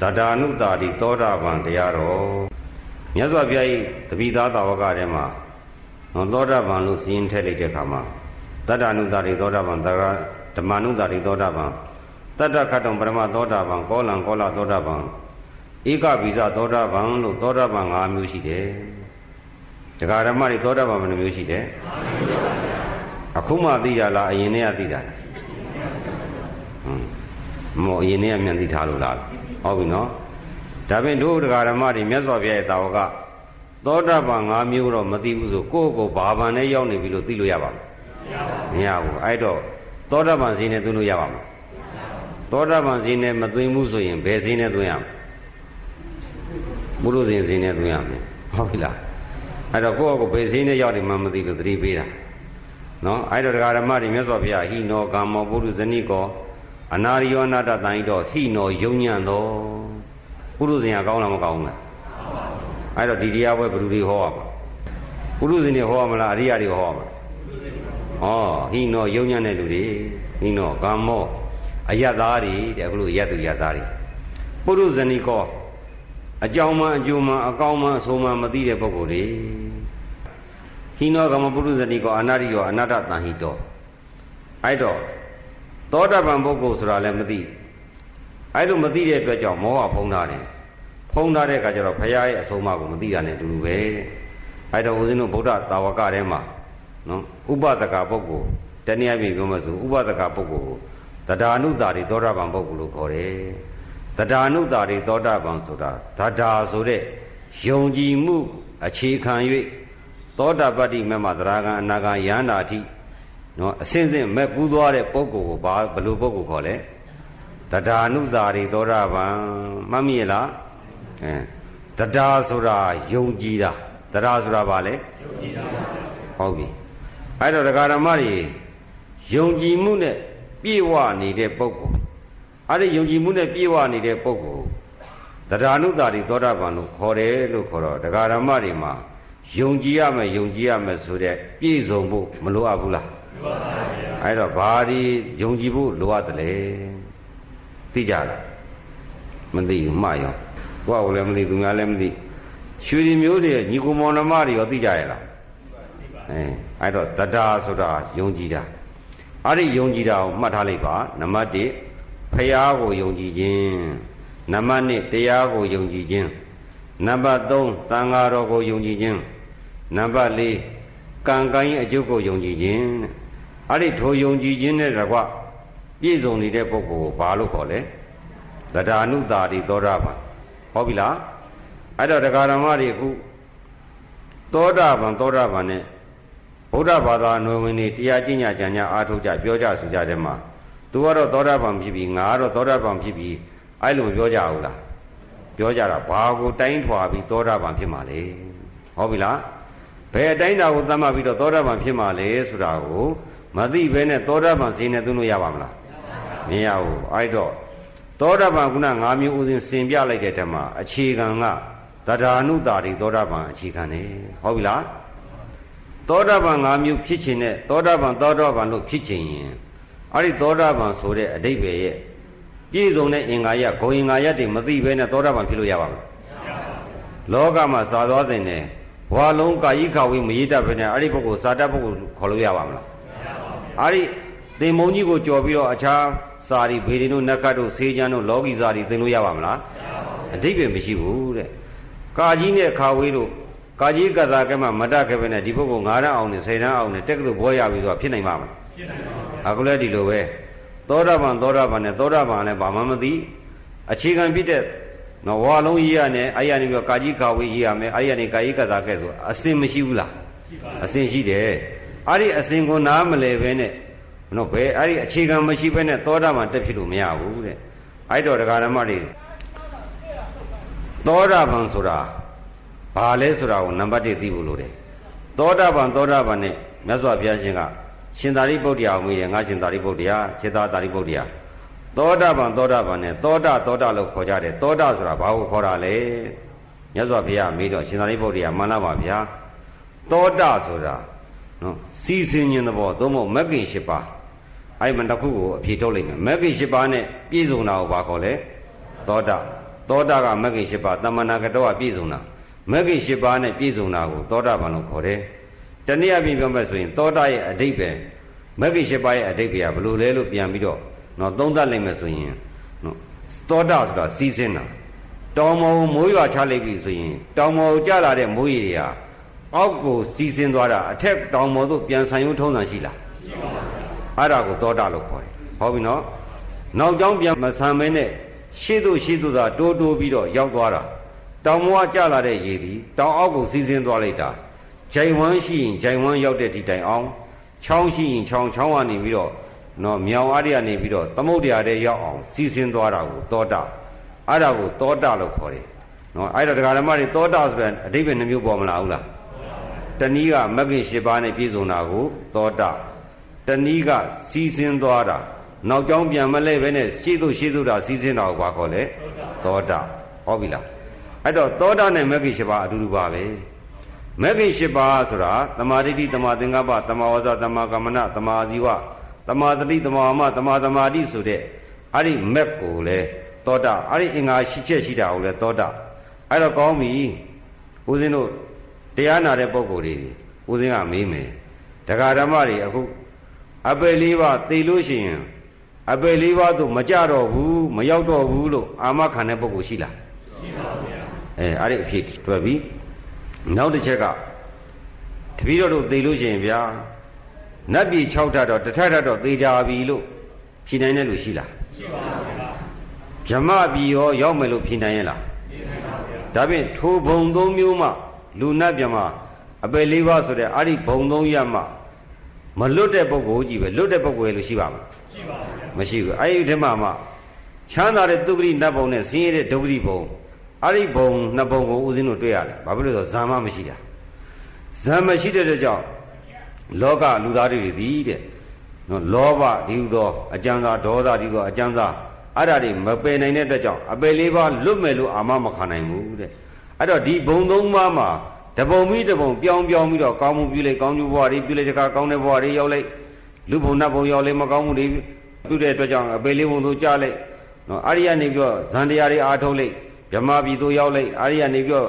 တတာနုတာတိသောတာပန်တရားတော်မြတ်စွာဘုရား၏တပိသားတာဝကထဲမှာသောတာပန်လို့စီရင်ထည့်လိုက်တဲ့အခါမှာတတနုတာတိသောတာပန်တရဓမ္မနုတာတိသောတာပန်တတ္တခတ္တံပရမသောတာပန်ကောလံကောလသောတာပန်ဧကပိစသောတာပန်လို့သောတာပန်၅မျိုးရှိတယ်ဒကာဓမ္မတွေသောတာပန်ဘယ်နှမျိုးရှိတယ်အခုမှသိကြလားအရင်တည်းကသိတာဟွန်းမောအရင်တည်းကမြန်သိထားလို့လား ဟုတ်ပြီနော်ဒါဖြင့်တို့ဒကာဓမ္မတွေမြတ်စွာဘုရားရဲ့တာဝကသောတာပန်၅မျိုးတော့မသိဘူးဆိုကိုယ့်ကိုယ်ဘာပန်နဲ့ရောက်နေပြီလို့သိလို့ရပါမရဘူးအဲ့တော့သောတာပန်ဈေးနဲ့သွင်းလို့ရပါမလားသောတာပန်ဈေးနဲ့မသွင်းဘူးဆိုရင်ဘယ်ဈေးနဲ့သွင်းရမလဲဘုရုဇဉ်ဈေးနဲ့သွင်းရမယ်ဟုတ်ပြီလားအဲ့တော့ကိုယ့်အကိုဘယ်ဈေးနဲ့ရောက်နေမှမသိလို့သတိပေးတာနော်အဲ့တော့ဒကာဓမ္မတွေမြတ်စွာဘုရားဟိနောကာမောပုရုဇဏိကော အနာရိယောနာတတန်ဤတော့ဟိနောယုံညံ့သောပုရုဇဉ်ကကောင်းလားမကောင်းဘူးလားအဲ့တော့ဒီတရားပွဲဘယ်သူတွေဟောရမှာပုရုဇဉ်တွေဟောရမလားအရိယာတွေဟောရမှာဩဟိနောယုံညံ့တဲ့လူတွေဟိနောကာမောအယတ်သားတွေတဲ့အခုလို့ယတ်သူယတ်သားတွေပုရုဇဏိကောအကြောင်းမှအကျိုးမှအကောင်းမှအဆိုးမှမသိတဲ့ပုဂ္ဂိုလ်တွေဟိနောကမပုရုဇဏိကောအနာရိယောအနာတ္တတန်ဟိတောအဲ့တော့ သောတာပန်ပုဂ္ဂိုလ်ဆိုတာလည်းမသိအဲ့လိုမသိတဲ့အတွက်ကြောင့်မောဟဖုံးထားတယ်ဖုံးထားတဲ့အခါကျတော့ဘုရားရဲ့အဆုံးအမကိုမသိတာနဲ့အတူတူပဲတဲ့အဲ့တော့ဦးဇင်းတို့ဗုဒ္ဓတာဝကထဲမှာနော်ဥပဒကပုဂ္ဂိုလ်တနည်းအားဖြင့်ပြောမှဆိုဥပဒကပုဂ္ဂိုလ်ကိုတဒါနုတာတွေသောတာပန်ပုဂ္ဂိုလ်လို့ခေါ်တယ်တဒါနုတာတွေသောတာပန်ဆိုတာဒါဒါဆိုတဲ့ယုံကြည်မှု အခြေခံ၍သောတာပတ္တိမမသရဂံအနာဂံယန္တာတိ နော်အစင်းစင်းမဲ့ကူးသွားတဲ့ပုဂ္ဂိုလ်ကိုဘာဘယ်လိုပုဂ္ဂိုလ်ခေါ်လဲတဒါနုတာတွေသောတာပန်မှတ်မိရလားအဲတဒါဆိုတာယုံကြည်တာတဒါဆိုတာဘာလဲယုံကြည်တာဟုတ်ပြီအဲ့တော့ဒကာရမတွေယုံကြည်မှုနဲ့ပြည့်ဝနေတဲ့ပုဂ္ဂိုလ်အဲ့ဒီယုံကြည်မှုနဲ့ပြည့်ဝနေတဲ့ပုဂ္ဂိုလ်တရားနုတာတိသောတာပန်လို့ခေါ်တယ်လို့ခေါ်တော့တရားဓမ္မတွေမှာယုံကြည်ရမယ်ယုံကြည်ရမယ်ဆိုတဲ့ပြည့်စုံဖို့မလိုအပ်ဘူးလားလိုပါပါဗျာ အဲ့တော့ဘာဒီယုံကြည်ဖို့လိုအပ်တယ်လေသိကြလားမသိဘူးမှားရောကိုယ့်ကိုလည်းမသိသူများလည်းမသိရွှေဒီမျိုးတွေညီကိုမောင်နှမတွေရောသိကြရဲ့လားအဲအဲ့တော့တဒါဆိုတာယုံကြည်တာအဲ့ဒီယုံကြည်တာကိုမှတ်ထားလိုက်ပါနံပါတ်1ဖရာကိုယုံကြည်ခြင်းနံပါတ်2တရားကိုယုံကြည်ခြင်းနံပါတ်3သံဃာတော်ကိုယုံကြည်ခြင်းနံပါတ်4ကံကံရဲ့အကျုပ်ကိုယုံကြည်ခြင်း အဲ့ဒီထိုယုံကြည်ခြင်းနဲ့တကွပြည့်စုံနေတဲ့ပုဂ္ဂိုလ်ကိုဘာလို့ခေါ်လဲတရားနုတာတိသောတာပန်ဟုတ်ပြီလားအဲ့တော့တရားဓမ္မတွေအခုသောတာပန်သောတာပန်နဲ့ဗုဒ္ဓဘာသာနွယ်ဝင်တွေတရားကျင့်ကြကြံကြအားထုတ်ကြပြောကြဆိုကြတဲ့မှာသူကတော့သောတာပန်ဖြစ်ပြီးငါကတော့သောတာပန်ဖြစ်ပြီးအဲ့လိုမပြောကြဘူးလားပြောကြတာဘာကိုတိုင်းထွာပြီးသောတာပန်ဖြစ်မှာလဲဟုတ်ပြီလားဘယ်အတိုင်းတာကိုသတ်မှတ်ပြီးတော့သောတာပန်ဖြစ်မှာလဲဆိုတာကို မသိဘဲနဲ့သောတာပန်စင်းနဲ့သွင်းလို့ရပါမလားမရဘူးအဲ့တော့သောတာပန်ကုဏ၅မျိုးဥစဉ်စင်ပြလိုက်တဲ့တည်းမှာအခြေခံကတရားနုတာတွေသောတာပန်အခြေခံတယ်ဟုတ်ပြီလားသောတာပန်၅မျိုးဖြစ်ခြင်းနဲ့သောတာပန်သောတာပန်လို့ဖြစ်ခြင်းရင်အဲ့ဒီသောတာပန်ဆိုတဲ့အတိတ်ပဲရဲ့ပြည့်စုံတဲ့အင်္ဂါရဂုံအင်္ဂါရတွေမသိဘဲနဲ့သောတာပန်ဖြစ်လို့ရပါမလားလောကမှာသာသွားတဲ့နဲ့ဘဝလုံးကာယိခဝိမရည်တတ်ဘဲနဲ့အဲ့ဒီပုဂ္ဂိုလ်စာတတ်ပုဂ္ဂိုလ်ခေါ်လို့ရပါမလား အဲ့ဒီသင်္ဘုံကြီးကိုကြော်ပြီးတော့အခြားစာရီဘေဒီတို့နက္ခတ်တို့ဆေးချမ်းတို့လောကီစာရီသင်လို့ရပါမလားအတိတ်ပဲမရှိဘူးတဲ့ကာကြီးနဲ့ခါဝေးတို့ကာကြီးကသာကဲမှမတတ်ခဲ့ပဲနဲ့ဒီပုဂ္ဂိုလ်9တန်းအောင်နဲ့10တန်းအောင်နဲ့တက်ကတူဘောရပြီဆိုတာဖြစ်နိုင်မှာမလားဖြစ်နိုင်ပါဘူးအခုလည်းဒီလိုပဲသောတာပန်သောတာပန်နဲ့သောတာပန်လည်းဘာမှမသိအခြေခံဖြစ်တဲ့နော်ဝါလုံးကြီးရနဲ့အဲ့ရနေပြီးကာကြီးခါဝေးကြီးရမယ်အဲ့ရနေကာကြီးကသာကဲဆိုအစင်မရှိဘူးလားအစင်ရှိတယ် အဲ့ဒီအစင်ကိုနားမလဲပဲနဲ့နော်ဘယ်အဲ့ဒီအခြေခံမရှိဘဲနဲ့သောတာပန်တက်ဖြစ်လို့မရဘူးတဲ့အဲ့တော့ဒကာဓမ္မတွေသောတာပန်ဆိုတာဘာလဲဆိုတာကိုနံပါတ်1သိဖို့လိုတယ်သောတာပန်သောတာပန်နဲ့မြတ်စွာဘုရားရှင်ကရှင်သာရိပုတ္တရာကိုမိတယ်ငါရှင်သာရိပုတ္တရာခြေသာသာရိပုတ္တရာသောတာပန်သောတာပန်နဲ့သောတာသောတာလို့ခေါ်ကြတယ်သောတာဆိုတာဘာကိုခေါ်တာလဲမြတ်စွာဘုရားမေးတော့ရှင်သာရိပုတ္တရာမှန်လားပါဗျာသောတာဆိုတာ နော်စီစဉ်ခြင်းသဘောသို့မဟုတ်မဂ္ဂင်၈ပါးအဲ့မှတစ်ခုကိုအဖြေထုတ်လိုက်မယ်မဂ္ဂင်၈ပါးနဲ့ပြည့်စုံတာကိုဘာခေါ်လဲသောတာသောတာကမဂ္ဂင်၈ပါးတမနာကတော့ကပြည့်စုံတာမဂ္ဂင်၈ပါးနဲ့ပြည့်စုံတာကိုသောတာပန်လို့ခေါ်တယ်တနည်းအားဖြင့်ပြောမယ်ဆိုရင်သောတာရဲ့အဓိပ္ပာယ်မဂ္ဂင်၈ပါးရဲ့အဓိပ္ပာယ်ကဘယ်လိုလဲလို့ပြန်ပြီးတော့နော်သုံးသပ်လိုက်မယ်ဆိုရင်နော်သောတာဆိုတာစီးစင်းတာတောင်မောမိုးရွာချလိုက်ပြီဆိုရင်တောင်မောကျလာတဲ့မိုးရေတွေဟာ အောက်ကိုစီးစင်းသွားတာအထက်တောင်မောသို့ပြန်ဆန်ရုံထုံးစံရှိလားရှိပါဘူးအဲ့ဒါကိုသောတာလို့ခေါ်တယ်ဟုတ်ပြီနော်နောက်ကြောင်းပြန်မဆန်မင်းနဲ့ရှေ့သို့ရှေ့သို့သာတိုးတိုးပြီးတော့ရောက်သွားတာတောင်မောကကျလာတဲ့ရေသည်တောင်အောက်ကိုစီးစင်းသွားလိုက်တာဂျိုင်ဝမ်းရှိရင်ဂျိုင်ဝမ်းရောက်တဲ့ဒီတိုင်အောင်ချောင်းရှိရင်ချောင်းချောင်းကနေပြီးတော့နော်မြောင်အားရကနေပြီးတော့သမုဒ္ဒရာတဲ့ရောက်အောင်စီးစင်းသွားတာကိုသောတာအဲ့ဒါကိုသောတာလို့ခေါ်တယ်နော်အဲ့ဒါဒကာဓမ္မတွေသောတာဆိုတဲ့အဓိပ္ပာယ်နှမျိုးပေါ်မလာဘူးလား တနည်းကမဂ္ဂင်၈ပါးနဲ့ပြည့်စုံတာကိုသောတာတနည်းကစီးစင်းသွားတာနောက်ကြောင်းပြန်မလဲပဲနဲ့ရှေ့သို့ရှေ့သို့တာစီးစင်းတာကိုဘာခေါ်လဲသောတာဟုတ်ပြီလားအဲ့တော့သောတာနဲ့မဂ္ဂင်၈ပါးအတူတူပါပဲမဂ္ဂင်၈ပါးဆိုတာတမာတိတိတမာသင်္ကပ္ပတမာဝဇတမာကမ္မနတမာဇီဝတမာတတိတမာမတမာသမာတိဆိုတဲ့အဲ့ဒီမက်ကိုလေသောတာအဲ့ဒီအင်္ဂါရှိချက်ရှိတာကိုလေသောတာအဲ့တော့ကောင်းပြီဦးဇင်းတို့ တရားနာတဲ့ပုံကိုယ်တွေဦးဇင်းကမေးမယ်ဒကာဓမ္မတွေအခုအပယ်လေးပါသိလို့ရှိရင်အပယ်လေးပါသို့မကြတော့ဘူးမရောက်တော့ဘူးလို့အာမခံတဲ့ပုံကိုယ်ရှိလားရှိပါဗျာအဲအဲ့ဒီအဖြစ်တွေ့ပြီနောက်တစ်ချက်ကတပည့်တော်တို့သိလို့ရှိရင်ဗျာနတ်ပြည်6ထပ်တော့တထပ်ထပ်တော့သေကြပြီလို့ဖြေနိုင်တဲ့လူရှိလားရှိပါဗျာဗြဟ္မပြည်ရောရောက်မယ်လို့ဖြေနိုင်ရဲ့လားဖြေနိုင်ပါဗျာဒါဖြင့်ထိုဘုံသုံးမျိုးမှ လူနတ်မြမအပယ်လေးပါးဆိုတဲ့အဲ့ဒီဘုံသုံးရမှမလွတ်တဲ့ပုဂ္ဂိုလ်ကြီးပဲလွတ်တဲ့ပုဂ္ဂိုလ်ရဲ့လို့ရှိပါမလားရှိပါဘူးမရှိဘူးအဲ့ဒီထဲမှာမှချမ်းသာတဲ့သုခရိနတ်ဘုံနဲ့ဆင်းရဲတဲ့ဒုက္ခရိဘုံအဲ့ဒီဘုံနှစ်ဘုံကိုဦးဇင်းတို့တွေ့ရတယ်ဘာဖြစ်လို့လဲဆိုဇာမမရှိတာဇာမရှိတဲ့အတွက်ကြောင့်လောကလူသားတွေသည်တဲ့နော်လောဘဒီဟုသောအကြံသာဒေါသဒီဟုသောအကြံသာအဲ့ဒါတွေမပယ်နိုင်တဲ့အတွက်ကြောင့်အပယ်လေးပါးလွတ်မယ်လို့အာမမခံနိုင်ဘူးတဲ့ အဲ့တော့ဒီဘုံသုံးပါးမှာတပုံပြီးတပုံပြောင်းပြောင်းပြီးတော့ကောင်းမှုပြုလိုက်ကောင်းကျိုးဘဝတွေပြုလိုက်တခါကောင်းတဲ့ဘဝတွေရောက်လိုက်လူဘုံနတ်ဘုံရောက်လိုက်မကောင်းမှုတွေပြုတဲ့အတွက်ကြောင့်အပေလေးဘုံသို့ကြားလိုက်နော်အာရိယနေပြီးတော့ဇန်တရားတွေအားထုတ်လိုက်ဗြဟ္မာပြည်သို့ရောက်လိုက်အာရိယနေပြီးတော့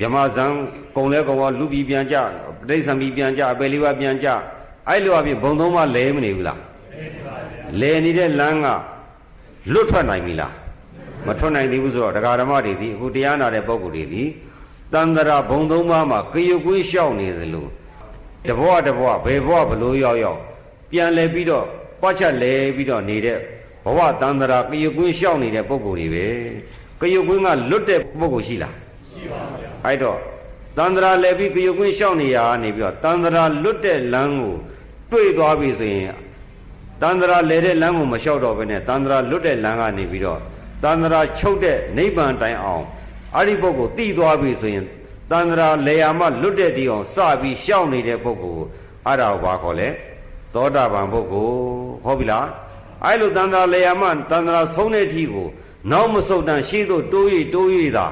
ဗြဟ္မာဇန်ကုံလဲကုံရောလူပြည်ပြန်ကြပဋိသံပြည်ပြန်ကြအပေလေးပါပြန်ကြအဲ့လိုအပြင်ဘုံသုံးပါးလဲမနေဘူးလားလဲနေတဲ့လမ်းကလွတ်ထွက်နိုင်ပြီလား မထွက်နိုင်သေးဘူးဆိုတော့တရားဓမ္မတွေဒီအခုတရားနာတဲ့ပုဂ္ဂိုလ်တွေဒီတန်တရာဘုံသုံးပါးမှာကရုပ်ကွေးလျှောက်နေသလိုတဘွားတဘွားဘယ်ဘွားဘလို့ရောက်ရောက်ပြန်လဲပြီးတော့ပွားချက်လဲပြီးတော့နေတဲ့ဘဝတန်တရာကရုပ်ကွေးလျှောက်နေတဲ့ပုံကိုယ်တွေပဲကရုပ်ကွေးကလွတ်တဲ့ပုံကိုယ်ရှိလားရှိပါဗျာအဲ့တော့တန်တရာလဲပြီးကရုပ်ကွေးလျှောက်နေရနေပြီးတော့တန်တရာလွတ်တဲ့လမ်းကိုတွေ့သွားပြီဆိုရင်တန်တရာလဲတဲ့လမ်းကိုမလျှောက်တော့ဘဲနဲ့တန်တရာလွတ်တဲ့လမ်းကနေပြီးတော့ တန္တရာချုပ်တဲ့နိဗ္ဗာန်တိုင်အောင်အဲ့ဒီပုဂ္ဂိုလ်တည်သွားပြီဆိုရင်တန္တရာလေယာမလွတ်တဲ့ဒီအောင်စပြီးရှောင်နေတဲ့ပုဂ္ဂိုလ်အဲ့ဒါကိုဘာခေါ်လဲသောတာပန်ပုဂ္ဂိုလ်ဟုတ်ပြီလားအဲ့လိုတန္တရာလေယာမတန္တရာဆုံးတဲ့အထိကိုနောက်မဆုတ်တန်ရှေ့သို့တိုး၍တိုး၍သာ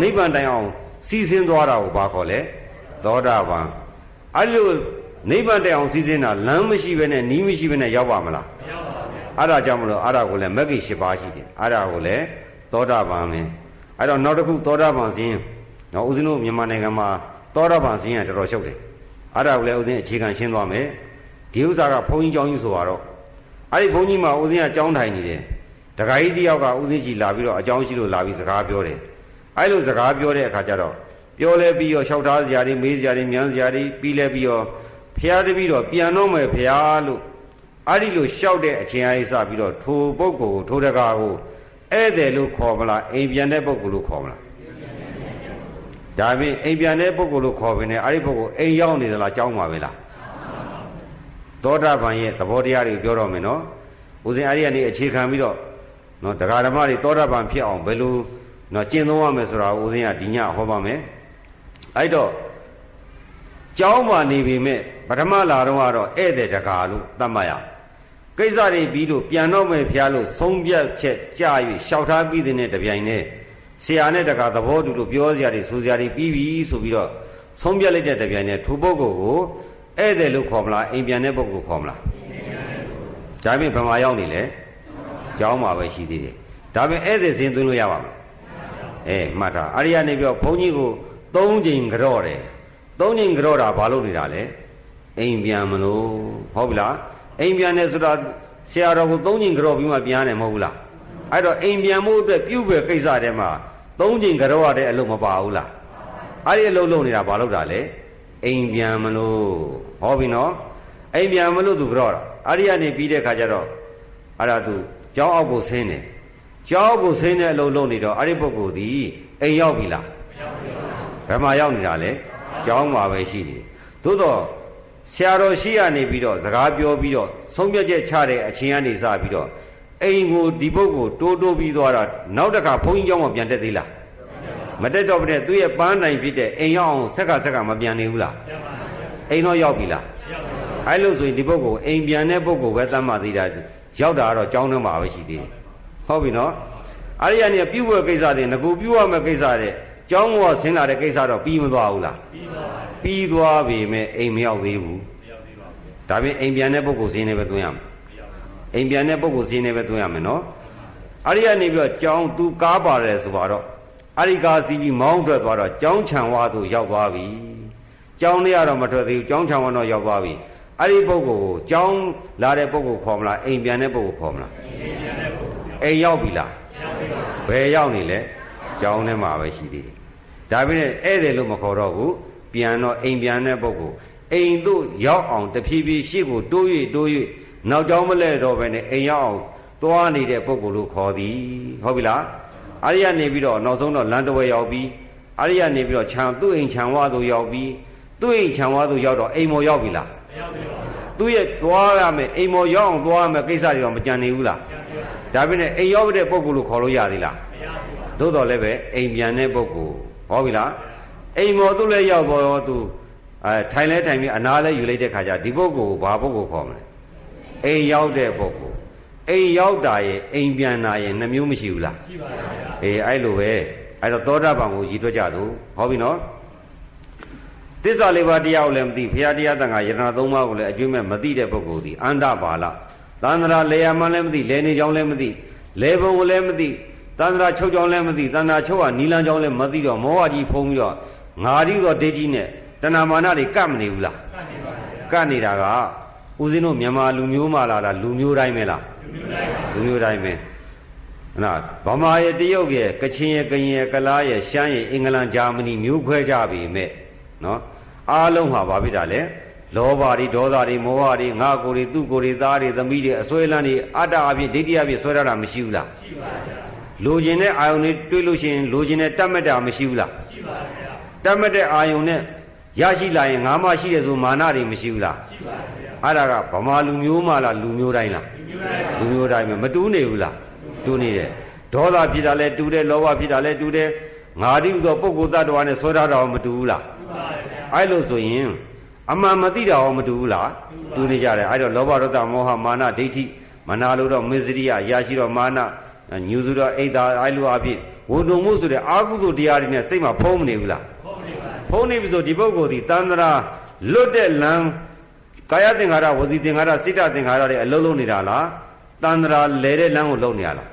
နိဗ္ဗာန်တိုင်အောင်စီစဉ်သွားတာကိုဘာခေါ်လဲသောတာပန်အဲ့လိုနိဗ္ဗာန်တိုင်အောင်စီစဉ်တာလမ်းမရှိဘဲနဲ့နီးမရှိဘဲနဲ့ရောက်ပါမလား အဲ့ဒါကြောင့်မလို့အဲ့ဒါကိုလည်းမဂ္ဂင်၈ပါးရှိတယ်အဲ့ဒါကိုလည်းသောတာပန်ပဲအဲ့တော့နောက်တစ်ခုသောတာပန်စင်းနော်ဦးဇင်းတို့မြန်မာနိုင်ငံမှာသောတာပန်စင်းကတော်တော်ရှုပ်တယ်အဲ့ဒါကိုလည်းဦးဇင်းအခြေခံရှင်းသွားမယ်ဒီဥစ္စာကဘုန်းကြီးကျောင်းကြီးဆိုတော့အဲ့ဒီဘုန်းကြီးမှာဦးဇင်းကကျောင်းထိုင်နေတယ်ဒကာကြီးတယောက်ကဦးဇင်းကြီးလာပြီးတော့အကြောင်းရှိလို့လာပြီးစကားပြောတယ်အဲ့လိုစကားပြောတဲ့အခါကျတော့ပြောလဲပြီးတော့လျှောက်ထားစရာတွေမေးစရာတွေမြန်းစရာတွေပြီးလဲပြီးတော့ဖျားတပြီးတော့ပြန်တော့မယ်ဖျားလို့ အဲ့ဒီလိုလျှောက်တဲ့အချိန်အားစပြီးတော့ထိုပုဂ္ဂိုလ်ထိုတကာကိုဧည့်သည်လို့ခေါ်မလားအိမ်ပြန်တဲ့ပုဂ္ဂိုလ်လို့ခေါ်မလားဒါဖြင့်အိမ်ပြန်တဲ့ပုဂ္ဂိုလ်လို့ခေါ်ပင်ねအဲ့ဒီပုဂ္ဂိုလ်အိမ်ရောက်နေသလားကြောင်းပါပဲလားသောတာပန်ရဲ့သဘောတရားတွေပြောတော့မယ်နော်ဦးဇင်အဲ့ဒီကနေအခြေခံပြီးတော့နော်တရားဓမ္မတွေသောတာပန်ဖြစ်အောင်ဘယ်လိုနော်ကျင့်သုံးရမယ်ဆိုတာဦးဇင်ကဒီညဟောပါမယ်အဲ့တော့ကြောင်းပါနေပြီမဲ့ပထမလာတော့ကတော့ဧည့်သည်တကာလို့သတ်မှတ်ရ ကိစ္စတွေပြီးလို့ပြန်တော့မယ်ဖျားလို့ဆုံးဖြတ်ချက်ကြာ၍ရှောက်ထားပြီးတဲ့တပြိုင်တည်းဆရာနဲ့တကာသဘောတူလို့ပြောစရာတွေဆိုစရာတွေပြီးပြီဆိုပြီးတော့ဆုံးဖြတ်လိုက်တဲ့တပြိုင်တည်းထိုပုဂ္ဂိုလ်ကိုဧည့်သည်လို့ခေါ်မလားအိမ်ပြန်တဲ့ပုဂ္ဂိုလ်ခေါ်မလားဒါပြင်ဘယ်မှာရောက်နေလဲကျောင်းမှာပဲရှိသေးတယ်ဒါပြင်ဧည့်သည်စင်သွင်းလို့ရပါမလားအဲမှတ်တာအဲ့ဒီကနေပြီးတော့ဘုန်းကြီးကို၃ချိန်ကြော့တယ်၃ချိန်ကြော့တာဘာလို့နေတာလဲအိမ်ပြန်မလို့ဟုတ်ပြီလား အိမ်ပြန်တယ်ဆိုတာဆရာတော်ကို၃ချိန်ကြော့ပြီးမှပြန်ရတယ်မဟုတ်ဘူးလားအဲ့တော့အိမ်ပြန်မှုအတွက်ပြုတ်ပဲကိစ္စတဲမှာ၃ချိန်ကြော့ရတဲ့အလုပ်မပါဘူးလားအဲ့ဒီအလုပ်လုပ်နေတာဘာလို့တာလဲအိမ်ပြန်မလို့ဟောပြီနော်အိမ်ပြန်မလို့သူကြော့တာအဲ့ဒီကနေပြီးတဲ့ခါကျတော့အဲ့ဒါသူကျောင်းအောက်ကိုဆင်းတယ်ကျောင်းအောက်ကိုဆင်းတဲ့အလုပ်လုပ်နေတော့အဲ့ဒီပုဂ္ဂိုလ်ဒီအိမ်ရောက်ပြီလားဘယ်မှာရောက်နေတာလဲကျောင်းမှာပဲရှိနေသို့တော့ ဆရာတော်ရှိရနေပြီးတော့စကားပြောပြီးတော့ဆုံးဖြတ်ချက်ချတဲ့အချိန်ကနေစပြီးတော့အိမ်ကိုဒီပုဂ္ဂိုလ်တိုးတိုးပြီးသွားတာနောက်တစ်ခါဘုန်းကြီးကျောင်းမှာပြန်တက်သေးလားမတက်တော့ဘဲနဲ့သူ့ရဲ့ပန်းတိုင်ဖြစ်တဲ့အိမ်ရောက်အောင်ဆက်ကဆက်ကမပြန်နေဘူးလားအိမ်တော့ရောက်ပြီလားအဲ့လို့ဆိုရင်ဒီပုဂ္ဂိုလ်အိမ်ပြန်တဲ့ပုဂ္ဂိုလ်ပဲသတ်မှတ်သေးတာရောက်တာကတော့ကျောင်းထဲမှာပဲရှိသေးတယ်ဟုတ်ပြီနော်အဲ့ဒီကနေပြုတ်ဝဲကိစ္စတွေငကူပြုတ်ရမယ့်ကိစ္စတွေ ကျောင်းကဆင်းလာတဲ့ကိစ္စတော့ပြီးမသွားဘူးလားပြီးသွားပြီမဲ့အိမ်မရောက်သေးဘူးဒါပြင်အိမ်ပြန်တဲ့ပုဂ္ဂိုလ်စင်းနေပဲသွင်းရမယ်အိမ်ပြန်တဲ့ပုဂ္ဂိုလ်စင်းနေပဲသွင်းရမယ်နော်အဲ့ဒီကနေပြီးတော့ကျောင်းသူကားပါတယ်ဆိုတော့အဲ့ဒီကားစီးပြီးမောင်းထွက်သွားတော့ကျောင်းခြံဝါသို့ရောက်သွားပြီကျောင်းထဲကတော့မထွက်သေးဘူးကျောင်းခြံဝါတော့ရောက်သွားပြီအဲ့ဒီပုဂ္ဂိုလ်ကိုကျောင်းလာတဲ့ပုဂ္ဂိုလ်ခေါ်မလားအိမ်ပြန်တဲ့ပုဂ္ဂိုလ်ခေါ်မလားအိမ်ပြန်တဲ့ပုဂ္ဂိုလ်အိမ်ရောက်ပြီလားရောက်ပြီပါဘယ်ရောက်နေလဲကျောင်းထဲမှာပဲရှိသေးတယ် ဒါပေမဲ့ဧည့်သည်လို့မခေါ်တော့ဘူးပြန်တော့အိမ်ပြန်တဲ့ပုဂ္ဂိုလ်အိမ်တို့ရောက်အောင်တဖြည်းဖြည်းရှေ့ကိုတိုး၍တိုး၍နောက်ကျောင်းမလဲတော့ပဲနဲ့အိမ်ရောက်အောင်သွားနေတဲ့ပုဂ္ဂိုလ်လို့ခေါ်သည်ဟုတ်ပြီလားအရိယနေပြီးတော့နောက်ဆုံးတော့လမ်းတစ်ဝဲရောက်ပြီးအရိယနေပြီးတော့ခြံသူ့အိမ်ခြံဝါသို့ရောက်ပြီးသူ့အိမ်ခြံဝါသို့ရောက်တော့အိမ်မော်ရောက်ပြီလားမရောက်ပါဘူးသူ့ရဲ့သွားရမယ်အိမ်မော်ရောက်အောင်သွားရမယ်ကိစ္စတွေတော့မကြံနေဘူးလားဒါပေမဲ့အိမ်ရောက်တဲ့ပုဂ္ဂိုလ်လို့ခေါ်လို့ရသေးလားမရဘူးသို့တော်လည်းပဲအိမ်ပြန်တဲ့ပုဂ္ဂိုလ် ဟောပြီလားအိမ်မော်သူ့လည်းရောက်တော့သူအဲထိုင်လဲထိုင်ပြီးအနာလဲယူလိုက်တဲ့ခါကျဒီပုဂ္ဂိုလ်ကိုဘာပုဂ္ဂိုလ်ခေါ်မလဲအိမ်ရောက်တဲ့ပုဂ္ဂိုလ်အိမ်ရောက်တာရဲ့အိမ်ပြန်တာရဲ့နှမျိုးမရှိဘူးလားရှိပါပါအေးအဲ့လိုပဲအဲ့တော့သောတာပန်ကိုရည်တွက်ကြသူဟောပြီနော်သစ္စာလေးပါးတရားကိုလည်းမသိဘုရားတရားတန်ခါယတနာသုံးပါးကိုလည်းအကျွမ်းမဲ့မသိတဲ့ပုဂ္ဂိုလ်ဒီအန္တပါဠသန္တရာလေယာမလည်းမသိလေနေကြောင်းလည်းမသိလေဘုံကိုလည်းမသိ သန္တရာချုပ်ကြောင်းလည်းမသိသန္တာချုပ်ကနီလန်းကြောင်းလည်းမသိတော့မောဟကြီးဖုံးပြီးတော့ငါတိသောဒိဋ္ဌိနဲ့တဏမာနတွေကပ်မနေဘူးလားကပ်နေတာကဦးဇင်းတို့မြန်မာလူမျိုးမှလာလားလူမျိုးတိုင်းပဲလားလူမျိုးတိုင်းပဲနာဗမာရဲ့တရုတ်ရဲ့ကချင်ရဲ့ကရင်ရဲ့ကလားရဲ့ရှမ်းရဲ့အင်္ဂလန်ဂျာမနီမျိုးခွဲကြပြီမဲ့နော်အားလုံးဟာဘာဖြစ်တာလဲလောဘတွေဒေါသတွေမောဟတွေငါကိုယ်တွေသူ့ကိုယ်တွေသားတွေသမီးတွေအစွဲလန်းတွေအတ္တအဖြစ်ဒိဋ္ဌိအဖြစ်ဆွဲရတာမရှိဘူးလားရှိပါဗျာ လိုချင်တဲ့အာယုန်တွေတွေးလို့ရှိရင်လိုချင်တဲ့တတ်မှတ်တာမရှိဘူးလားရှိပါဗျာတတ်မှတ်တဲ့အာယုန်နဲ့ရရှိလာရင်ငါမှရှိတယ်ဆိုမာနတွေမရှိဘူးလားရှိပါဗျာအဲ့ဒါကဗမာလူမျိုးမှလားလူမျိုးတိုင်းလားလူမျိုးတိုင်းပဲမတူးနေဘူးလားတူးနေတယ်ဒေါသဖြစ်တာလဲတူးတယ်လောဘဖြစ်တာလဲတူးတယ်ငါတိဥသောပုဂ္ဂိုလ်တ attva နဲ့ဆွဲထားတာမတူဘူးလားအဲ့လိုဆိုရင်အမှန်မသိတာရောမတူဘူးလားတူနေကြတယ်အဲ့တော့လောဘဒေါသမောဟမာနဒိဋ္ဌိမနာလို့တော့မေဇရိယရာရှိတော့မာန ညူစုတော့အိတ်သာအဲ့လိုအဖြစ်ဝုဒုံမှုဆိုတဲ့အာဟုသို့တရားတွေနဲ့စိတ်မှာဖုံးမနေဘူးလားဖုံးနေပြီဆိုဒီပုဂ္ဂိုလ်ဒီတန္တရာလွတ်တဲ့လမ်းကာယသင်္ခါရဝစီသင်္ခါရစိတ္တသင်္ခါရတွေအလုံးလုံးနေတာလားတန္တရာလဲတဲ့လမ်းကိုလုံးနေရလား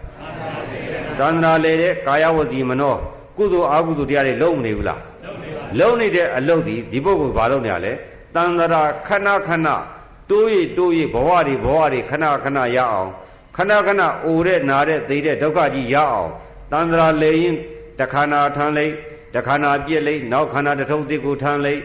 တန္တရာလဲတဲ့ကာယဝစီမနောကုသိုလ်အာဟုသို့တရားတွေလုံးမနေဘူးလားလုံးနေတဲ့အလုပ်ဒီဒီပုဂ္ဂိုလ်ဘာလုပ်နေရလဲတန္တရာခဏခဏတိုးရတိုးရဘဝတွေဘဝတွေခဏခဏရအောင် ခဏခဏအိုတဲ့နာတဲ့သိတဲ့ဒုက္ခကြီးရအောင်တန္တရာလေရင်တခဏထမ်းလိုက်တခဏပြစ်လိုက်နောက်ခဏတထုံးတိကိုထမ်းလိုက်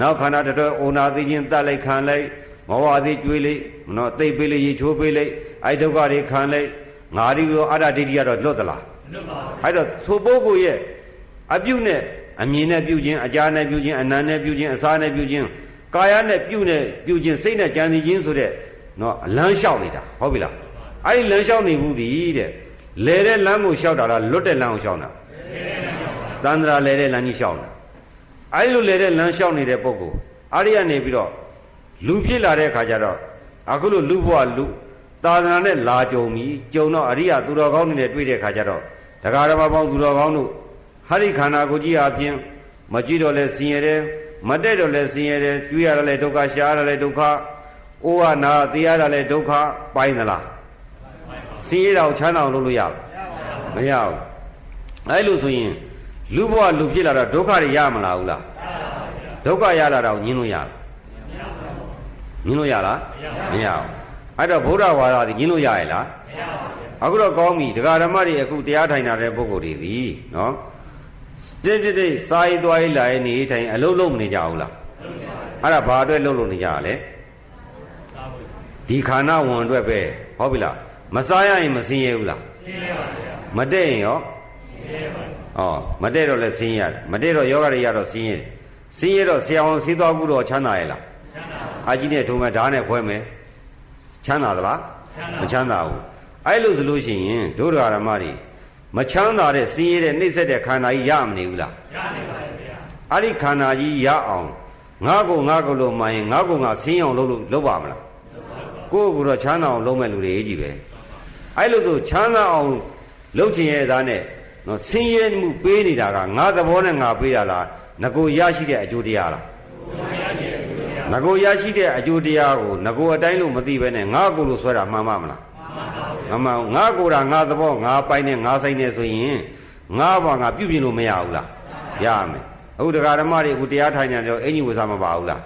နောက်ခဏတထုံးအိုနာသိချင်းတတ်လိုက်ခံလိုက်မောဟသည်ကျွေးလိုက်နော်သိပ်ပေးလိုက်ရေချိုးပေးလိုက်အဲ့ဒုက္ခတွေခံလိုက်ငါဒီရောအတ္တဒိဋ္ဌိကတော့လွတ်သလားမလွတ်ပါဘူးအဲ့တော့သို့ပုဂ္ဂိုလ်ရဲ့အပြုနဲ့အမြင်နဲ့ပြုခြင်းအကြားနဲ့ပြုခြင်းအနံနဲ့ပြုခြင်းအစားနဲ့ပြုခြင်းကာယနဲ့ပြုနဲ့ပြုခြင်းစိတ်နဲ့ကြံစီခြင်းဆိုတဲ့နော်အလန်းလျှောက်နေတာဟုတ်ပြီလား အဲ့ဒီလမ်းလျှောက်နေဘူးဒီတဲ့လဲတဲ့လမ်းကိုလျှောက်တာလားလွတ်တဲ့လမ်းကိုလျှောက်တာသန္တရာလဲတဲ့လမ်းကြီးလျှောက်တာအဲ့လိုလဲတဲ့လမ်းလျှောက်နေတဲ့ပုဂ္ဂိုလ်အာရိယနေပြီးတော့လူဖြစ်လာတဲ့အခါကျတော့အခုလိုလူဘဝလူသာသနာနဲ့လာကြုံပြီးကြုံတော့အရိယသူတော်ကောင်းတွေနဲ့တွေ့တဲ့အခါကျတော့တရားဓမ္မပေါင်းသူတော်ကောင်းတို့ဟာရိခန္ဓာကိုကြည့်အပြင်မကြည့်တော့လဲဆင်းရဲတယ်မတက်တော့လဲဆင်းရဲတယ်ကြွေးရတာလဲဒုက္ခရှားရတာလဲဒုက္ခအိုးရနာသိရတာလဲဒုက္ခပိုင်းသလား ဆင်းရဲတော့ချမ်းသာအောင်လုပ်လို့ရမရဘူးအဲ့လိုဆိုရင်လူဘဝလူဖြစ်လာတော့ဒုက္ခတွေရမလားဘူးလားဒုက္ခရလာတော့ညင်းလို့ရလားညင်းလို့ရလားမရဘူးအဲ့တော့ဗုဒ္ဓဝါဒဒီညင်းလို့ရရဲ့လားအခုတော့ကောင်းပြီဒကာဓမ္မတွေအခုတရားထိုင်တာတဲ့ပုဂ္ဂိုလ်တွေဒီနော်တိတိတိစာရေးသွားရေးလာရေးနေထိုင်အလုံးလုံးမနေကြဘူးလားအဲ့ဒါဘာအတွက်လုံးလုံးနေကြရလဲဒီခန္ဓာဝန်အတွက်ပဲဟုတ်ပြီလား မစားရရင်မဆင်းရဲဘူးလားဆင်းရဲပါဗျာမတည့်ရင်ရောဆင်းရဲပါဩမတည့်တော့လဲဆင်းရဲမတည့်တော့ယောဂတွေရတော့ဆင်းရဲဆင်းရဲတော့ဆရာဝန်ဆေးသွားဘူးတော့ချမ်းသာရဲ့လားချမ်းသာပါအာကြီးနဲ့ထုံမဲ့ဓာတ်နဲ့ခွဲမယ်ချမ်းသာသလားမချမ်းသာဘူးအဲ့လိုဆိုလို့ရှိရင်ဒုဒ္ဓရမတွေမချမ်းသာတဲ့ဆင်းရဲတဲ့နှိမ့်ဆက်တဲ့ခန္ဓာကြီးရမနေဘူးလားရနေပါရဲ့ဗျာအဲ့ဒီခန္ဓာကြီးရအောင်ငါ့ကိုငါ့ကိုလို့မှရင်ငါ့ကိုငါဆင်းအောင်လုပ်လို့လုပ်ပါမလားကိုယ့်ကိုယ်တော့ချမ်းသာအောင်လုပ်မဲ့လူတွေကြီးပဲ အဲ့လိုဆိုချမ်းသာအောင်လုပ်ချင်ရဲ့သားနဲ့နော်ဆင်းရဲမှုပေးနေတာကငါသဘောနဲ့ငါပေးတာလားငကိုရရှိတဲ့အကျိုးတရားလားငကိုရရှိတဲ့အကျိုးတရားကိုငကိုအတိုင်းလို့မသိဘဲနဲ့ငါကိုလို့ဆွဲတာမှန်ပါမလားမှန်ပါဘူးငါကိုယ်တာငါသဘောငါပိုင်နဲ့ငါဆိုင်နဲ့ဆိုရင်ငါဘာငါပြုတ်ပြင်လို့မရဘူးလားရမယ်အခုတရားဓမ္မတွေအခုတရားထိုင်နေတော့အင်ကြီးဝစားမပါဘူးလား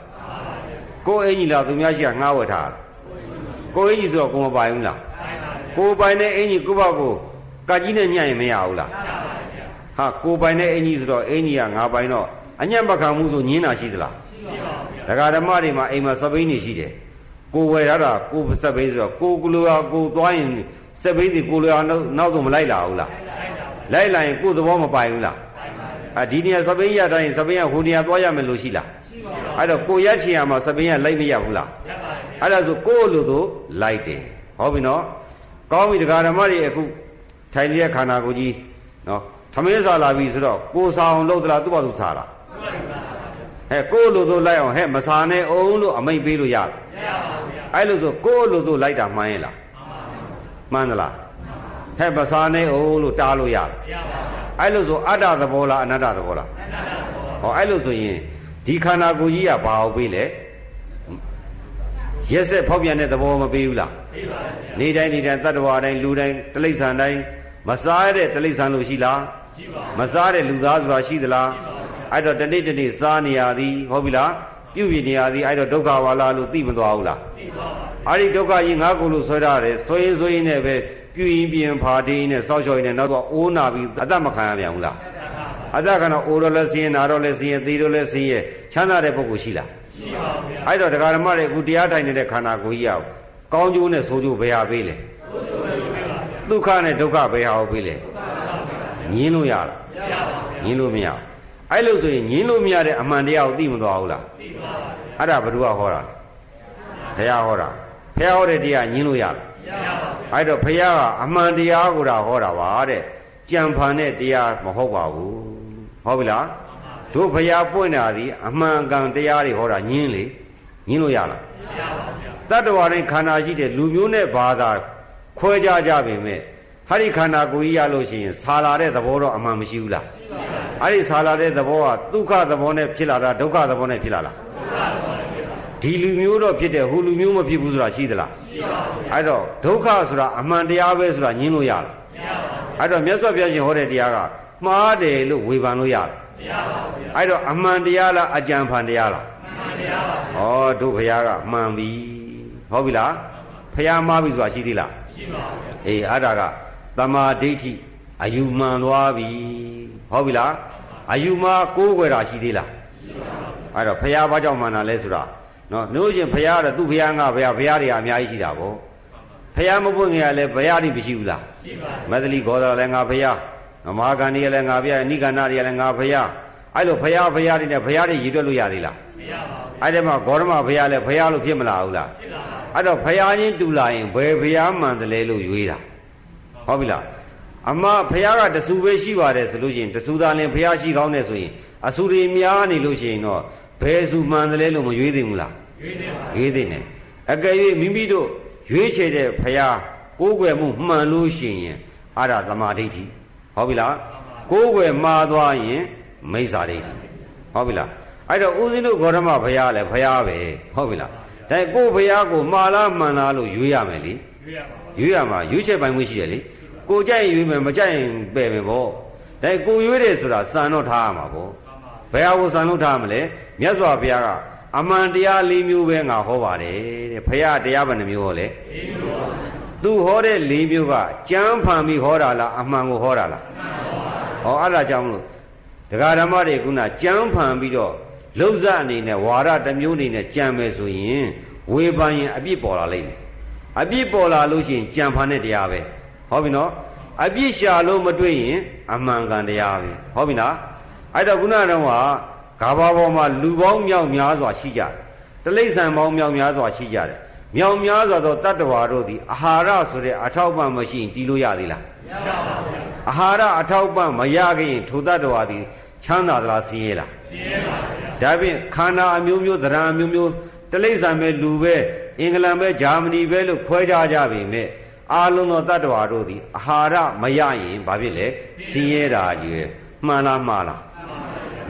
ကိုယ်အင်ကြီးလားသူများရှိကငါဝတ်ထားကိုယ်အင်ကြီးဆိုတော့ကိုမပိုင်ဘူးလား ကိုယ်ပိုင်တဲ့အင်ကြီးကိုယ့်ဘာကိုကကြီးနဲ့ညံ့ရင်မရဘူးလားဟာကိုယ်ပိုင်တဲ့အင်ကြီးဆိုတော့အင်ကြီးကငါပိုင်တော့အညံ့မခံမှုဆိုညင်းတာရှိသလားရှိပါဘူးတရားဓမ္မတွေမှာအိမ်မှာစပိန်းနေရှိတယ်ကိုဝယ်ထားတာကိုစပိန်းဆိုတော့ကိုကလူဟာကိုသွားရင်စပိန်းဒီကိုလူဟာနောက်ဆုံးမလိုက်လာဘူးလားလိုက်လာရင်ကိုသဘောမပိုင်ဘူးလားအာဒီနေရာစပိန်းရတိုင်းစပိန်းကဟိုနေရာသွားရမယ်လို့ရှိလားရှိပါဘူးအဲ့တော့ကိုရက်ချင်ရမှာစပိန်းကလိုက်မရဘူးလားရပါဘူးအဲ့ဒါဆိုကိုလိုသို့လိုက်တယ်ဟုတ်ပြီနော် ကောင်းပြီတရားဓမ္မတွေအခုထိုင်နေတဲ့ခန္ဓာကိုယ်ကြီးနော်သမင်းစားလာပြီဆိုတော့ကိုစားအောင်လုပ်သလားသူ့ဘာသူစားလားဟဲ့ကိုလိုသို့လိုက်အောင်ဟဲ့မစားနဲ့အောင်လို့အမိတ်ပေးလို့ရလားမရပါဘူးဗျာအဲ့လိုဆိုကိုလိုသို့လိုက်တာမှန်ရဲ့လားမှန်ပါဘူးမှန်သလားဟဲ့မစားနဲ့အောင်လို့တားလို့ရလားမရပါဘူးအဲ့လိုဆိုအတ္တသဘောလားအနတ္တသဘောလားအနတ္တသဘောဟောအဲ့လိုဆိုရင်ဒီခန္ဓာကိုယ်ကြီးကဘာအောင်ပေးလဲရက်ဆက်ဖောက်ပြန်တဲ့သဘောမပေးဘူးလားပေးပါဗျာ နေတိုင်းနေတိုင်းတတ္တဝါတိုင်းလူတိုင်းတိလိ္ဆန်တိုင်းမစားတဲ့တိလိ္ဆန်လို့ရှိလားရှိပါမစားတဲ့လူသားဆိုတာရှိသလားအဲ့တော့တနေ့တနေ့စားနေရသည်ဟုတ်ပြီလားပြုပြင်နေရသည်အဲ့တော့ဒုက္ခဝါလာလို့သိမသွားဘူးလားသိပါပါအဲ့ဒီဒုက္ခကြီးငါကိုလို့ဆွဲရတယ်ဆွဲရင်ဆွဲရင်နဲ့ပဲပြုရင်ပြင်ဖာတေးနဲ့စောက်ချော်ရင်နဲ့နောက်တော့အိုးနာပြီးအသက်မခံရပြန်ဘူးလားအသက်ခံတော့အိုးတော့လည်းဆင်းရဲနာတော့လည်းဆင်းရဲသေတော့လည်းဆင်းရဲချမ်းသာတဲ့ပုဂ္ဂိုလ်ရှိလားရှိပါဗျာအဲ့တော့ဒကာဓမ္မတွေအခုတရားထိုင်နေတဲ့ခန္ဓာကိုယ်ကြီးက ကောင်းကျိုးနဲ့ဆိုးကျိုးဘယ်ဟာပေးလဲဒုက္ခနဲ့ဒုက္ခဘယ်ဟာကိုပေးလဲညင်းလို့ရလားညင်းလို့မရအဲ့လိုဆိုရင်ညင်းလို့မရတဲ့အမှန်တရားကိုသိမသွားဘူးလားသိပါပါအဲ့ဒါဘယ်သူကဟောတာလဲဘုရားဟောတာဘုရားဟောတဲ့တရားညင်းလို့ရလားအဲ့တော့ဘုရားကအမှန်တရားကိုတာဟောတာပါတဲ့ကြံဖန်တဲ့တရားမဟုတ်ပါဘူးဟုတ်ပြီလားတို့ဘုရားပွင့်တာဒီအမှန်ကန်တရားတွေဟောတာညင်းလေညင်းလို့ရလားမရပါဘူး တတ္တဝါတိုင်းခန္ဓာရှိတဲ့လူမျိုးနဲ့ဘာသာခွဲခြားကြပေမဲ့ဟာဒီခန္ဓာကိုယ်ကြီးရလို့ရှိရင်ဆာလာတဲ့သဘောတော့အမှန်မရှိဘူးလားအဲ့ဒီဆာလာတဲ့သဘောကဒုက္ခသဘောနဲ့ဖြစ်လာတာဒုက္ခသဘောနဲ့ဖြစ်လာလားဒီလူမျိုးတော့ဖြစ်တယ်ဟိုလူမျိုးမဖြစ်ဘူးဆိုတာရှိသလားရှိပါဘူးအဲ့တော့ဒုက္ခဆိုတာအမှန်တရားပဲဆိုတာညင်းလို့ရလားမရပါဘူးအဲ့တော့မြတ်စွာဘုရားရှင်ဟောတဲ့တရားကမှားတယ်လို့ဝေဖန်လို့ရလားမရပါဘူးအဲ့တော့အမှန်တရားလားအကြံဖန်တရားလားမှန်တရားပါဩတို့ဘုရားကမှန်ပြီ ဟုတ်ပြီလားဘုရားမှားပြီဆိုတာရှိသေးလားရှိပါဘူးအေးအဲ့ဒါကတမာဒိဋ္ဌိအယူမှန်သွားပြီဟုတ်ပြီလားအယူမှားကိုးကွယ်တာရှိသေးလားရှိပါဘူးအဲ့တော့ဘုရားဘာကြောင့်မှန်တာလဲဆိုတာနော်တို့ရှင်ဘုရားကတော့သူ့ဘုရားငါဘုရားဘုရားတွေအများကြီးရှိတာဗောဘုရားမပွင့်ခင်ကလည်းဘုရားတွေမရှိဘူးလားရှိပါဘူးမသလိဂောတော်လည်းငါဘုရားမဟာကန္ဒီလည်းငါဘုရားနိကန္နာတွေလည်းငါဘုရားအဲ့လိုဘုရားဘုရားတွေနဲ့ဘုရားတွေရည်တွက်လို့ရသေးလားမရပါဘူးအဲ့ဒီမှာဂေါရမဘုရားလည်းဘုရားလို့ဖြစ်မလာဘူးလားဖြစ်ပါဘူး အဲ့တော့ဘုရားချင်းတူလာရင်ဘယ်ဘုရားမှန်တယ်လဲလို့ရွေးတာဟုတ်ပြီလားအမဘုရားကတဆူပဲရှိပါတယ်ဆိုလို့ရှိရင်တဆူသားလင်ဘုရားရှိကောင်းတယ်ဆိုရင်အဆူတွေများနေလို့ရှိရင်တော့ဘယ်ဆူမှန်တယ်လဲလို့မရွေးသိဘူးလားရွေးသိပါရွေးသိနေအကယ်၍မိမိတို့ရွေးချယ်တဲ့ဘုရားကိုးကွယ်မှုမှန်လို့ရှိရင်အဲ့ဒါသမာဓိဋ္ဌိဟုတ်ပြီလားကိုးကွယ်မှားသွားရင်မိစ္ဆာဒိဋ္ဌိဟုတ်ပြီလားအဲ့တော့ဦးဇင်းတို့ဂေါရမဘုရားလည်းဘုရားပဲဟုတ်ပြီလား ဒါကိုဘုရားကိုမှားလားမှန်လားလို့ရွေးရမယ်လေရွေးရပါရွေးရမှာရွေးချက်ပိုင်မှုရှိတယ်လေကိုကြိုက်ရင်ရွေးမယ်မကြိုက်ရင်ပယ်မယ်ပေါ့ဒါကိုရွေးတယ်ဆိုတာစံတော့ထားရမှာပေါ့ဘယ်ဟာကိုစံလို့ထားမလဲမြတ်စွာဘုရားကအမှန်တရား၄မျိုးပဲငါဟောပါတယ်တဲ့ဘုရားတရားဘယ်နှမျိုးဟောလဲ၄မျိုးပါသူဟောတဲ့၄မျိုးကကြမ်းဖန်ပြီးဟောတာလားအမှန်ကိုဟောတာလားဟောအဲ့ဒါကြောင့်မလို့တရားဓမ္မတွေခုနကြမ်းဖန်ပြီးတော့ လှုပ်ဇက်အနေနဲ့ဝါရတစ်မျိုးအနေနဲ့ကြံမယ်ဆိုရင်ဝေဖန်ရင်အပြစ်ပေါ်လာလိမ့်မယ်အပြစ်ပေါ်လာလို့ရှိရင်ကြံဖန်တဲ့တရားပဲဟောပြီနော်အပြစ်ရှာလို့မတွေ့ရင်အမှန်ကန်တရားပဲဟောပြီနော်အဲ့တော့ခုနကတော့ကဘာပေါ်မှာလူပေါင်းမြောက်များစွာရှိကြတယ်တလိษံပေါင်းမြောက်များစွာရှိကြတယ်မြောက်များစွာသောတတ္တဝါတို့သည်အာဟာရဆိုတဲ့အထောက်ပံ့မရှိရင်တီးလို့ရသေးလားမရပါဘူးအာဟာရအထောက်ပံ့မရခင်ထိုတတ္တဝါသည်ချမ်းသာသလားဆင်းရဲလားဆင်းရဲပါဗျာ ဒါဖြင့်ခန္ဓာအမျိုးမျိုးသရံအမျိုးမျိုးတလိษံပဲလူပဲအင်္ဂလန်ပဲဂျာမနီပဲလို့ခွဲခြားကြပြီမဲ့အာလုံးသောတတ္တဝါတို့သည်အာဟာရမရရင်ဘာဖြစ်လဲဆင်းရဲတာကြီးပဲမှန်လားမှားလား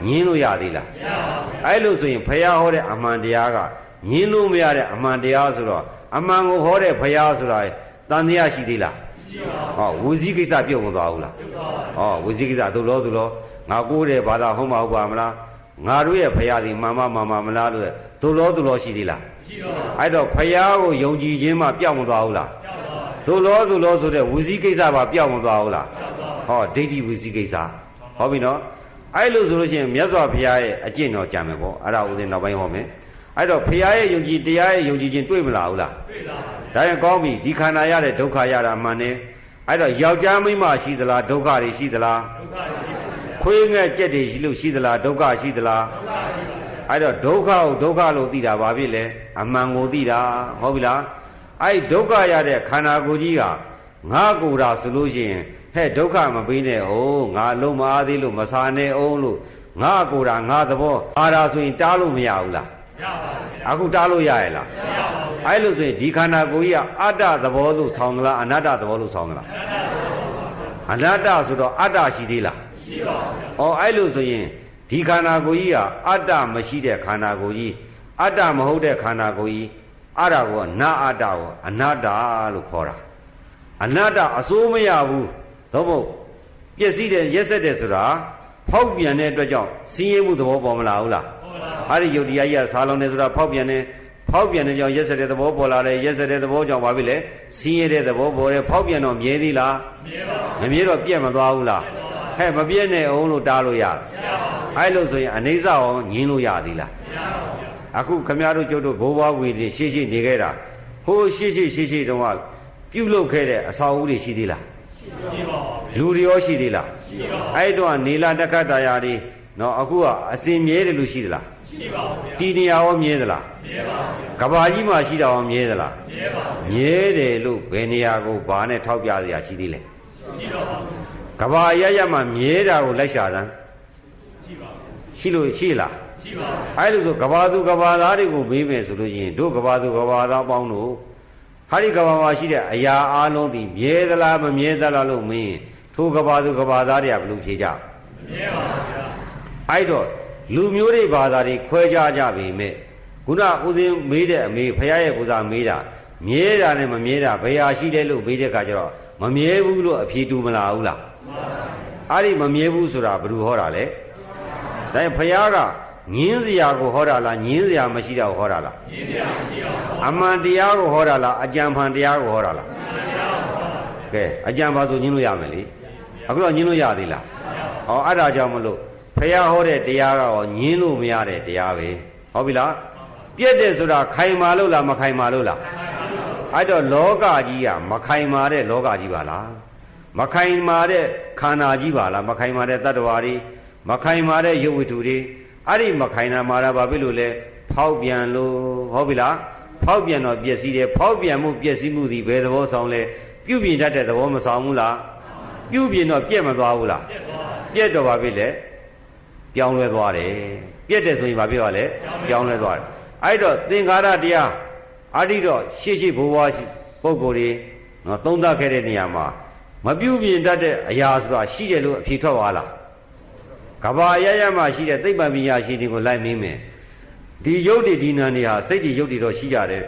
ညင်းလို့ရသေးလားမရပါဘူးအဲ့လိုဆိုရင်ဖះဟောတဲ့အမှန်တရားကညင်းလို့မရတဲ့အမှန်တရားဆိုတော့အမှန်ကိုဟောတဲ့ဖះဆိုတာတန်တရားရှိသေးလားမရှိပါဘူးဟောဝစီကိစ္စပြုတ်မသွားဘူးလားပြုတ်သွားပါဘူးဟောဝစီကိစ္စသူလို့သူလို့ငါကိုးတဲ့ဘာသာဟုတ်မှာဟုတ်ပါမလား ငါတို့ရဲ့ဖရာဒီမှန်မှမှန်မှမလားလို့သူလောသူလောရှိသေးလားရှိပါဘူးအဲ့တော့ဖရာကိုယုံကြည်ခြင်းမှပြောင်းမသွားဘူးလားပြောင်းသွားသူလောသူလောဆိုတဲ့ဝစီကိစ္စပါပြောင်းမသွားဘူးလားပြောင်းသွားဟောဒိဋ္ဌိဝစီကိစ္စဟောပြီနော်အဲ့လိုဆိုလို့ရှိရင်မြတ်စွာဘုရားရဲ့အကျင့်တော်ကြံမယ်ပေါ့အဲ့ဒါဥစဉ်နောက်ပိုင်းဟောမယ်အဲ့တော့ဘုရားရဲ့ယုံကြည်တရားရဲ့ယုံကြည်ခြင်းတွေ့မလားဘူးလားတွေ့ပါပါဒါရင်ကောင်းပြီဒီခန္ဓာရတဲ့ဒုက္ခရတာမှန်တယ်အဲ့တော့ယောက်ျားမိန်းမရှိသလားဒုက္ခတွေရှိသလားဒုက္ခတွေရှိ ခွေးငှက်ကြက်တွေရှိလို့ရှိသလားဒုက္ခရှိသလားဒုက္ခရှိပါအဲ့တော့ဒုက္ခကိုဒုက္ခလို့သိတာဘာဖြစ်လဲအမှန်ကိုသိတာဟုတ်ပြီလားအဲ့ဒုက္ခရတဲ့ခန္ဓာကိုယ်ကြီးကငါကိုယ်တာဆိုလို့ရှိရင်ဟဲ့ဒုက္ခမပေးနဲ့ဟုတ်ငါလုံးမအားသေးလို့မစားနဲ့အောင်လို့ငါကိုယ်တာငါသဘောအားတာဆိုရင်တားလို့မရဘူးလားရပါဘူးအခုတားလို့ရရဲ့လားမရပါဘူးအဲ့လိုဆိုရင်ဒီခန္ဓာကိုယ်ကြီးကအတ္တသဘောလို့ဆောင်းသလားအနတ္တသဘောလို့ဆောင်းသလားအနတ္တဆိုတော့အတ္တရှိသေးလား ရှိပါဘူး။ဩအဲ့လိုဆိုရင်ဒီခန္ဓာကိုယ်ကြီးဟာအတ္တမရှိတဲ့ခန္ဓာကိုယ်ကြီးအတ္တမဟုတ်တဲ့ခန္ဓာကိုယ်ကြီးအဲ့ဒါကိုနာအတ္တကိုအနတ္တလို့ခေါ်တာအနတ္တအစိုးမရဘူးသို့မဟုတ်ပျက်စီးတဲ့ရက်ဆက်တဲ့ဆိုတာဖောက်ပြန်တဲ့အတွက်ကြောင့်စင်းရဲမှုသဘောပေါ်မလာဘူးလားပေါ်လာပါဘူးအဲ့ဒီယုတ်တရားကြီးကဆာလုံးနေဆိုတာဖောက်ပြန်တဲ့ဖောက်ပြန်တဲ့ကြောင့်ရက်ဆက်တဲ့သဘောပေါ်လာတယ်ရက်ဆက်တဲ့သဘောကြောင့်ဘာဖြစ်လဲစင်းရဲတဲ့သဘောပေါ်တယ်ဖောက်ပြန်တော့မြဲသေးလားမြဲပါဘူးမမြဲတော့ပြက်မသွားဘူးလား ဟဲ့မပြည့်နဲ့အောင်လို့တားလို့ရအဲ့လို့ဆိုရင်အနေစအောင်ညင်းလို့ရသေးလားအခုခမရတို့ကျုပ်တို့ဘိုးဘွားဝီတွေရှေ့ရှေ့နေခဲ့တာဟိုးရှေ့ရှေ့ရှေ့ရှေ့တုန်းကပြုတ်လုခဲ့တဲ့အစာအုပ်တွေရှိသေးလားရှိပါဘူးလူတွေရောရှိသေးလားရှိပါဘူးအဲ့တော့နေလာတက္ကတာယာတွေနော်အခုကအစင်မြဲတယ်လို့ရှိသလားရှိပါဘူးတီနေရာရောမြဲသလားမြဲပါဘူးကဘာကြီးမှာရှိတာရောမြဲသလားမြဲပါဘူးမြဲတယ်လို့ဘယ်နေရာကိုဘာနဲ့ထောက်ပြစရာရှိသေးလဲရှိတော့ပါဘူး ကဘာရရမှမြဲတာကိုလိုက်ရှာသမ်းရှိပါဘူးရှိလို့ရှိလားရှိပါဘူးအဲ့လိုဆိုကဘာသူကဘာသားတွေကိုမေးမယ်ဆိုလို့ရှိရင်တို့ကဘာသူကဘာသားပေါင်းတို့ဟာဒီကဘာမှာရှိတဲ့အရာအလုံးဒီမြဲသလားမမြဲသလားလို့မင်းထိုကဘာသူကဘာသားတွေကဘယ်လိုဖြေကြမမြဲပါဘူးဗျာအဲ့တော့လူမျိုးတွေဘာသာတွေခွဲခြားကြပြီမဲ့ခုနဦးစင်းမေးတဲ့အမေဖခင်ရဲ့ကိုစားမေးတာမြဲတာနဲ့မမြဲတာဘယ်ဟာရှိတယ်လို့မေးတဲ့အခါကျတော့မမြဲဘူးလို့အဖြေတူမလာဘူးလား အဲ့ဒီမမြဲဘူးဆိုတာဘယ်သူဟောတာလဲဒါရင်ဖះကငင်းစရာကိုဟောတာလားငင်းစရာမရှိတာကိုဟောတာလားငင်းစရာမရှိပါဘူးအမှန်တရားကိုဟောတာလားအကြံဖန်တရားကိုဟောတာလားကဲအကြံပါဆိုညင်းလို့ရမယ်လေအခုတော့ညင်းလို့ရသေးလားဟောအဲ့ဒါကြောင့်မလို့ဖះဟောတဲ့တရားကတော့ညင်းလို့မရတဲ့တရားပဲဟုတ်ပြီလားပြည့်တယ်ဆိုတာခိုင်မာလို့လားမခိုင်မာလို့လားအဲ့တော့လောကကြီးကမခိုင်မာတဲ့လောကကြီးပါလား မခိုင်မာတဲ့ခန္ဓာကြီးပါလားမခိုင်မာတဲ့တ attva တွေမခိုင်မာတဲ့ရုပ်ဝတ္ထုတွေအဲ့ဒီမခိုင်နာမာတာဘာဖြစ်လို့လဲဖောက်ပြန်လို့ဟုတ်ပြီလားဖောက်ပြန်တော့ပျက်စီးတယ်ဖောက်ပြန်မှုပျက်စီးမှုဒီဘယ်သဘောဆောင်လဲပြုပြင်တတ်တဲ့သဘောမဆောင်ဘူးလားပြုပြင်တော့ပြက်မသွားဘူးလားပြက်တော့ဘာဖြစ်လဲပြောင်းလဲသွားတယ်ပြက်တယ်ဆိုရင်ဘာဖြစ်သွားလဲပြောင်းလဲသွားတယ်အဲ့တော့သင်္ခါရတရားအဋ္ဌိတော့ရှေ့ရှေ့ဘိုးဘွားပုဂ္ဂိုလ်တွေနော်သုံးသပ်ခဲ့တဲ့နေရာမှာ မပြုပြင်တတ်တဲ့အရာဆိုတာရှိတယ်လို့အဖြေထွက်သွားလားကဘာရရမှရှိတဲ့သိပ္ပံပညာရှိတွေကိုလိုက်မင်းမယ်ဒီယုတ်တိဒီနာနေဟာစိတ်တွေယုတ်တိတော့ရှိကြတယ်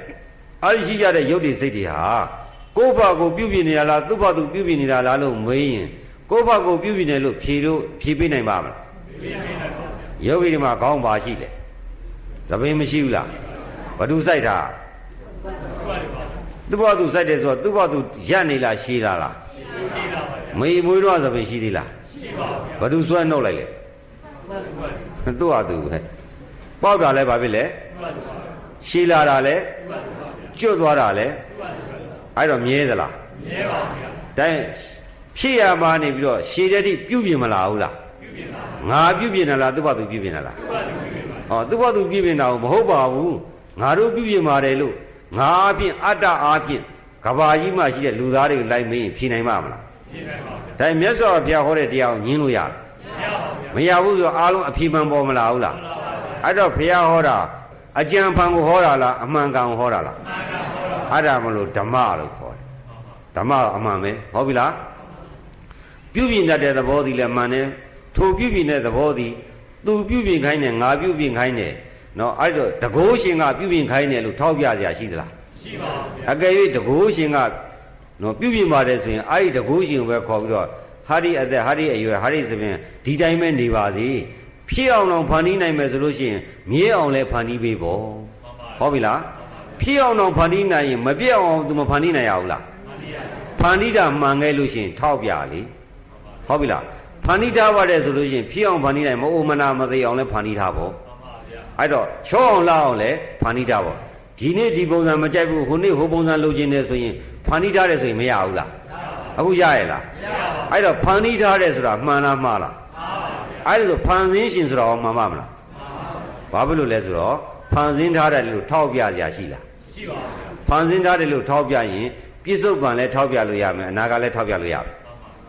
အဲဒီရှိကြတဲ့ယုတ်တိစိတ်တွေဟာကိုယ့်ဘာကိုပြုပြင်နေတာလားသူ့ဘာသူပြုပြင်နေတာလားလို့မေးရင်ကိုယ့်ဘက်ကိုပြုပြင်တယ်လို့ဖြေလို့ဖြေပေးနိုင်ပါမလားယောဂီဒီမှာခေါင်းပါရှိတယ်သပင်းမရှိဘူးလားဘဒုစိုက်တာသူ့ဘသူစိုက်တယ်ဆိုတော့သူ့ဘသူရက်နေလားရှည်တာလား မေးမွေးတော့သပင်းရှိသေးလားဘဒုဆွဲနှုတ်လိုက်လေသူ့ဟာသူပဲပေါက်တာလဲဘာဖြစ်လဲရှည်လာတာလဲကျွတ်သွားတာလဲအဲ့တော့မြဲသလားမြဲပါဗျာတိုင်းဖြစ်ရမှာနေပြီးတော့ရှည်တဲ့တိပြုပြင်မလာဘူးလားပြုပြင်ပါငါပြုပြင်တယ်လားသူ့ဘာသူပြုပြင်တယ်လားသူ့ဘာသူပြုပြင်ပါဟောသူ့ဘာသူပြုပြင်တာမဟုတ်ပါဘူးငါတို့ပြုပြင်ပါတယ်လို့ငါအပြင်အတ္တအားဖြင့်ကဘာကြီးမှရှိတဲ့လူသားတွေလိုက်မင်းဖြေနိုင်မှာမလားဖြေနိုင်ပါဘူး ဒါမြတ်စွာဘုရားဟောတဲ့တရားကိုညင်းလို့ရလားမရပါဘူးမရဘူးဆိုအားလုံးအဖြေမှန်ပေါ်မလာဘူးလားအဲ့တော့ဘုရားဟောတာအကြံဖန်ကိုဟောတာလားအမှန်ကန်ကိုဟောတာလားအမှန်ကန်ဟောတာအဲ့ဒါမလို့ဓမ္မလို့ခေါ်တယ်ဓမ္မအမှန်ပဲဟုတ်ပြီလားပြုပြင်တတ်တဲ့သဘောသည်လည်းမှန်တယ်ထိုပြုပြင်တဲ့သဘောသည်သူပြုပြင်ခိုင်းတယ်ငါပြုပြင်ခိုင်းတယ်နော်အဲ့တော့တကိုးရှင်ကပြုပြင်ခိုင်းတယ်လို့ထောက်ပြစရာရှိသလားရှိပါဘူးအကယ်၍တကိုးရှင်က နော်ပြုပြင်ပါတယ်ဆိုရင်အဲ့ဒီတကိုးရှင်ကိုပဲခေါ်ပြီးတော့ဟာဒီအသက်ဟာဒီအရွယ်ဟာဒီသဖြင့်ဒီတိုင်းပဲနေပါစေဖြစ်အောင်တော့ဖန်တီးနိုင်မယ်ဆိုလို့ရှိရင်မြဲအောင်လည်းဖန်တီးပေးပေါ့ဟုတ်ပြီလားဖြစ်အောင်တော့ဖန်တီးနိုင်ရင်မပြတ်အောင်သူမဖန်တီးနိုင်ရဘူးလားဖန်တီးတာမှန်ခဲ့လို့ရှိရင်ထောက်ပြလေဟုတ်ပြီလားဖန်တီးထားပါတယ်ဆိုလို့ရှိရင်ဖြစ်အောင်ဖန်တီးနိုင်မအိုမနာမသေးအောင်လည်းဖန်တီးထားပေါ့အဲ့တော့ချောအောင်လောက်အောင်လည်းဖန်တီးထားပေါ့ဒီနေ့ဒီပုံစံမကြိုက်ဘူးဟိုနေ့ဟိုပုံစံလုပ်ခြင်းနဲ့ဆိုရင် ဖန်တီးထားတယ်ဆိုရင်မရဘူးလားအခုရရဲ့လားမရပါဘူးအဲ့တော့ဖန်တီးထားတယ်ဆိုတာမှန်လားမှားလားမှန်ပါဗျာအဲ့ဒါဆိုဖန်ဆင်းရှင်ဆိုတာမှန်ပါမလားမှန်ပါဘာဖြစ်လို့လဲဆိုတော့ဖန်ဆင်းထားတယ်လို့ထောက်ပြကြရှိလားရှိပါဘူးဖန်ဆင်းထားတယ်လို့ထောက်ပြရင်ပြစ္ဆုတ်ပံလည်းထောက်ပြလို့ရမယ်အနာကလည်းထောက်ပြလို့ရမယ်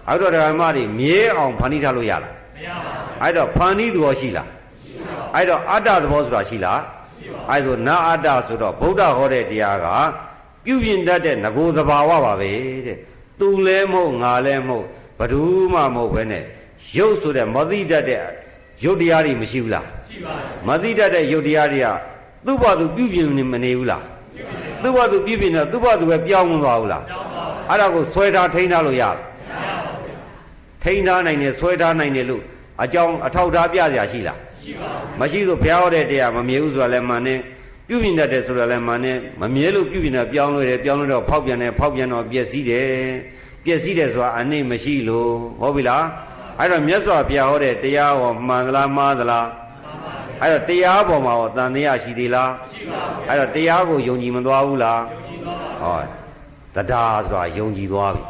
အဲ့တော့ဓမ္မတွေမြဲအောင်ဖန်တီးထားလို့ရလားမရပါဘူးအဲ့တော့ဖန်တီးသဘောရှိလားရှိပါဘူးအဲ့တော့အတ္တသဘောဆိုတာရှိလားရှိပါဘူးအဲ့ဆိုနာအတ္တဆိုတော့ဗုဒ္ဓဟောတဲ့တရားက ပြုပြင်တတ်တဲ့ငကိုသဘာဝပါပဲတဲ့သူလည်းမဟုတ်ငါလည်းမဟုတ်ဘယ်သူမှမဟုတ်ပဲနဲ့ရုပ်ဆိုတဲ့မသိတတ်တဲ့ရုပ်တရားတွေမရှိဘူးလားရှိပါတယ်မသိတတ်တဲ့ရုပ်တရားတွေကသူ့ဘာသူပြုပြင်နေမနေဘူးလားသူ့ဘာသူပြုပြင်တော့သူ့ဘာသူပဲပြောင်းမသွားဘူးလားပြောင်းပါဘူးအဲ့ဒါကိုဆွဲထားထိန်းထားလို့ရလားထိန်းထားနိုင်တယ်ဆွဲထားနိုင်တယ်လို့အကြောင်းအထောက်ထားပြစရာရှိလားရှိပါဘူးမရှိဆိုဘုရားဟောတဲ့တရားမမြဲဘူးဆိုတာလည်းမှန်တယ် ပြုပြင်တတ်တယ်ဆိုတာလည်းမှန်တယ်မမြဲလို့ပြုပြင်တာပြောင်းလို့ရတယ်ပြောင်းလို့တော့ဖောက်ပြန်တယ်ဖောက်ပြန်တော့ပျက်စီးတယ်ပျက်စီးတယ်ဆိုတာအနှိမ့်မရှိလို့ဟုတ်ပြီလားအဲ့တော့မြတ်စွာဘုရားဟောတဲ့တရားဟောမှန်သလားမှားသလားအဲ့တော့တရားပေါ်မှာဟောတန်တရားရှိသေးလားရှိပါဘူးအဲ့တော့တရားကိုယုံကြည်မသွားဘူးလားယုံကြည်သွားပါဘူးဟောတရားဆိုတာယုံကြည်သွားပြီ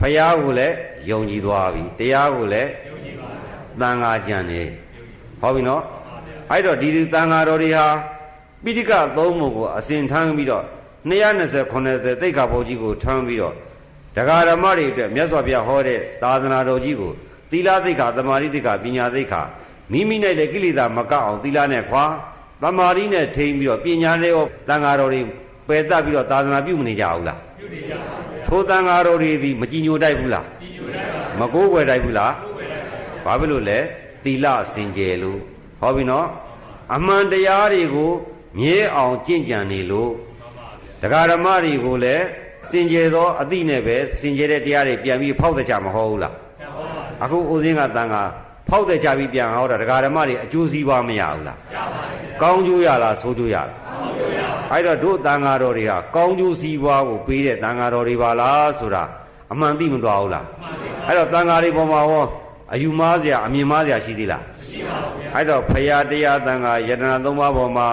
ဘုရားကိုလည်းယုံကြည်သွားပြီတရားကိုလည်းယုံကြည်ပါဘူးတန်ခါကြံနေဟုတ်ပြီနော်အဲ့တော့ဒီတန်ခါတော်တွေဟာ ပိဋကသုံးပုံကိုအစဉ်ထမ်းပြီးတော့220 90သိက္ခာပုဒ်ကြီးကိုထမ်းပြီးတော့ဒကာဓမ္မတွေအတွက်မြတ်စွာဘုရားဟောတဲ့သာသနာတော်ကြီးကိုသီလသိက္ခာသမာဓိသိက္ခာပညာသိက္ခာမိမိနဲ့လည်းကိလေသာမကောက်အောင်သီလနဲ့ခွာသမာဓိနဲ့ထိန်းပြီးတော့ပညာနဲ့ရောသံဃာတော်တွေပယ်တတ်ပြီးတော့သာသနာပြုမနေကြဘူးလားပြုနေကြပါဘူးထိုသံဃာတော်တွေဒီမကြည်ညိုတိုက်ဘူးလားကြည်ညိုတိုက်ပါမကိုးကွယ်တိုက်ဘူးလားကိုးကွယ်တိုက်ပါဘာဖြစ်လို့လဲသီလစင်ကြယ်လို့ဟောပြီနော်အမှန်တရားတွေကို မြဲအောင်ကြင့်ကြံနေလို့တရားဓမ္မတွေကိုလည်းစင်ကြယ်သောအသိနဲ့ပဲစင်ကြယ်တဲ့တရားတွေပြန်ပြီးဖောက်တဲ့ချမဟုတ်ဘူးလားအခုဦးစင်းကတန်ခါဖောက်တဲ့ချပြီးပြန်ဟောတာတရားဓမ္မတွေအကျိုးစီးပွားမရဘူးလားရပါတယ်ကောင်းကျိုးရလားဆိုးကျိုးရလားကောင်းကျိုးရပါအဲ့တော့တို့တန်ခါတော်တွေဟာကောင်းကျိုးစီးပွားကိုပေးတဲ့တန်ခါတော်တွေပါလားဆိုတာအမှန်သိမသွားဘူးလားမှန်ပါအဲ့တော့တန်ခါတွေပေါ်မှာဟောအယူမားစရာအမြင်မားစရာရှိသေးလားရှိပါဘူးဗျာအဲ့တော့ဖရာတရားတန်ခါယတနာသုံးပါးပေါ်မှာ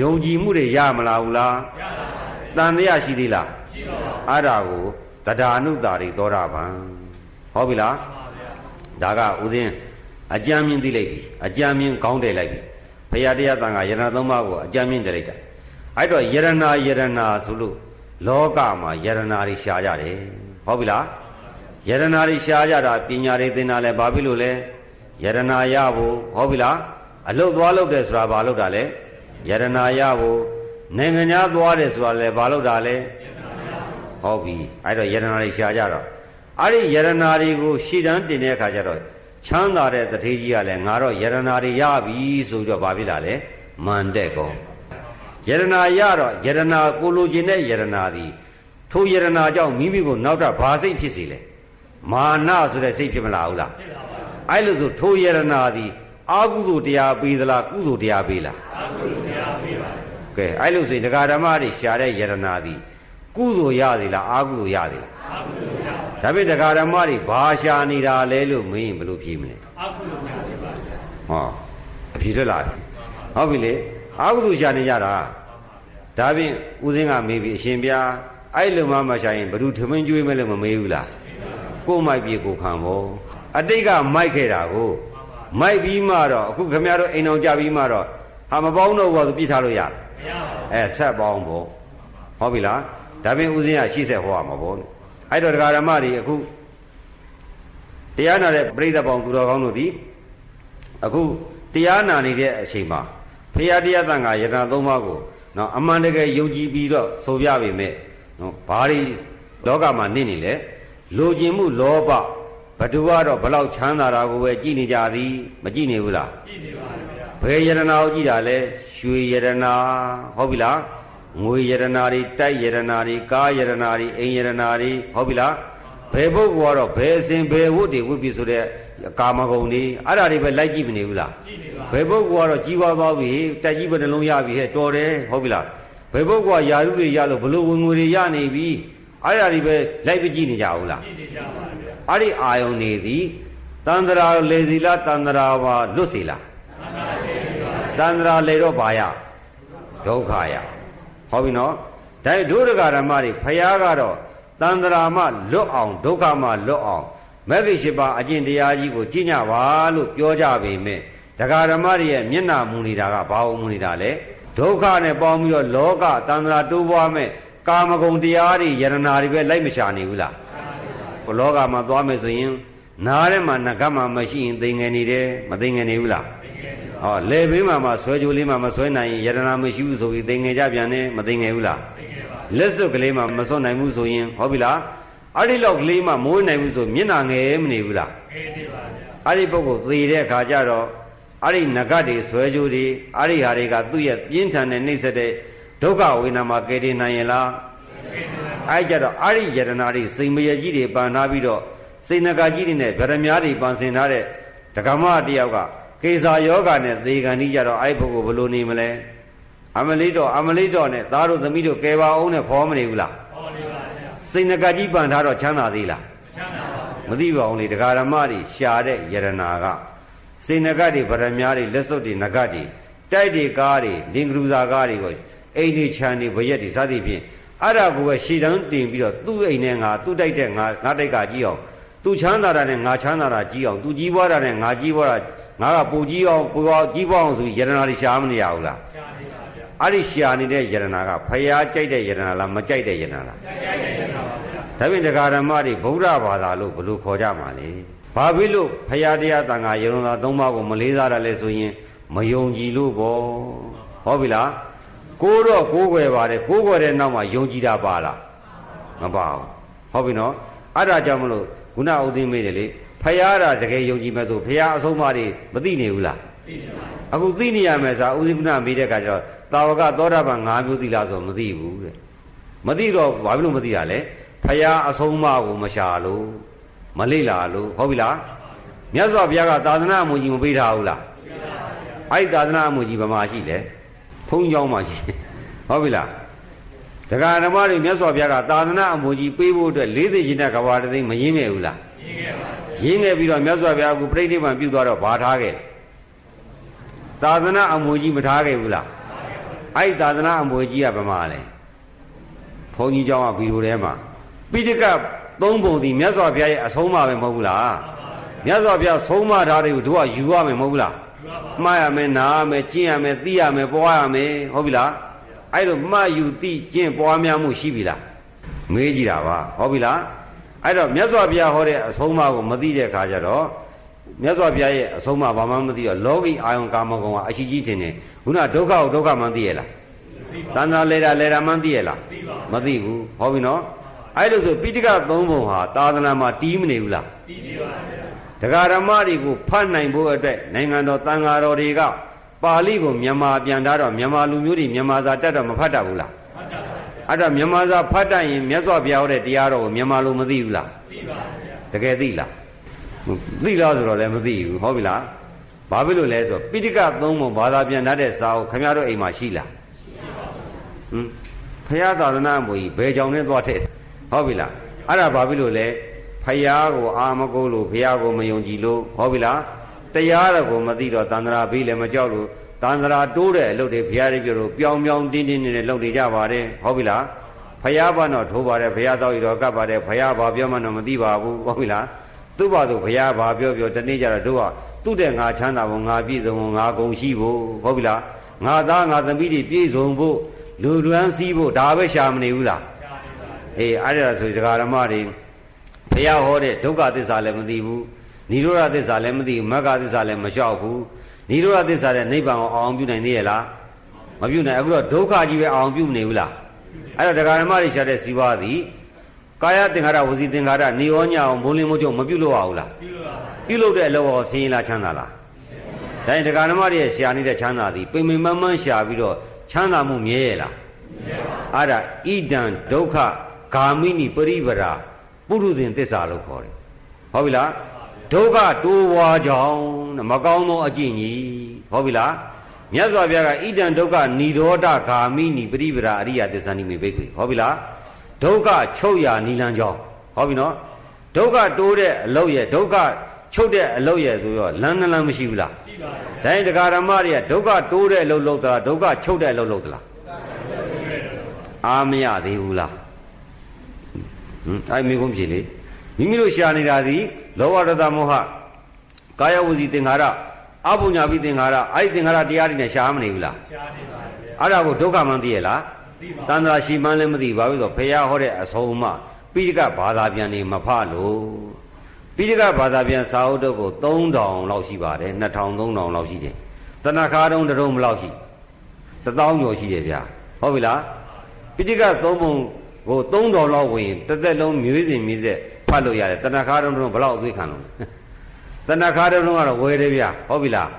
ယုံကြည်မှုတွေရမလားဘူးလားရပါဘူးတန်တရားရှိသေးလားရှိပါဘူးအဲ့ဒါကိုတရားအနုတာတွေသောတာပန်ဟုတ်ပြီလားဒါကဥစဉ်အကြမ်းမြင့်သိလိုက်ပြီအကြမ်းမြင့်ခေါင်းတယ်လိုက်ပြီဖရာတရားတန်ခါယရဏသုံးပါးကိုအကြမ်းမြင့်တယ်လိုက်တာအဲ့တော့ယရဏယရဏဆိုလို့လောကမှာယရဏတွေရှားကြတယ်ဟုတ်ပြီလားယရဏတွေရှားကြတာပညာတွေသင်တာလဲဘာဖြစ်လို့လဲယရဏရဖို့ဟုတ်ပြီလားအလုတ်သွားလုတ်တယ်ဆိုတာဘာလုတ်တာလဲ ယရဏရဖို့နိုင်ငံခြားသွားတယ်ဆိုတာလဲဘာလုတ်တာလဲဟုတ်ပြီအဲ့တော့ယရဏတွေရှားကြတော့အဲ့ဒီယရဏတွေကိုရှည်တန်းတင်တဲ့အခါကျတော့ချမ်းသာတဲ့တထေးကြီးကလည်းငါတော့ယရဏတွေရပြီဆိုပြီးတော့ဘာဖြစ်လာလဲမန်တဲ့ကောယရဏရတော့ယရဏကိုလိုချင်တဲ့ယရဏသည်ထိုယရဏကြောင့်မိမိကိုနောက်ထပ်ဘာစိတ်ဖြစ်စီလဲမာနဆိုတဲ့စိတ်ဖြစ်မလာဘူးလားအဲ့လိုဆိုထိုယရနာသည် အာကုသိုလ်တရားပေးသလားကုသိုလ်တရားပေးလားအာကုသိုလ်တရားပေးပါကဲအဲ့လိုဆိုရင်တရားဓမ္မတွေရှာတဲ့ယရနာသည်ကုသိုလ်ရသေးလားအာကုသိုလ်ရသေးလားအာကုသိုလ်ရဒါပေမဲ့တရားဓမ္မတွေဘာရှာနေတာလဲလို့မင်းဘယ်လိုဖြေမလဲအာကုသိုလ်ရပါဟောအဖြေထွက်လာပြီဟုတ်ပြီလေအာကုသိုလ်ရှာနေကြတာဒါဖြင့်ဦးစင်းကမေးပြီးအရှင်ဗျာအဲ့လိုမှမရှာရင်ဘ누구ထမင်းကျွေးမဲ့လို့မမေးဘူးလားကိုမိုက်ပြေကိုခံဖို့အတိတ်ကမိုက်ခဲ့တာကို မိုက်ပြီးမှတော့အခုခမရတို့အိမ်အောင်ကြပြီးမှတော့ဟာမပေါင်းတော့ဘူးဆိုပြစ်ထားလို့ရတယ်မရပါဘူးအဲဆက်ပေါင်းဖို့ဟုတ်ပြီလားဒါပြင်ဦးစင်းကရှိဆက်ဟောရမှာပေါ့အဲ့တော့တရားဓမ္မတွေအခုတရားနာတဲ့ပြိဿပေါင်းသူတော်ကောင်းတို့သည်အခုတရားနာနေတဲ့အချိန်မှာဖရာတရားသံဃာယတနာသုံးပါးကိုနော်အမှန်တကယ်ယုံကြည်ပြီးတော့ဆိုပြပေမဲ့နော်ဘာတွေလောကမှာနေနေလဲလိုချင်မှုလောဘ ဘသူကတော့ဘလောက်ချမ်းသာတာကိုပဲကြည်နေကြသည်မကြည်နေဘူးလားကြည်နေပါဗျာဘယ်ယရနာကိုကြည်တာလဲရွှေယရနာဟုတ်ပြီလားငွေယရနာတွေတိုက်ယရနာတွေကားယရနာတွေအိမ်ယရနာတွေဟုတ်ပြီလားဘယ်ပုဂ္ဂိုလ်ကတော့ဘယ်အစဉ်ဘယ်ဝတ်တွေဝတ်ပြီဆိုတဲ့ကာမဂုဏ်တွေအဲ့ဒါတွေပဲလိုက်ကြည့်မနေဘူးလားကြည့်နေပါဘယ်ပုဂ္ဂိုလ်ကတော့ကြီးပွားသွားပြီတက်ကြီးပဲနှလုံးရပြီဟဲ့တော်တယ်ဟုတ်ပြီလားဘယ်ပုဂ္ဂိုလ်ကယာရုတွေရလို့ဘလို့ဝင်ငွေတွေရနေပြီအဲ့ဒါတွေပဲလိုက်ပကြည့်နေကြဘူးလားကြည့်နေကြပါဗျာ အဲ့ဒီအာယုန်နေသည်တန္တရာလေစီလားတန္တရာပါလွတ်စီလားတန္တရာလေတော့ဘာရဒုက္ခရဟုတ်ပြီနော်ဒါဒုဒကဓမ္မတွေဖယားကတော့တန္တရာမှလွတ်အောင်ဒုက္ခမှလွတ်အောင်မဂ္ဂင်၈ပါးအကျင့်တရားကြီးကိုကြည်ညပါလို့ပြောကြပေမဲ့ဒကာဓမ္မတွေရဲ့မျက်နာမူနေတာကဘာလို့မူနေတာလဲဒုက္ခနဲ့ပေါင်းပြီးတော့လောကတန္တရာတိုးပွားမဲ့ကာမဂုဏ်တရားတွေယရနာတွေပဲလိုက်မရှာနေဘူးလားဘ လောကမှာသွားမယ်ဆိုရင်နားထဲမှာငကတ်မှာမရှိရင်သိငယ်နေတယ်မသိငယ်နေဘူးလားဟောလေဘေးမှာမှဆွဲကြိုးလေးမှာမဆွဲနိုင်ရင်ယရနာမရှိဘူးဆိုပြီးသိငယ်ကြပြန်တယ်မသိငယ်ဘူးလားလက်စွပ်ကလေးမှာမစွတ်နိုင်ဘူးဆိုရင်ဟုတ်ပြီလားအဲ့ဒီလောက်ကလေးမှမွေးနိုင်ဘူးဆိုမျက်နာငယ်မနေဘူးလားငယ်နေပါဗျာအဲ့ဒီပုဂ္ဂိုလ်သေတဲ့အခါကျတော့အဲ့ဒီငကတ်တွေဆွဲကြိုးတွေအဲ့ဒီဟာတွေကသူ့ရဲ့ပြင်းထန်တဲ့နှိမ့်ဆက်တဲ့ဒုက္ခဝေဒနာမှာကယ်တင်နိုင်ရင်လား အဲ့ကြတော့အဲ့ဒီယတနာတွေစိန်မရကြီးတွေပန်ထားပြီးတော့စိန်နဂါကြီးတွေနဲ့ဗရမ ्या တွေပန်ဆင်ထားတဲ့ဒကမတယောက်ကကေစာယောဂနဲ့သေကံကြီးကြတော့အဲ့ပုဂ္ဂိုလ်ဘလို့နေမလဲအမလေးတော့အမလေးတော့နဲ့သားတို့သမီးတို့ကယ်ပါအောင်နဲ့ခေါ်မနေဘူးလားခေါ်နေပါဗျာစိန်နဂါကြီးပန်ထားတော့ချမ်းသာသေးလားချမ်းသာပါမသိပါဘူးလေဒကာရမတွေရှာတဲ့ယရနာကစိန်နဂတ်တွေဗရမ ्या တွေလက်စွပ်တွေနဂတ်တွေတိုက်တွေကားတွေလင်္ကလူစာကားတွေကိုအိမ်တွေခြံတွေဘရက်တွေစသည်ဖြင့် အဲ့ဒါကိုပဲရှည်တန်းတင်ပြီးတော့သူ့အိမ်နဲ့ငါသူ့တိုက်တဲ့ငါငါတိုက်ကကြီးအောင်သူချမ်းသာတာနဲ့ငါချမ်းသာတာကြီးအောင်သူကြီးပွားတာနဲ့ငါကြီးပွားတာငါကပူကြီးအောင်ပူအောင်ကြီးပွားအောင်ဆိုယရနာတွေရှာမနေရဘူးလားရှာနေပါဗျာအဲ့ဒီရှာနေတဲ့ယရနာကဖျားကြိုက်တဲ့ယရနာလားမကြိုက်တဲ့ယရနာလားကြိုက်တဲ့ယရနာပါဗျာဒါပြင်တရားဓမ္မတွေဗုဒ္ဓဘာသာလို့ဘလို့ခေါ်ကြမှာလဲဘာဖြစ်လို့ဖျားတရားတန်ခါယရနာသုံးပါးကိုမလေးစားရလဲဆိုရင်မယုံကြည်လို့ပေါ့ဟုတ်ပြီလား ကိုတော့ကိုးကွယ်ပါတယ်ကိုးကွယ်တဲ့နောက်မှာယုံကြည်တာပါလားမပါဘူးဟုတ်ပြီနော်အဲ့ဒါကြောင့်မလို့ခုနဥသိမေးတယ်လေဖယားတာတကယ်ယုံကြည်မဲ့ဆိုဖယားအဆုံးအမတွေမသိနေဘူးလားသိနေပါဘူးအခုသိနေရမယ်ဆိုဥသိကုဏမေးတဲ့အခါကျတော့တာဝကသောတာပန်၅မျိုးသိလားဆိုမသိဘူးတဲ့မသိတော့ဘာဖြစ်လို့မသိတာလဲဖယားအဆုံးအမကိုမရှာလို့မလိလာလို့ဟုတ်ပြီလားမြတ်စွာဘုရားကသာသနာအမှုကြီးမပေးထားဘူးလားပေးထားပါဗျာအဲ့ဒီသာသနာအမှုကြီးဘာမှရှိလဲ ဘုန်းကြီးမှာရှိဟုတ်ပြီလားတရားဓမ္မတွေမြတ်စွာဘုရားကသာသနာအမှုကြီးပေးဖို့အတွက်လေးသိချင်းတဲ့ကဘာတသိမရင်းခဲ့ဘူးလားရင်းခဲ့ပါရင်းခဲ့ပြီးတော့မြတ်စွာဘုရားကပြိဋိဘံပြုသွားတော့ဘာထားခဲ့သာသနာအမှုကြီးမထားခဲ့ဘူးလားအဲ့သာသနာအမှုကြီးကဗမာလဲဘုန်းကြီးเจ้าကဗီဒီယိုထဲမှာပိဋကသုံးပုံဒီမြတ်စွာဘုရားရဲ့အဆုံးအမပဲမဟုတ်ဘူးလားမြတ်စွာဘုရားဆုံးမထားတွေကိုတို့ကယူရမယ်မဟုတ်ဘူးလား မှားရမယ်နားရမယ်ကျင့်ရမယ်သိရမယ်ပွားရမယ်ဟုတ်ပြီလားအဲ့လိုမှားယူသိကျင့်ပွားများမှုရှိပြီလားမေးကြည့်တာပါဟုတ်ပြီလားအဲ့တော့မြတ်စွာဘုရားဟောတဲ့အဆုံးအမကိုမသိတဲ့အခါကျတော့မြတ်စွာဘုရားရဲ့အဆုံးအမဘာမှမသိတော့လောကီအာယုံကာမဂုဏ်ကအရှိကြီးတင်တယ်ခုနဒုက္ခကိုဒုက္ခမှန်းသိရလားတဏ္ဍာလေတာလေတာမှန်းသိရလားမသိဘူးဟောပြီနော်အဲ့လိုဆိုပိဋကသုံးပုံဟာသာသနာမှာတီးမနေဘူးလားတီးနေပါဗျာ တရားဓမ္မတွေကိုဖတ်နိုင်ဖို့အတွက်နိုင်ငံတော်တန်ဃာတော်တွေကပါဠိကိုမြန်မာပြန်ထားတော့မြန်မာလူမျိုးတွေမြန်မာစာတက်တော့မဖတ်တတ်ဘူးလားဖတ်တတ်ပါဗျာအဲ့တော့မြန်မာစာဖတ်တတ်ရင်မြတ်စွာဘုရားဟောတဲ့တရားတော်ကိုမြန်မာလူမသိဘူးလားသိပါဗျာတကယ်သိလားသိလားဆိုတော့လည်းမသိဘူးဟုတ်ပြီလားဘာဖြစ်လို့လဲဆိုပိဋကသုံးပုံဘာသာပြန်တတ်တဲ့စာအုပ်ခင်ဗျားတို့အိမ်မှာရှိလားဟမ်ဖရာသာသနာ့မူကြီးဘယ်ကြောင်နဲ့သွားထည့်ဟုတ်ပြီလားအဲ့ဒါဘာဖြစ်လို့လဲ ဖရာကိုအာမကိုလို့ဖရာကိုမယုံကြည်လို့ဟုတ်ပြီလားတရားတော်ကိုမသိတော့တန္တရာဘေးလည်းမကြောက်လို့တန္တရာတိုးတဲ့အလုပ်တွေဘုရားတွေပြောလို့ပြောင်းပြောင်းတင်းတင်းနဲ့လုပ်နေကြပါတယ်ဟုတ်ပြီလားဖယားဘာတော့ထိုးပါတယ်ဘုရားတော်ရီတော်ကပ်ပါတယ်ဘုရားဘာပြောမှတော့မသိပါဘူးဟုတ်ပြီလားသူ့ဘာသူဘုရားဘာပြောပြောတနေ့ကျတော့တို့ကသူ့တဲ့ငါချမ်းသာဖို့ငါပြည့်စုံဖို့ငါဂုံရှိဖို့ဟုတ်ပြီလားငါသားငါသမီးတွေပြည့်စုံဖို့လူလွမ်းစည်းဖို့ဒါပဲရှာမနေဘူးလားအေးအဲ့ဒါဆိုဒကာရမတွေ ဘုရားဟောတဲ့ဒုက္ခသစ္စာလည်းမသိဘူးនិရောဓသစ္စာလည်းမသိဘူးမဂ္ဂသစ္စာလည်းမလျှောက်ဘူးនិရောဓသစ္စာတဲ့နိဗ္ဗာန်ကိုအောင်ပြုနိုင်သေးရဲ့လားမပြုနိုင်အခုတော့ဒုက္ခကြီးပဲအောင်ပြုမနေဘူးလားအဲ့တော့ဒကာဓမ္မတွေရှာတဲ့စီဝါသည်ကာယသင်္ခါရဝစီသင်္ခါရနေရောညအောင်ဘုံလင်းမို့ချုပ်မပြုလို့ရဘူးလားပြုလို့တဲ့အလုပ်ဟောဆင်းရဲလားချမ်းသာလားဒါရင်ဒကာဓမ္မတွေရှာနေတဲ့ချမ်းသာသည်ပိမင်မန်းမန်းရှာပြီးတော့ချမ်းသာမှုမြဲရဲ့လားအဲ့ဒါဣဒံဒုက္ခဂာမိနိပရိပရာ ပုရုဇဉ်သစ္စာလို့ခေါ်တယ်ဟုတ်ပြီလားဒုက္ခတိုးဝါကြောင့်မကောင်းသောအကျင့်ကြီးဟုတ်ပြီလားမြတ်စွာဘုရားကဣဒံဒုက္ခនិရောဓဂာမိနိပရိပရာအရိယသစ္စာနိမိဘိက္ခွေဟုတ်ပြီလားဒုက္ခချုပ်ရာနိလန်းကြောင်းဟုတ်ပြီနော်ဒုက္ခတိုးတဲ့အလုပ်ရဲ့ဒုက္ခချုပ်တဲ့အလုပ်ရဲ့ဆိုတော့လမ်းနှလမ်းမရှိဘူးလားရှိပါဘူးဒါရင်တရားဓမ္မတွေကဒုက္ခတိုးတဲ့အလုပ်လုပ်သလားဒုက္ခချုပ်တဲ့အလုပ်လုပ်သလားအာမရသေးဘူးလား ဟမ်အဲ့မိကုန်းဖြေလေမိမိတို့ရှာနေတာဒီလောဘဒေါသမောဟကာယဝစီသင်္ခါရအပုညာပိသင်္ခါရအဲ့ဒီသင်္ခါရတရားတွေနဲ့ရှာမနေဘူးလားရှာနေပါဗျာအဲ့ဒါကိုဒုက္ခမှန်သိရလားသိပါတန်ត្រာရှိမှန်းလည်းမသိပါဘူးဆိုဖះဟောတဲ့အဆုံးအမပိဋကဘာသာပြန်နေမဖလို့ပိဋကဘာသာပြန်စာအုပ်တို့ကို3000လောက်ရှိပါတယ်2000 3000လောက်ရှိတယ်တဏခါတုံးတုံးမလောက်ရှိ1000ကျော်ရှိတယ်ဗျာဟုတ်ပြီလားပိဋကသုံးပုံ ကို3000လောက်ဝင်တစ်သက်လုံးမျိုးစဉ်မျိုးဆက်ဖတ်လို့ရတယ်တဏခါတုံးတုံးဘလောက်အသွေးခံလို့တဏခါတုံးကတော့ဝယ်တယ်ဗျာဟုတ်ပြီလား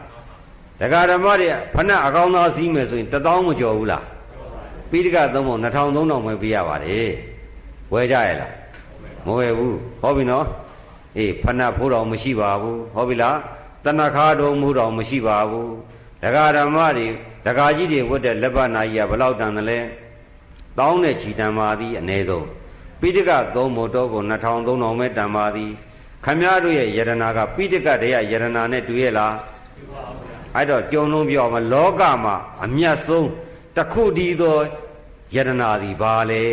ဒကာဓမ္မတွေဖဏအကောင်းသားစီးမယ်ဆိုရင်1000မကျော်ဘူးလားပိဋကသုံးပုံ2000 3000ပဲပေးရပါတယ်ဝယ်ကြရလားမဝယ်ဘူးဟုတ်ပြီနော်အေးဖဏဖိုးတော်မရှိပါဘူးဟုတ်ပြီလားတဏခါတော်မူတော်မရှိပါဘူးဒကာဓမ္မတွေဒကာကြီးတွေဝတ်တဲ့လက်ပနာကြီးကဘလောက်တန်တယ်လဲ တောင်းတဲ့ချီတန်ပါသည်အ ਨੇ ဆုံးပိဋကသုံးမို့တော့ကို2000 3000ပဲတန်ပါသည်ခမည်းတော်ရဲ့ယရနာကပိဋကတရားယရနာနဲ့တူရဲ့လားအဲ့တော့ကြုံလုံးပြောမှာလောကမှာအမျက်ဆုံးတခုတည်းသောယရနာသည်ဘာလဲ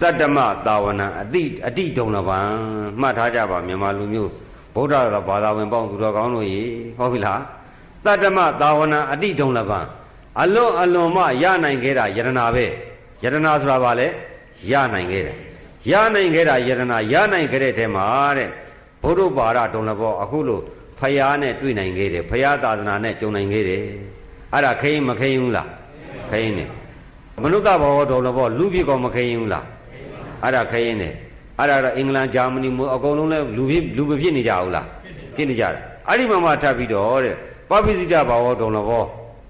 တတ္တမတာဝနာအတိအတိတုံလပံမှတ်ထားကြပါမြန်မာလူမျိုးဗုဒ္ဓဘာသာဝင်ပေါင်းသူတော်ကောင်းတို့ရေဟုတ်ပြီလားတတ္တမတာဝနာအတိတုံလပံ အလွန်အလွန်မှရနိုင်ခဲ့တာယရနာပဲယရနာဆိုတာဘာလဲရနိုင်ခဲ့တယ်ရနိုင်ခဲ့တာယရနာရနိုင်ခဲ့တဲ့ထဲမှာတဲ့ဘုဒ္ဓဘာရတုံလဘောအခုလို့ဖယားနဲ့တွေ့နိုင်ခဲ့တယ်ဖယားသာသနာနဲ့ကြုံနိုင်ခဲ့တယ်အဲ့ဒါခိရင်မခိရင်ဘူးလားခိရင်နေမနုဿဘောတုံလဘောလူဖြစ်ကောမခိရင်ဘူးလားအဲ့ဒါခိရင်နေအဲ့ဒါတော့အင်္ဂလန်ဂျာမနီမျိုးအကုန်လုံးလဲလူဖြစ်လူမဖြစ်နေကြဘူးလားဖြစ်နေကြတယ်အဲ့ဒီမှာမှထပ်ပြီးတော့တဲ့ပပိစိတဘောတုံလဘော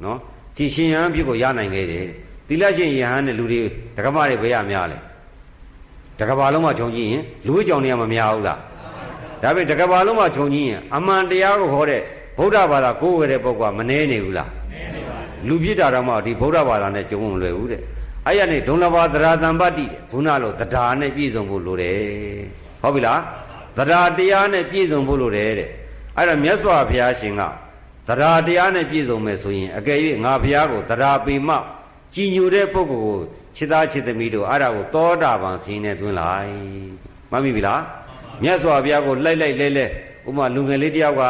နော် ဒီရှင်ယဟန်ဖြစ်ကိုရနိုင်ခဲ့တယ်သီလရှင်ယဟန်နဲ့လူတွေဓကမတွေဘယ်ရများလဲတကဘာလုံးမှာခြုံကြည့်ရင်လူ့ကြောင်တွေကမများဘူးလားဒါပေမဲ့တကဘာလုံးမှာခြုံကြည့်ရင်အမှန်တရားကိုဟောတဲ့ဗုဒ္ဓဘာသာကိုးဝယ်တဲ့ပုဂ္ဂိုလ်ကမနှဲနေဘူးလားနှဲနေပါဘူးလူပြစ်တာတော့မှဒီဗုဒ္ဓဘာသာနဲ့ကြုံမလွယ်ဘူးတဲ့အဲ့ရနေဒုံလဘာသရတံပတ္တိခုနလိုတရားနဲ့ပြည့်စုံဖို့လိုတယ်ဟုတ်ပြီလားတရားတရားနဲ့ပြည့်စုံဖို့လိုတယ်တဲ့အဲ့တော့မြတ်စွာဘုရားရှင်က တရားတရားနဲ့ပြည့်စုံမယ်ဆိုရင်အကယ်၍ငါဘုရားကိုတရားပေမှကြည်ညိုတဲ့ပုဂ္ဂိုလ်ကိုခြေသားခြေသမီးတို့အဲ့ဒါကိုသောတာပန်စင်းနဲ့တွင်းလိုက်မှတ်မိပြီလားမြတ်စွာဘုရားကိုလိုက်လိုက်လဲလဲဥမာလူငယ်လေးတယောက်က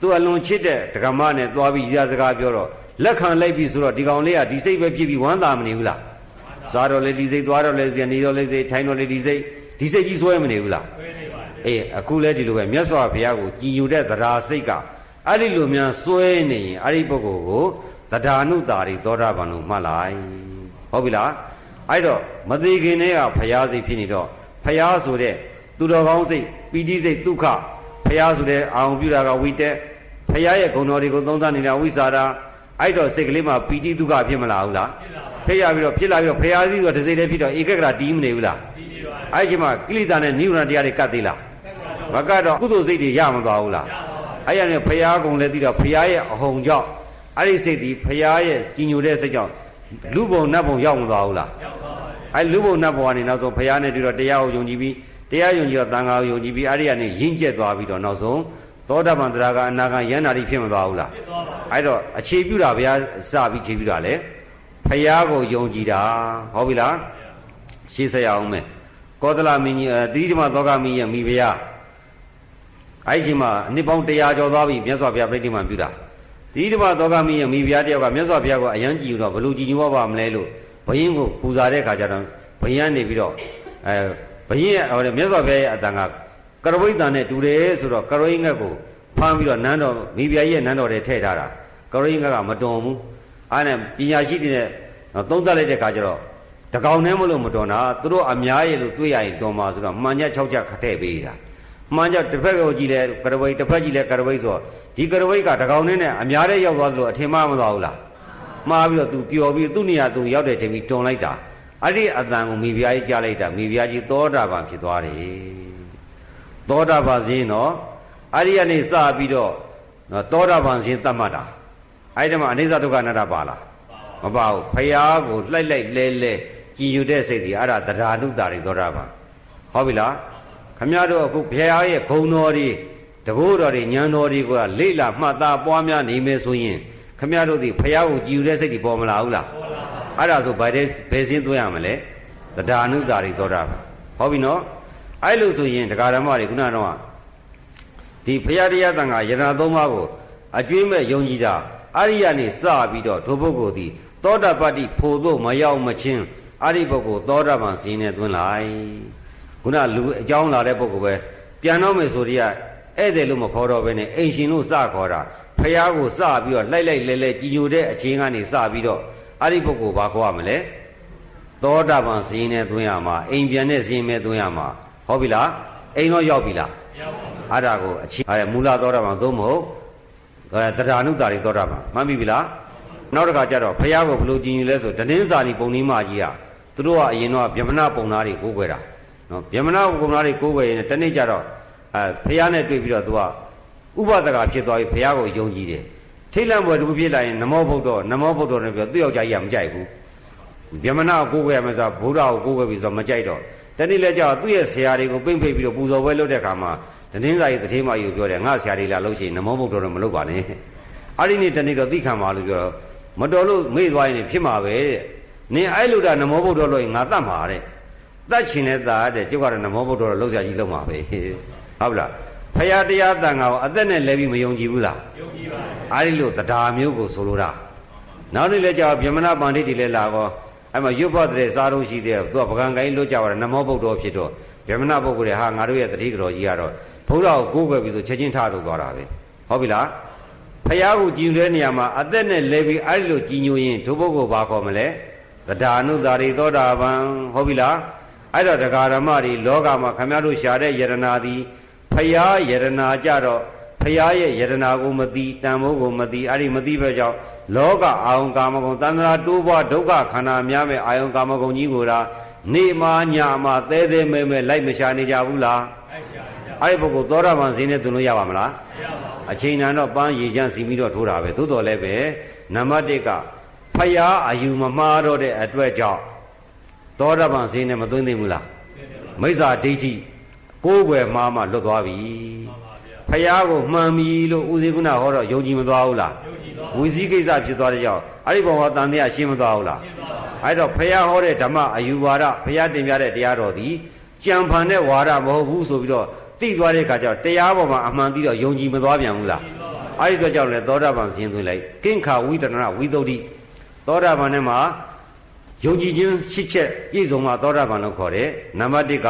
သူ့အလွန်ချစ်တဲ့ဒကမနဲ့သွားပြီးရစကားပြောတော့လက်ခံလိုက်ပြီဆိုတော့ဒီကောင်လေးကဒီစိတ်ပဲဖြစ်ပြီးဝမ်းသာမနေဘူးလားစားတော့လေဒီစိတ်သွားတော့လေစီနေတော့လေစိတ်ထိုင်တော့လေဒီစိတ်ဒီစိတ်ကြီးစွဲမနေဘူးလားစွဲနေပါဘူးအေးအခုလဲဒီလိုပဲမြတ်စွာဘုရားကိုကြည်ညိုတဲ့သရာစိတ်က အဲ့ဒီလိုများစွဲနေရင်အဲ့ဒီပုဂ္ဂိုလ်ကိုသဒ္ဓါနုတာရီသောတာပန်လို့မှတ်လိုက်ဟုတ်ပြီလားအဲ့တော့မသေးခင်တည်းကဖရာစိတ်ဖြစ်နေတော့ဖရာဆိုတဲ့သူတော်ကောင်းစိတ်ပီတိစိတ်ဒုက္ခဖရာဆိုတဲ့အာရုံပြုတာကဝိတက်ဖရာရဲ့ဂုဏ်တော်တွေကိုသုံးသပ်နေတာဝိစာရာအဲ့တော့စိတ်ကလေးမှာပီတိဒုက္ခဖြစ်မလာဘူးလားဖြစ်လာပါဖရာပြီးတော့ဖြစ်လာပြီးတော့ဖရာစီဆိုတစိတ်တည်းဖြစ်တော့ဧကဂရတီးမနေဘူးလားတီးနေပါအဲ့ဒီမှာကိလေသာနဲ့နိဗ္ဗာန်တရားတွေကတ်သေးလားမကတ်တော့ကုသိုလ်စိတ်တွေရမသွားဘူးလား အဲ့ရနဲ့ဖရာကုံလည်းသိတော့ဖရာရဲ့အဟုန်ကြောင့်အဲ့ဒီစိတ်ဒီဖရာရဲ့ကြည်ညိုတဲ့စိတ်ကြောင့်လူဘုံနတ်ဘုံရောက်မသွားဘူးလားအဲ့လူဘုံနတ်ဘုံကနေနောက်ဆုံးဖရာနဲ့တွေ့တော့တရားကိုယုံကြည်ပြီးတရားယုံကြည်တော့သံဃာကိုယုံကြည်ပြီးအဲ့ဒီကနေရင့်ကျက်သွားပြီးတော့နောက်ဆုံးသောတာပန်တရားကအနာဂံယန္တာတိဖြစ်မသွားဘူးလားအဲ့တော့အခြေပြုတာဘုရားစပြီးခြေပြုတာလေဖရာကိုယုံကြည်တာဟုတ်ပြီလားရှင်းဆက်ရအောင်မယ်ကောသလမင်းကြီးတိဓမ္မသောကမင်းရဲ့မိဖုရား အဲ့ဒီမှာအနှစ်ပေါင်း100ကျော်သွားပြီမြတ်စွာဘုရားပြိဋိမံပြုတာတိဓမ္မသောကမင်းရဲ့မိဖုရားတယောက်ကမြတ်စွာဘုရားကိုအယံကြည်ယူတော့ဘလို့ကြည်ညိုပါမလဲလို့ဘယင်းကိုပူဇာတဲ့ခါကျတော့ဘယင်းနေပြီးတော့အဲဘယင်းရဲ့ဟိုမြတ်စွာဘုရားရဲ့အတန်ကကရဝိတ္တန်နဲ့တူတယ်ဆိုတော့ကရဝိငတ်ကိုဖမ်းပြီးတော့နန်းတော်မိဖုရားရဲ့နန်းတော်ထဲထည့်ထားတာကရဝိငတ်ကမတော်ဘူးအားနဲ့ပညာရှိတွေနဲ့သုံးသပ်လိုက်တဲ့ခါကျတော့တကောင်နဲ့မလို့မတော်တာသူတို့အများရဲ့လို့တွေးရရင်တော်မှာဆိုတော့မှန်ချက်6ချက်ခတဲ့ပေးတာ မှန်ချက်တစ်ဖက်ကိုကြည့်လဲကရဝိတစ်ဖက်ကြည့်လဲကရဝိဆိုဒီကရဝိကတကောင်နဲ့နဲ့အများတဲ့ရောက်သွားသလိုအထင်မှမသွားဘူးလားမှားပြီးတော့သူပျော်ပြီးသူ့နေရာသူရောက်တဲ့ချိန်ပြီးတွန်လိုက်တာအဲ့ဒီအတန်ကိုမိဖုရားကြီးကြားလိုက်တာမိဖုရားကြီးသောတာပန်ဖြစ်သွားတယ်သောတာပန်စင်းတော့အဲ့ဒီကနေစပြီးတော့သောတာပန်စင်းတတ်မှတ်တာအဲ့ဒီမှာအနိစ္စဒုက္ခအနတ္တပါလားမပါဘူးဖရာကိုလှိုက်လိုက်လဲလဲကြည်ယူတဲ့စိတ်ဒီအဲ့ဒါတရားနုတာတွေသောတာပန်ဟုတ်ပြီလား ခမရတို့အခုဘုရားရဲ့ဂုံတော်တွေတဘိုးတော်တွေညံတော်တွေကလိလာမှတ်သားပွားများနေမယ်ဆိုရင်ခမရတို့ဒီဘုရားကိုကြည်ယူတဲ့စိတ်ဒီပေါ်မလာဘူးလားပေါ်လာပါအဲ့ဒါဆိုဗာတဲ့ဘယ်စင်းသွင်းရမလဲတရားနုတာတွေသောတာပန်ဟုတ်ပြီနော်အဲ့လိုဆိုရင်တရားဓမ္မတွေခုနကတော့ဒီဘုရားတရားတန်ခါယရဏသုံးပါးကိုအကျွေးမဲ့ယုံကြည်တာအရိယာနေစပြီးတော့ဒုပုဂ္ဂိုလ်သည်သောတာပတ္တိဖို့သို့မရောက်မချင်းအရိပုဂ္ဂိုလ်သောတာပန်စင်းနဲ့သွင်းလိုက် ခုနလူအကြောင်းလာတဲ့ပုဂ္ဂိုလ်ပဲပြန်တော့မယ်ဆိုတည်းကဧည့်သည်လို့မခေါ်တော့ဘဲနဲ့အိမ်ရှင်လို့စခေါ်တာဖះကိုစပြီးတော့လိုက်လိုက်လဲလဲကြည်ညိုတဲ့အချင်းကနေစပြီးတော့အရိပုဂ္ဂိုလ်ဘာခေါ်ရမလဲသောတာပန်စင်းနဲ့သွင်းရမှာအိမ်ပြန်တဲ့စင်းမဲ့သွင်းရမှာဟုတ်ပြီလားအိမ်တော့ရောက်ပြီလားရောက်ပါဘူးအဲ့ဒါကိုအချင်းအဲမူလသောတာပန်သို့မဟုတ်အဲတရားနုတာတွေသောတာပန်မှန်ပြီလားနောက်တစ်ခါကျတော့ဖះကိုဘလို့ကြည်ညိုလဲဆိုတနင်းစာနီပုံနီးမကြီးอ่ะသူတို့ကအရင်တော့ဗျမနာပုံသားတွေကိုးကွယ်တာ နော်ဗျမနာပုံသားတွေကိုးကွယ်ရင်တနေ့ကျတော့အဲဖះနဲ့တွေ့ပြီးတော့သူကဥပဒကဖြစ်သွားပြီဖះကိုယုံကြည်တယ်ထိတ်လန့်ပွဲတစ်ခုဖြစ်လာရင်နမောဗုဒ္ဓနမောဗုဒ္ဓနဲ့ပြောသူ့ယောက်ျားကြီးကမကြိုက်ဘူးဗျမနာကိုကိုးကွယ်ရမယ်ဆိုတော့ဗုဒ္ဓကိုကိုးကွယ်ပြီးဆိုတော့မကြိုက်တော့တနေ့လဲကျတော့သူ့ရဲ့ဆရာတွေကိုပိမ့်ဖိတ်ပြီးတော့ပူဇော်ပွဲလုပ်တဲ့အခါမှာတနင်္သာရီတထေးမကြီးကိုပြောတယ်ငါဆရာတွေလာလို့ရှိရင်နမောဗုဒ္ဓတော့မလုပ်ပါနဲ့အဲ့ဒီနေ့တနေ့တော့သိခံပါလို့ပြောတော့မတော်လို့မေ့သွားရင်ဖြစ်မှာပဲတဲ့နင်အဲ့လိုတာနမောဗုဒ္ဓလို့ရင်ငါတတ်မှာတဲ့ တတ်ချင်တဲ့သားတဲ့ကျုပ်ကတော့နမောဗုဒ္ဓတော့လောက်ဆရာကြီးလောက်မှာပဲဟုတ်လားဖရာတရားတန်ခါကိုအသက်နဲ့လဲပြီးမယုံကြည်ဘူးလားယုံကြည်ပါဘူးအဲ့ဒီလိုတရားမျိုးကိုဆိုလိုတာနောက်နေ့လဲကြောက်ဗြဟ္မဏပန္တိတိလဲလာကောအဲ့မှာရွတ်ဖို့တဲ့စားတော့ရှိတဲ့သူကပကံကိုင်းလွတ်ကြပါတော့နမောဗုဒ္ဓဖြစ်တော့ဗြဟ္မဏပုဂ္ဂိုလ်တွေဟာငါတို့ရဲ့တတိကတော်ကြီးကတော့ဘုရားကိုကိုးကွယ်ပြီးဆိုချက်ချင်းထားထုတ်သွားတာပဲဟုတ်ပြီလားဖះကိုကြည်တဲ့နေရာမှာအသက်နဲ့လဲပြီးအဲ့လိုကြည်ညိုရင်ဒုပုဂ္ဂိုလ်ဘာခေါ်မလဲသဒ္ဓါနုသာရိသောတာပန်ဟုတ်ပြီလား အဲ့တော့တရားဓမ္မတွေလောကမှာခမရတို့ရှာတဲ့ယရနာသည်ဖះယရနာကြတော့ဖះရဲ့ယရနာကိုမသိတန်ဖိုးကိုမသိအဲ့ဒီမသိပဲကြောင့်လောကအာယုံကာမဂုဏ်တန္တရာတိုးပွားဒုက္ခခန္ဓာများမဲ့အာယုံကာမဂုဏ်ကြီးကိုလားနေမာညာမှာသဲသဲမဲမဲလိုက်မရှာနေကြဘူးလားအဲ့ဒီပုဂ္ဂိုလ်သောတာပန်ဈေးနဲ့သွန်လို့ရပါမလားမရပါဘူးအချိန်တန်တော့ပန်းရည်ချမ်းစီပြီးတော့ထိုးတာပဲသို့တော်လည်းပဲနံပါတ်1ကဖယားအယူမမှားတော့တဲ့အတွက်ကြောင့် သောတာပန်ဈေးနဲ့မသွင်းသိဘူးလားမိစ္ဆာဒိဋ္ဌိကိုးွယ်မှားမှလွတ်သွားပြီဖယားကိုမှန်ပြီလို့ဦးဇင်းကုဏဟောတော့ယုံကြည်မသွားဘူးလားဝီစည်းကိစ္စဖြစ်သွားတဲ့ကြောင့်အဲ့ဒီဘဝတန်တရားရှင်းမသွားဘူးလားအဲ့တော့ဖယားဟောတဲ့ဓမ္မအယူဝါဒဖယားတင်ပြတဲ့တရားတော်သည်ကြံဖန်တဲ့ဝါဒမဟုတ်ဘူးဆိုပြီးတော့သိသွားတဲ့အခါကျတော့တရားပေါ်မှာအမှန်သိတော့ယုံကြည်မသွားပြန်ဘူးလားအဲ့ဒီအတွက်ကြောင့်လေသောတာပန်ဇင်းသွင်းလိုက်ကိင်္ခာဝိတရဏဝိသုဒ္ဓိသောတာပန်နဲ့မှာ ယုံကြည်ခြင်းရှစ်ချက်ပြည့်စုံမှသောတာပန်လို့ခေါ်တယ်နံပါတ်1က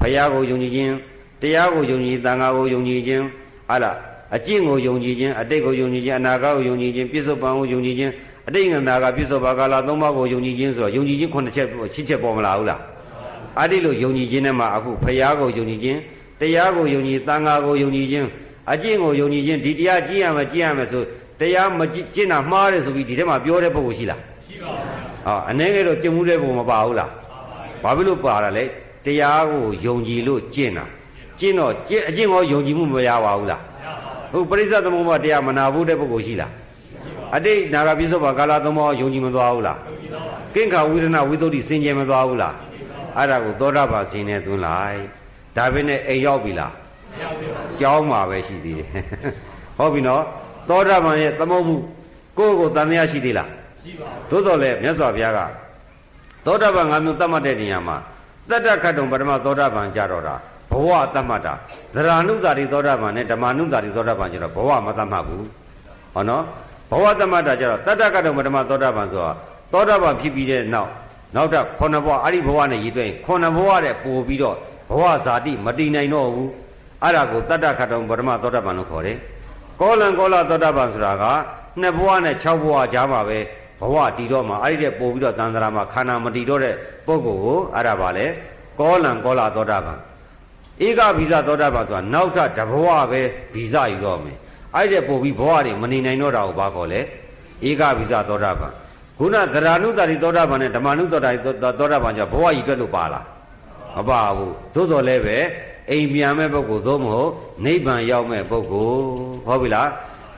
ဘုရားကိုယုံကြည်ခြင်းတရားကိုယုံကြည်သံဃာကိုယုံကြည်ခြင်းဟာလားအကျင့်ကိုယုံကြည်ခြင်းအတိတ်ကိုယုံကြည်ခြင်းအနာဂတ်ကိုယုံကြည်ခြင်းပြစ္ဆုတ်ပံကိုယုံကြည်ခြင်းအတိတ်ကနာကပြစ္ဆုတ်ဘာကာလသုံးပါးကိုယုံကြည်ခြင်းဆိုတော့ယုံကြည်ခြင်းခုနှစ်ချက်ရှစ်ချက်ပေါ်မလာဘူးလားအဲ့ဒီလိုယုံကြည်ခြင်းနဲ့မှအခုဘုရားကိုယုံကြည်ခြင်းတရားကိုယုံကြည်သံဃာကိုယုံကြည်ခြင်းအကျင့်ကိုယုံကြည်ခြင်းဒီတရားကြည့်ရမယ်ကြည့်ရမယ်ဆိုတရားမကျင့်တာမှားတယ်ဆိုပြီးဒီထဲမှာပြောတဲ့ပုဂ္ဂိုလ်ရှိလားရှိပါဘူး ဟောအနေငယ်တော့ကျင့်မှုတဲ့ပုံမပါဘူးလားဘာဖြစ်လို့ပါတာလဲတတရားကိုယုံကြည်လို့ကျင့်တာကျင့်တော့ကျင့်အကျင့်ကိုယုံကြည်မှုမရပါဘူးလားဟုတ်ပရိစ္ဆေသမုပ္ပါတရားမနာဘူးတဲ့ပုဂ္ဂိုလ်ရှိလားအတိတ်နာဂပိစ္ဆုပါကာလသုံးပါးယုံကြည်မသွားဘူးလားကင်္ခဝိရဏဝိသုဒ္ဓိစင်ကြယ်မသွားဘူးလားအဲ့ဒါကိုသောတာပန်စင်နဲ့သွင်းလိုက်ဒါပဲနဲ့အိမ်ရောက်ပြီလားကြောင်းမှာပဲရှိသေးတယ်ဟုတ်ပြီနော်သောတာပန်ရဲ့သမုတ်မှုကိုယ့်ကိုယ်တန်မြရှိသေးလားရှိပါဘူး သို့တော်လည်းမြတ်စွာဘုရားကသောတာပန်၅မျိုးတတ်မှတ်တဲ့နေရာမှာတတ္တခတ်တုံပထမသောတာပန်ကြတော့တာဘဝတတ်မှတ်တာသရဏုတာတိသောတာပန်နဲ့ဓမ္မနုတာတိသောတာပန်ကျတော့ဘဝမတတ်မှတ်ဘူးဟောနော်ဘဝတတ်မှတ်တာကျတော့တတ္တခတ်တုံပထမသောတာပန်ဆိုတာသောတာပန်ဖြစ်ပြီးတဲ့နောက်နောက်တော့ခုနှစ်ဘဝအဲ့ဒီဘဝနဲ့ရည်တွဲခုနှစ်ဘဝတဲ့ပို့ပြီးတော့ဘဝဇာတိမတည်နိုင်တော့ဘူးအဲ့ဒါကိုတတ္တခတ်တုံပထမသောတာပန်လို့ခေါ်တယ်ကောလံကောလသောတာပန်ဆိုတာကနှစ်ဘဝနဲ့6ဘဝကြားမှာပဲ ဘဝတည်တော့မှာအဲ့ဒီတဲ့ပို့ပြီးတော့တန်ត្រာမှာခန္ဓာမတည်တော့တဲ့ပုဂ္ဂိုလ်ကိုအဲ့ဒါပါလေကောလံကောလသောတာပန်ဧကဗီဇသောတာပန်ဆိုတာနောက်ထပ်တဘဝပဲဗီဇယူတော့မယ်အဲ့ဒီတဲ့ပို့ပြီးဘဝတွေမနေနိုင်တော့တာကိုဘာခေါ်လဲဧကဗီဇသောတာပန်ခုနသရဏုတ္တိသောတာပန်နဲ့ဓမ္မနုတ္တိသောတာပန်ကျဘဝကြီးတွက်လို့ပါလားမပါဘူးသို့တော်လည်းပဲအိမ်ပြန်မဲ့ပုဂ္ဂိုလ်သို့မဟုတ်နိဗ္ဗာန်ရောက်မဲ့ပုဂ္ဂိုလ်ဟုတ်ပြီလား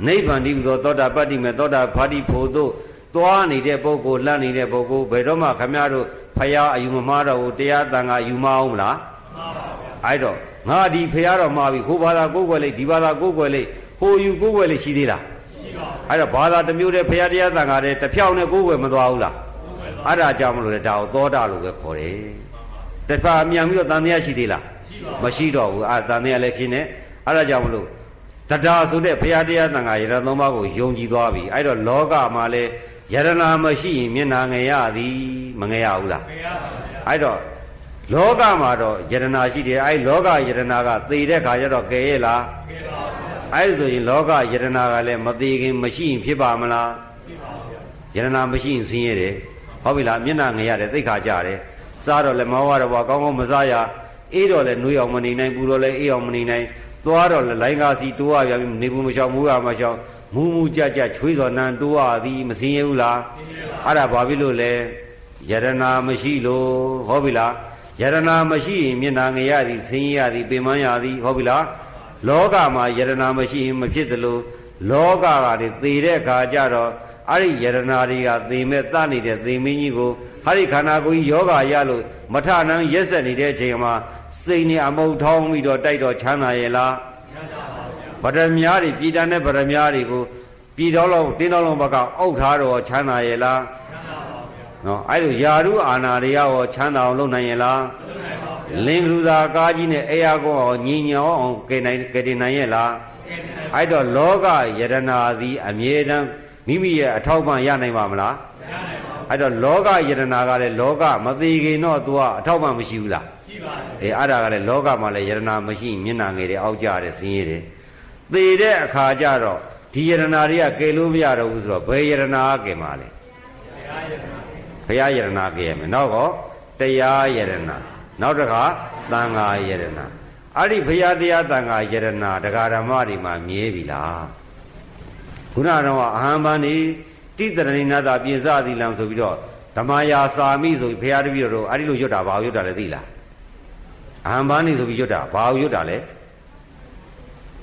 နိဗ္ဗာန်ဒီဟူသောသောတာပတ္တိမေသောတာဖာတိဖို့တို့ သွားနေတဲ့ပုဂ္ဂိုလ်လှမ်းနေတဲ့ပုဂ္ဂိုလ်ဘယ်တော့မှခမရတို့ဖရာအယူမမှားတော့ဘူးတရားတန်ခါယူမအောင်မလားမှန်ပါဗျာအဲ့တော့ငါဒီဖရာတော့မှာပြီဟိုဘာသာကိုးကွယ်လိုက်ဒီဘာသာကိုးကွယ်လိုက်ဟိုယူကိုးကွယ်လိုက်ရှိသေးလားရှိပါဘူးအဲ့တော့ဘာသာတစ်မျိုးတည်းဖရာတရားတန်ခါတည်းတစ်ဖြောင်းနဲ့ကိုးကွယ်မသွားဘူးလားအဲ့ဒါကြောင့်မလို့လေဒါကိုသောတာလို့ပဲခေါ်တယ်တခါမြန်ပြီးတော့တန်တရားရှိသေးလားမရှိတော့ဘူးအဲ့တန်တရားလည်းခင်းနေအဲ့ဒါကြောင့်မလို့တရားဆိုတဲ့ဘုရားတရားသံဃာယရသုံးပါးကိုယုံကြည်သွားပြီအဲ့တော့လောကမှာလည်း ယရနာမရှိရင်မျက်နာငရသည်မငရဘူးလားငရပါဘူးအဲ့တော့လောကမှာတော့ယရနာရှိတယ်အဲ့လောကယရနာကသေတဲ့ခါကျတော့ကဲရဲ့လားကဲပါဘူးအဲ့ဆိုရင်လောကယရနာကလည်းမသေးခင်မရှိရင်ဖြစ်ပါမလားဖြစ်ပါဘူးယရနာမရှိရင်ဆင်းရဲတယ်ဟုတ်ပြီလားမျက်နာငရတယ်သိခါကြတယ်စားတော့လည်းမဝရဘွားကောင်းကောင်းမစားရအေးတော့လည်းနှွေးအောင်မနေနိုင်ပူတော့လည်းအေးအောင်မနေနိုင်သွားတော့လည်းလိုင်းကားစီတိုးရပြန်ပြီနေဘူးမလျှောက်မူရမလျှောက် မူးမူးကြကြချွေးစော်နံတိုးရသည်မစင်းရဘူးလားအဲ့ဒါဘာဖြစ်လို့လဲယရနာမရှိလို့ဟောပြီလားယရနာမရှိရင်မျက်နာငရသည်ဆင်းရသည်ပင်မရသည်ဟောပြီလားလောကမှာယရနာမရှိရင်မဖြစ်သလိုလောကကတွေသေတဲ့အခါကျတော့အဲ့ဒီယရနာတွေကသေမဲ့တနေတဲ့သေမင်းကြီးကိုဟာဒီခန္ဓာကိုယ်ကြီးယောဂရလို့မထနန်းရက်ဆက်နေတဲ့အချိန်မှာစိတ်နဲ့အမုတ်ထောင်းပြီးတော့တိုက်တော့ချမ်းသာရဲ့လား ဗရမ ्या တွေပြည်တန်တဲ့ဗရမ ्या တွေကိုပြည်တော်လုံးတင်းတော်လုံးဘက်ကအုပ်ထားတော့ချမ်းသာရဲ့လားနော်အဲ့လိုယာရုအာနာတွေရောချမ်းသာအောင်လုပ်နိုင်ရဲ့လားလင်္ကလူသာကားကြီးနဲ့အေယာကောအောင်ညီညောအောင်ကယ်နိုင်ကယ်တင်နိုင်ရဲ့လားအဲ့တော့လောကယရနာသည်အမြဲတမ်းမိမိရဲ့အထောက်ပံ့ရနိုင်ပါမလားအဲ့တော့လောကယရနာကလည်းလောကမသေးခင်တော့သူကအထောက်ပံ့မရှိဘူးလားရှိပါတယ်အေးအဲ့ဒါကလည်းလောကမှာလည်းယရနာမရှိမျက်နာငယ်တွေအောက်ကြတယ်ဆင်းရဲတယ် သေတဲ့အခါကျတော့ဒီယရနာတွေကကယ်လို့မရတော့ဘူးဆိုတော့ဘယ်ယရနာကယ်မှာလဲဘုရားယရနာကယ်ရမယ်နောက်တော့တရားယရနာနောက်တစ်ခါသံဃာယရနာအဲ့ဒီဘုရားတရားသံဃာယရနာတရားဓမ္မတွေမှာမြဲပြီလားခုနကတော့အဟံပန်နေတိတရဏိနာတာပြင်စသည်လံဆိုပြီးတော့ဓမ္မယာစာမိဆိုပြီးဘုရားတပည့်တော်အဲ့ဒီလိုရွတ်တာဘာကိုရွတ်တာလဲသိလားအဟံပန်နေဆိုပြီးရွတ်တာဘာကိုရွတ်တာလဲ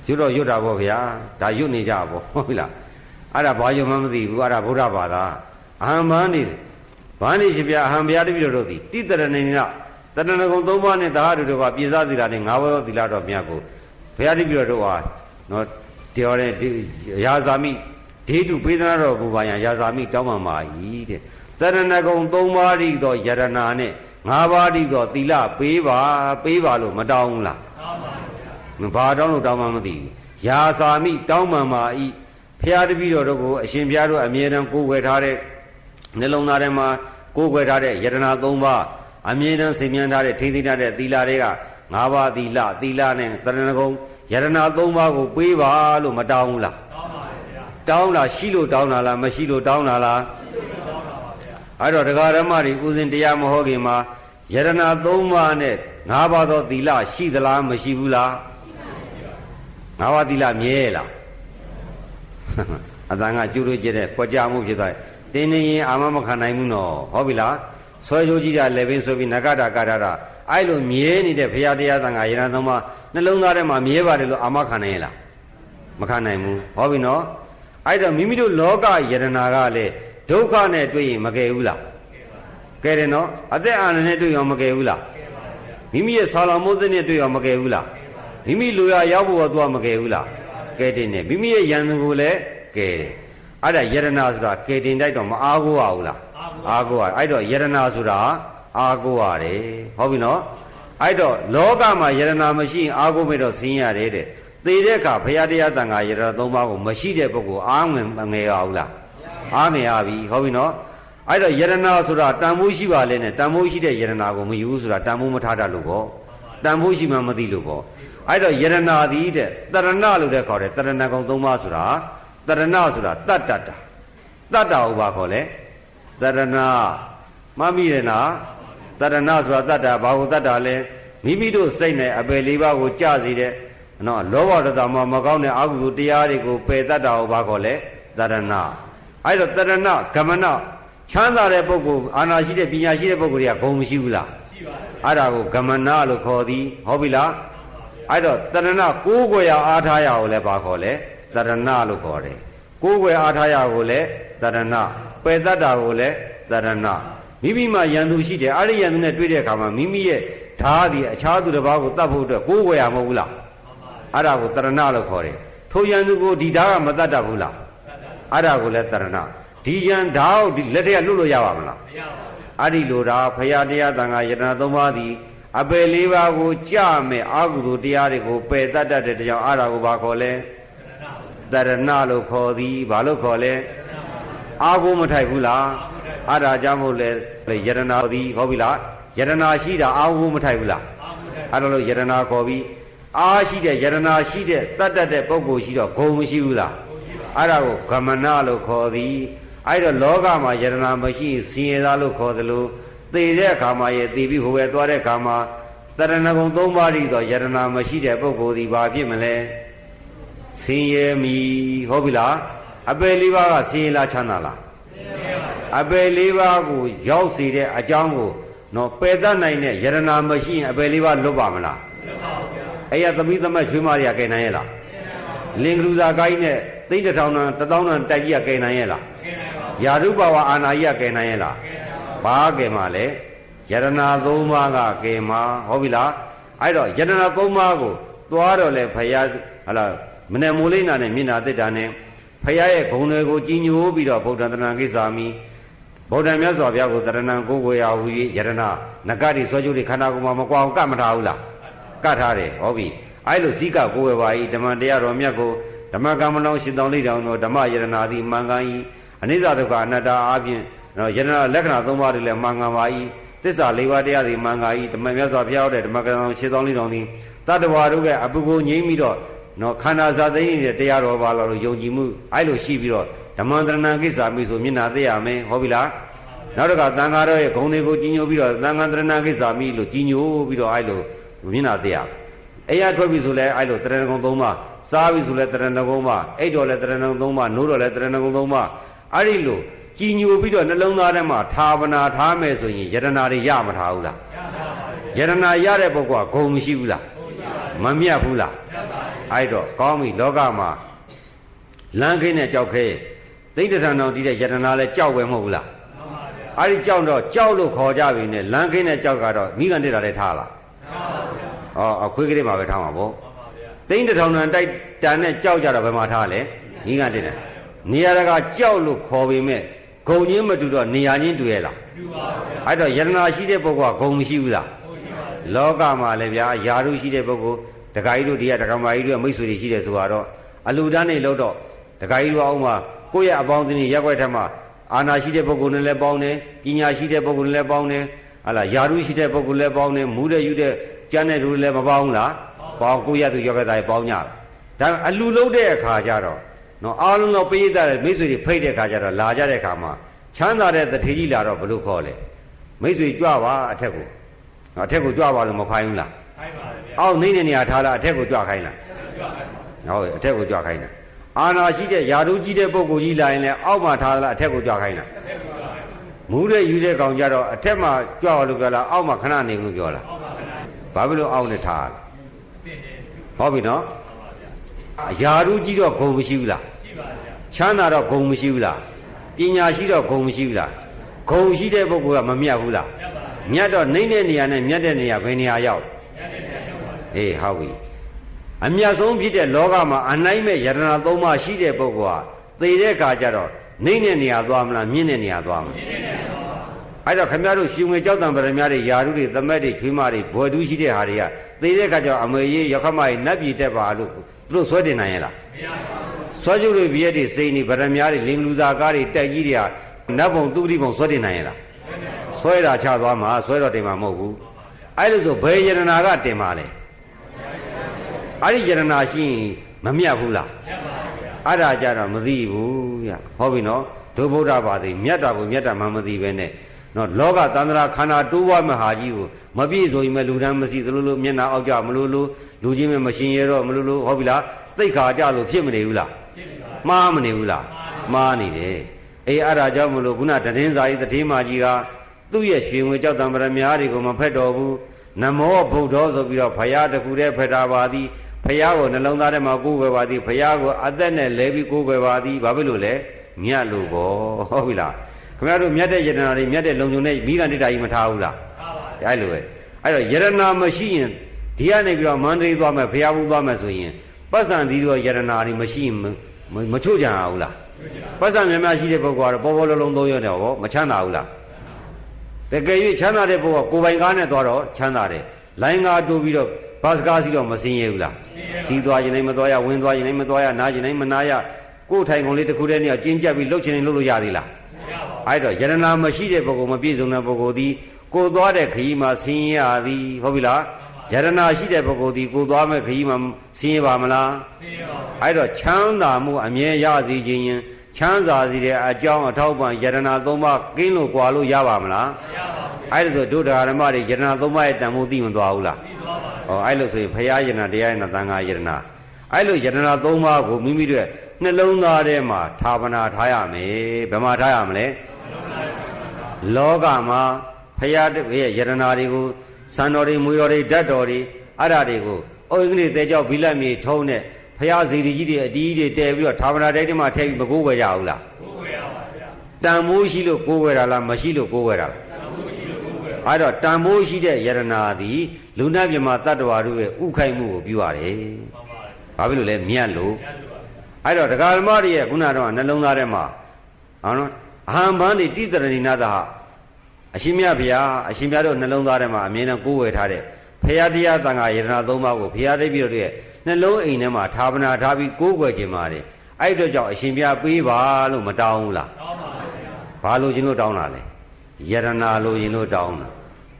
ရွတ်တော့ရွတ်တာပေါ့ဗျာဒါရွတ်နေကြပေါ့ဟုတ်ပြီလားအဲ့ဒါဘာယုံမှမသိဘူးအဲ့ဒါဗုဒ္ဓဘာသာအဟံပန်နေဘာနေရှင်ဗျာအဟံဘုရားတပည့်တော်တို့သည်တိတရဏိနာတဏ္ဍကုံသုံးပါးနဲ့သာဟတို့ကပြေစားသီလာနဲ့ငါးဘောသီလာတော်မြတ်ကိုဘုရားတပည့်တော်တို့ဟာနော်တရားတဲ့ရာဇာမိဒေတုပေးသနာတော်ဘုရားယံရာဇာမိတောင်းပန်ပါ၏တဲ့တရဏဂုံ၃ပါးဤသောယရဏာနဲ့၅ပါးဤသောသီလပေးပါပေးပါလို့မတောင်းဘူးလားတောင်းပါဗျာ ဘာတောင်းလို့တောင်းမှမသိဘူးရာဇာမိတောင်းပန်ပါ၏ဖရာတပည့်တော်တို့ကိုအရှင်ဘုရားတို့အမြဲတမ်းကိုးကွယ်ထားတဲ့နှလုံးသားထဲမှာကိုးကွယ်ထားတဲ့ယရဏ၃ပါးအမြဲတမ်းစိတ်မြန်းထားတဲ့ထိသိထားတဲ့သီလတွေက၅ပါးသီလသီလနဲ့တရဏဂုံယရဏ၃ပါးကိုပေးပါလို့မတောင်းဘူးလားတောင်းတာရှိလို့တောင်းတာလားမရှိလို့တောင်းတာလားအဲ့တော့တရားဓမ္မတွေဥစဉ်တရားမဟောခင်မှာယရဏသုံးပါးနဲ့ငါးပါးသောသီလရှိသလားမရှိဘူးလား ငါးပါးသီလမြဲလားအတန်ကကျူးလို့ကျတဲ့ကြွကြမှုဖြစ်သွားတင်းနေရင်အာမမခံနိုင်ဘူးနော်ဟုတ်ပြီလားဆွဲကြိုးကြည့်တာလည်းပင်ဆိုပြီးနဂတာကာရတာအဲ့လိုမြဲနေတဲ့ဘုရားတရားသံဃာယရဏသုံးပါးနှလုံးသားထဲမှာမြဲပါတယ်လို့အာမခံနိုင်ရဲ့လားမခံနိုင်ဘူးဟောပြီနော်အဲ့တော့မိမိတို့လောကယရဏကလည်းဒုက္ခနဲ့တွေ့ရင်မကယ်ဘူးလားကယ်တယ်နော်အသက်အာဏာနဲ့တွေ့ရင်မကယ်ဘူးလားမိမိရဲ့ဆာလောင်မိုးသက်နဲ့တွေ့ရင်မကယ်ဘူးလား မိမိလူရရောက်ဖို့တော့သူကမကယ်ဘူးလားကယ်တင်တယ်မိမိရဲ့ယန္တကိုလည်းကယ်တယ်အဲ့ဒါယရဏဆိုတာကယ်တင်တိုက်တော့မအားကိုးရဘူးလားအားကိုးရအဲ့တော့ယရဏဆိုတာအားကိုးရတယ်ဟုတ်ပြီနော်အဲ့တော့လောကမှာယရဏမရှိရင်အားကိုးမဲ့တော့ဆင်းရတယ်တဲ့သေတဲ့အခါဘုရားတရားတန်ခါယရဏသုံးပါးကိုမရှိတဲ့ပုဂ္ဂိုလ်အားငယ်ငယ်ရဘူးလားအားငယ်ရပြီဟုတ်ပြီနော်အဲ့တော့ယရဏဆိုတာတန်ဖိုးရှိပါလေနဲ့တန်ဖိုးရှိတဲ့ယရဏကိုမယူဆိုတာတန်ဖိုးမထားတတ်လို့ပေါ့တန်ဖိုးရှိမှမသိလို့ပေါ့ အဲ့တော့ယရဏသည်တဲ့တရဏလို့တဲ့ခေါ်တယ်တရဏကုံသုံးပါးဆိုတာတရဏဆိုတာတတ္တတာတတ္တဥပါခေါ်လဲတရဏမမိရနာတရဏဆိုတာတတ္တာဘာကိုတတ္တာလဲမိမိတို့စိတ်နဲ့အပယ်လေးပါးကိုကြစေတဲ့နော်လောဘတတမမကောင်းတဲ့အကုသိုလ်တရားတွေကိုပယ်တတ်တာကိုဘာခေါ်လဲတရဏအဲ့တော့တရဏဂမနချမ်းသာတဲ့ပုဂ္ဂိုလ်အာနာရှိတဲ့ပညာရှိတဲ့ပုဂ္ဂိုလ်တွေကဂုံမရှိဘူးလားရှိပါတယ်အဲ့ဒါကိုဂမနလို့ခေါ်သည်ဟုတ်ပြီလား အဲ့တော့တရဏကိုးကွယ်ရအားထားရကိုလည်းဘာခေါ်လဲတရဏလို့ခေါ်တယ်ကိုးကွယ်အားထားရကိုလည်းတရဏပယ်တတ်တာကိုလည်းတရဏမိမိမှာယံသူရှိတယ်အဲ့ဒီယံသူနဲ့တွေ့တဲ့အခါမှာမိမိရဲ့ဓာတ်ဒီအခြားသူတစ်ပါးကိုတတ်ဖို့အတွက်ကိုးကွယ်ရမဟုတ်ဘူးလားအဲ့ဒါကိုတရဏလို့ခေါ်တယ်ထိုယံသူကိုဒီဓာတ်ကမတတ်တတ်ဘူးလားအဲ့ဒါကိုလည်းတရဏဒီယံဓာတ်ကိုလက်ထက်လွတ်လို့ရပါမလားမရပါဘူးအဲ့ဒီလိုဒါဖရာတရားတန်ခါယတနာသုံးပါးသည် အပယ်လေးပါးကိုကြမဲ့အာဟုသူတရားတွေကိုပယ်တတ်တတ်တဲ့တရားအဲ့ဒါကိုဘာခေါ်လဲတရဏလို့ခေါ်သည်ဘာလို့ခေါ်လဲအာဟုမထိုက်ဘူးလားအဲ့ဒါကြောင့်မို့လဲယတနာသည်ဟောပြီလားယတနာရှိတာအာဟုမထိုက်ဘူးလားအဲ့ဒါလို့ယတနာခေါ်ပြီးအားရှိတဲ့ယတနာရှိတဲ့တတ်တတ်တဲ့ပုဂ္ဂိုလ်ရှိတော့ဂုံမရှိဘူးလားအဲ့ဒါကိုဂမနလို့ခေါ်သည်အဲ့တော့လောကမှာယတနာမရှိဆင်းရဲသားလို့ခေါ်သလို သေတဲ့အခါမှာရဲ့သေပြီးဟိုပဲသွားတဲ့အခါမှာတရဏဂုံ၃ပါးဤသောယတနာမရှိတဲ့ပုဂ္ဂိုလ်ဒီဘာဖြစ်မလဲဆင်းရဲမီဟုတ်ပြီလားအပယ်လေးပါးကဆင်းရဲလားချမ်းသာလားအပယ်လေးပါးကိုရောက်စေတဲ့အကြောင်းကိုနော်ပယ်တတ်နိုင်တဲ့ယတနာမရှိရင်အပယ်လေးပါးလွတ်ပါမလားလွတ်ပါဘူးဗျာအဲ့ရသမီးသမက်ချွေးမတွေကကယ်နိုင်ရဲ့လားလင်္ကလူသာကိုင်းနဲ့သိန်းတစ်ထောင်တန်တစ်သောင်းတန်တိုက်ကြီးကကယ်နိုင်ရဲ့လားကယ်နိုင်ပါဘူးယာရုဘဝအာနာကြီးကကယ်နိုင်ရဲ့လားကယ်နိုင်ပါ ဘူးဘာကယ်မှာလဲယရနာသုံးပါးကကယ်မှာဟုတ်ပြီလားအဲ့တော့ယရနာသုံးပါးကိုသွားတော့လေဖယားဟလာမနဲ့မိုးလိမ့်နာနဲ့မျက်နာတစ်တာနဲ့ဖယားရဲ့ဂုံတွေကိုကြီးညိုပြီးတော့ဗုဒ္ဓတဏ္ဍကိစ္ဆာမိဗုဒ္ဓမြတ်စွာဘုရားကိုတရဏံကိုကိုရာဟူ၍ယရနာနဂတိဆွဲကြိုးတွေခန္ဓာကိုယ်မှာမကွာအောင်ကတ်မထားဘူးလားကတ်ထားတယ်ဟောပြီအဲ့လိုဇိကကိုဝယ်ပါဤဓမ္မတရားတော်မြတ်ကိုဓမ္မကမ္မလောင်ရှင်တော်လေးတောင်သောဓမ္မယရနာသည်မှန်ကန်၏အနိစ္စဒုက္ခအနတ္တအပြင် နော်ယရနာလက္ခဏာ၃ပါးတွေလည်းမှန်ကန်ပါ၏သစ္စာ၄ပါးတရားတွေမှန်ကန်၏ဓမ္မမြတ်စွာဘုရားဟောတဲ့ဓမ္မကမ္မလောင်ရှင်တော်လေးတောင်သည်တတ္တဝါတို့ကအပုကိုငြိမ့်ပြီးတော့နော်ခန္ဓာဇာသိတဲ့တရားတော်ပါလို့ယုံကြည်မှုအဲ့လိုရှိပြီးတော့ဓမ္မန္တရဏကိစ္စမိဆိုမျက်နာသိရမယ်ဟုတ်ပြီလားနောက်တစ်ခါတန်ဃာတော်ရဲ့ဂုဏ်တွေကိုကြီးညိုပြီးတော့သံဃာတရဏကိစ္စမိလို့ကြီးညိုပြီးတော့အဲ့လိုမျက်နာသိရအိယာထွက်ပြီဆိုလဲအဲ့လိုတရဏဂုံ၃ပါးစားပြီဆိုလဲတရဏဂုံပါအိတ်တော်လဲတရဏဂုံ၃ပါးနိုးတော်လဲတရဏဂုံ၃ပါးအဲ့ဒီလို ကြီးညိုပြီးတော့နှလုံးသားထဲမှာဌာပနာထားမယ်ဆိုရင်ယတနာတွေရမထားဘူးလားရပါပါယတနာရတဲ့ပုဂ္ဂိုလ်ကဂုံမရှိဘူးလားမမြတ်ဘူးလားအဲ့တော့ကောင်းပြီလောကမှာလမ်းခင်းနဲ့ကြောက်ခဲသိတ္တထံတော်တည်တဲ့ယတနာလဲကြောက်ပဲမဟုတ်ဘူးလားအဲ့ဒီကြောက်တော့ကြောက်လို့ခေါ်ကြပြီနဲ့လမ်းခင်းနဲ့ကြောက်ကတော့မိကန်တက်တာလည်းထားလားထားပါဗျာဟောအခွေးကလေးမှာပဲထားမှာပေါ့သိန်းတစ်ထောင်တန်တိုက်တန်နဲ့ကြောက်ကြတော့ဘယ်မှာထားလဲမိကန်တက်တယ်နေရာတကကြောက်လို့ခေါ်ပေမဲ့ ဂုံချင်းမတူတော့နေရာချင်းတူရဲ့လားတူပါဗျာအဲ့တော့ယတနာရှိတဲ့ပုဂ္ဂိုလ်ကဂုံမရှိဘူးလားလောကမှာလည်းဗျာယာရုရှိတဲ့ပုဂ္ဂိုလ်ဒကာကြီးတို့ဒီကဒကာမကြီးတို့မိတ်ဆွေတွေရှိတယ်ဆိုတော့အလူတန်းနေလို့တော့ဒကာကြီးတို့အောင်မှာကိုယ့်ရဲ့အပေါင်းအသင်းရက်ွက်ထက်မှာအာနာရှိတဲ့ပုဂ္ဂိုလ်နဲ့လည်းပေါင်းတယ်ပညာရှိတဲ့ပုဂ္ဂိုလ်နဲ့လည်းပေါင်းတယ်ဟာလားယာရုရှိတဲ့ပုဂ္ဂိုလ်လည်းပေါင်းတယ်မူးတဲ့ယူတဲ့ကျမ်းတဲ့လူလည်းမပေါင်းလားပေါင်းကိုယ့်ရသူရောက်ကသားပေါင်းကြတယ်ဒါအလူလုံးတဲ့အခါကျတော့ နော်အားလုံးသောပိဋကတဲ့မိတ်ဆွေတွေဖိတ်တဲ့အခါကျတော့လာကြတဲ့အခါမှာချမ်းသာတဲ့တထေကြီးလာတော့ဘလို့ခေါ်လဲမိတ်ဆွေကြွပါအထက်ကိုအထက်ကိုကြွပါလို့မဖိုင်းဘူးလားဖိုင်းပါဗျာအောက်နေတဲ့နေရာထားလားအထက်ကိုကြွခိုင်းလားကြွခိုင်းပါဟုတ်အထက်ကိုကြွခိုင်းတာအာနာရှိတဲ့ယာတို့ကြီးတဲ့ပုဂ္ဂိုလ်ကြီးလာရင်လည်းအောက်မှာထားသလားအထက်ကိုကြွခိုင်းလားအမူးတဲ့ယူတဲ့ကောင်ကြတော့အထက်မှာကြွားလို့ပြောလားအောက်မှာခဏနေလို့ပြောလားဘာဖြစ်လို့အောက်နဲ့ထားလဲဟုတ်ပြီနော် အရာတို့ကြီးတော့ဂုံမရှိဘူးလားရှိပါဗျာချမ်းသာတော့ဂုံမရှိဘူးလားပညာရှိတော့ဂုံမရှိဘူးလားဂုံရှိတဲ့ပုဂ္ဂိုလ်ကမမြတ်ဘူးလားမြတ်တော့နှိမ့်တဲ့နေရာနဲ့မြတ်တဲ့နေရာဘယ်နေရာရောက်အေးဟုတ်ပြီအမြတ်ဆုံးဖြစ်တဲ့လောကမှာအနိုင်မဲ့ယရဏသုံးပါးရှိတဲ့ပုဂ္ဂိုလ်ဟာသေတဲ့အခါကျတော့နှိမ့်တဲ့နေရာသွားမလားမြင့်တဲ့နေရာသွားမလား အဲ့တော့ခမရတို့ရှင်ငွေကြောက်တံပရမတွေယာရုတွေသမက်တွေချွေးမတွေဘွယ်တူးရှိတဲ့ဟာတွေကသေတဲ့အခါကျတော့အမေကြီးရခမကြီးနတ်ပြည်တက်ပါလို့သူတို့ဆွဲတင်နိုင်ရဲ့လားမရပါဘူးဆွဲကျုပ်တွေပြည့်တဲ့စိန်တွေဗရမတွေလင်္ဂလူသာကားတွေတက်ကြီးတွေကနတ်ဘုံသူတိဘုံဆွဲတင်နိုင်ရဲ့လားဆွဲတာချသွားမှာဆွဲတော့တင်မှာမဟုတ်ဘူးအဲ့လိုဆိုဘယ်ယရနာကတင်မှာလဲအဲ့ဒီယရနာရှိရင်မမြတ်ဘူးလားမြတ်ပါဘူးအဲ့ဒါကြတော့မသိဘူးဗျဟုတ်ပြီနော်ဒုဗုဒ္ဓဘာသာမြတ်တာကိုမြတ်တာမှမသိပဲနဲ့ နော်လောကတန္တရာခန္ဓာတိုးဝမဟာကြီးကိုမပြည့်စုံရင်မလူတန်းမရှိသလိုလိုမျက်နှာအောက်ကြမလို့လို့လူချင်းမမရှင်ရတော့မလို့လို့ဟုတ်ပြီလားသိခါကြလို့ဖြစ်မနေဘူးလားမှားမနေဘူးလားမှားနေတယ်အေးအဲ့ဒါကြောင့်မလို့ခုနတည်င်းစာကြီးတတိမာကြီးကသူ့ရဲ့ရွှေငွေကြောက်တံပရမများတွေကိုမဖက်တော်ဘူးနမောဗုဒ္ဓောဆိုပြီးတော့ဖရာတခုတည်းဖက်တာပါသည်ဖရာကိုနှလုံးသားထဲမှာကိုးကွယ်ပါသည်ဖရာကိုအသက်နဲ့လဲပြီးကိုးကွယ်ပါသည်ဘာဖြစ်လို့လဲမြတ်လို့ပေါ့ဟုတ်ပြီလား ခင်ဗျားတို့မြတ်တဲ့ယတနာတွေမြတ်တဲ့လုံုံနဲ့မိဂန္တိတာကြီးမထားဘူးလားထားပါဘူးအဲ့လိုပဲအဲ့တော့ယရနာမရှိရင်ဒီကနေပြီးတော့မန္တလေးသွားမယ်ဖရာဘူးသွားမယ်ဆိုရင်ပတ်စံသီးတော့ယရနာတွေမရှိရင်မချို့ကြအောင်လားပတ်စံများများရှိတဲ့ပုဂ္ဂိုလ်ကတော့ပေါ်ပေါ်လုံးလုံးသုံးရတယ်ဟောမချမ်းသာဘူးလားတကယ်၍ချမ်းသာတဲ့ပုဂ္ဂိုလ်ကကိုယ်ပိုင်ကားနဲ့သွားတော့ချမ်းသာတယ်လိုင်းကားတိုးပြီးတော့ဘတ်စကားစီးတော့မစင်းရဘူးလားစီးသွားရင်လည်းမသွားရဝင်သွားရင်လည်းမသွားရနားရင်လည်းမနာရကိုယ်ထိုင်ကုန်လေးတစ်ခုတည်းနဲ့ကျင်းကြပ်ပြီးလှုပ်ချင်ရင်လှုပ်လို့ရသေးလား အဲ့တော့ယရနာမရှိတဲ့ပုဂ္ဂိုလ်မပြည့်စုံတဲ့ပုဂ္ဂိုလ်သည်ကိုသွားတဲ့ခရီးမှာဆင်းရသည်ဟုတ်ပြီလားယရနာရှိတဲ့ပုဂ္ဂိုလ်သည်ကိုသွားမဲ့ခရီးမှာဆင်းရပါမလားဆင်းရပါဘူးအဲ့တော့ချမ်းသာမှုအမြဲရစေခြင်းရင်ချမ်းသာစီတဲ့အကြောင်းအထောက်ပံ့ယရနာသုံးပါးကင်းလို့ကွာလို့ရပါမလားမရပါဘူးအဲ့ဒါဆိုဒုဒ္ဓရမတွေယရနာသုံးပါးရဲ့တန်ဖိုးသိမသွားဘူးလားသိသွားပါဘူးဟောအဲ့လိုဆိုရင်ဘုရားယရနာတရားယရနာသံဃာယရနာအဲ့လိုယရနာသုံးပါးကိုမိမိတို့ နှလုံးသားထဲမှာဌာပနာထားရမယ်ဘယ်မှာထားရမလဲလောကမှာဖရာရဲ့ယရနာတွေကိုစံတော်တွေမွေတော်တွေဓာတ်တော်တွေအဲ့ဓာတွေကိုအုံကြီးတွေတဲကြောက်ဘီလက်မြေထုံးတဲ့ဖရာစီရီကြီးတွေအတီးတွေတဲပြီးတော့ဌာပနာတိုက်တွေမှာထည့်ပြီးမကိုးဝယ်ကြဘူးလားကိုးဝယ်ရပါဗျာတန်မိုးရှိလို့ကိုးဝယ်တာလားမရှိလို့ကိုးဝယ်တာလားအဲ့တော့တန်ဖိုးရှိတဲ့ယရနာသည်လူနာမြမတတ္တဝါတို့ရဲ့ဥခိုက်မှုကိုပြုရတယ်။ဘာဖြစ်လို့လဲမြတ်လို့ အဲ့တော့ဒကာဓမ္မတွေရဲ့ခုနတော့နှလုံးသားထဲမှာဟောနော်အဟံဘန်းတိတိတရဏိနာသဟအရှင်မြတ်ဗျာအရှင်မြတ်တို့နှလုံးသားထဲမှာအမြဲတမ်းကိုးဝယ်ထားတဲ့ဖရာတရားတန်ခါယရနာသုံးပါးကိုဖရာတိတ်ပြီးတော့ရဲ့နှလုံးအိမ်ထဲမှာဌာပနာထားပြီးကိုးကွယ်ခြင်းပါတယ်အဲ့အတွက်ကြောင့်အရှင်မြတ်ပေးပါလို့မတောင်းဘူးလားတောင်းပါဗျာဘာလို့ခြင်းလို့တောင်းတာလဲယရနာလို့ရင်လို့တောင်းတာ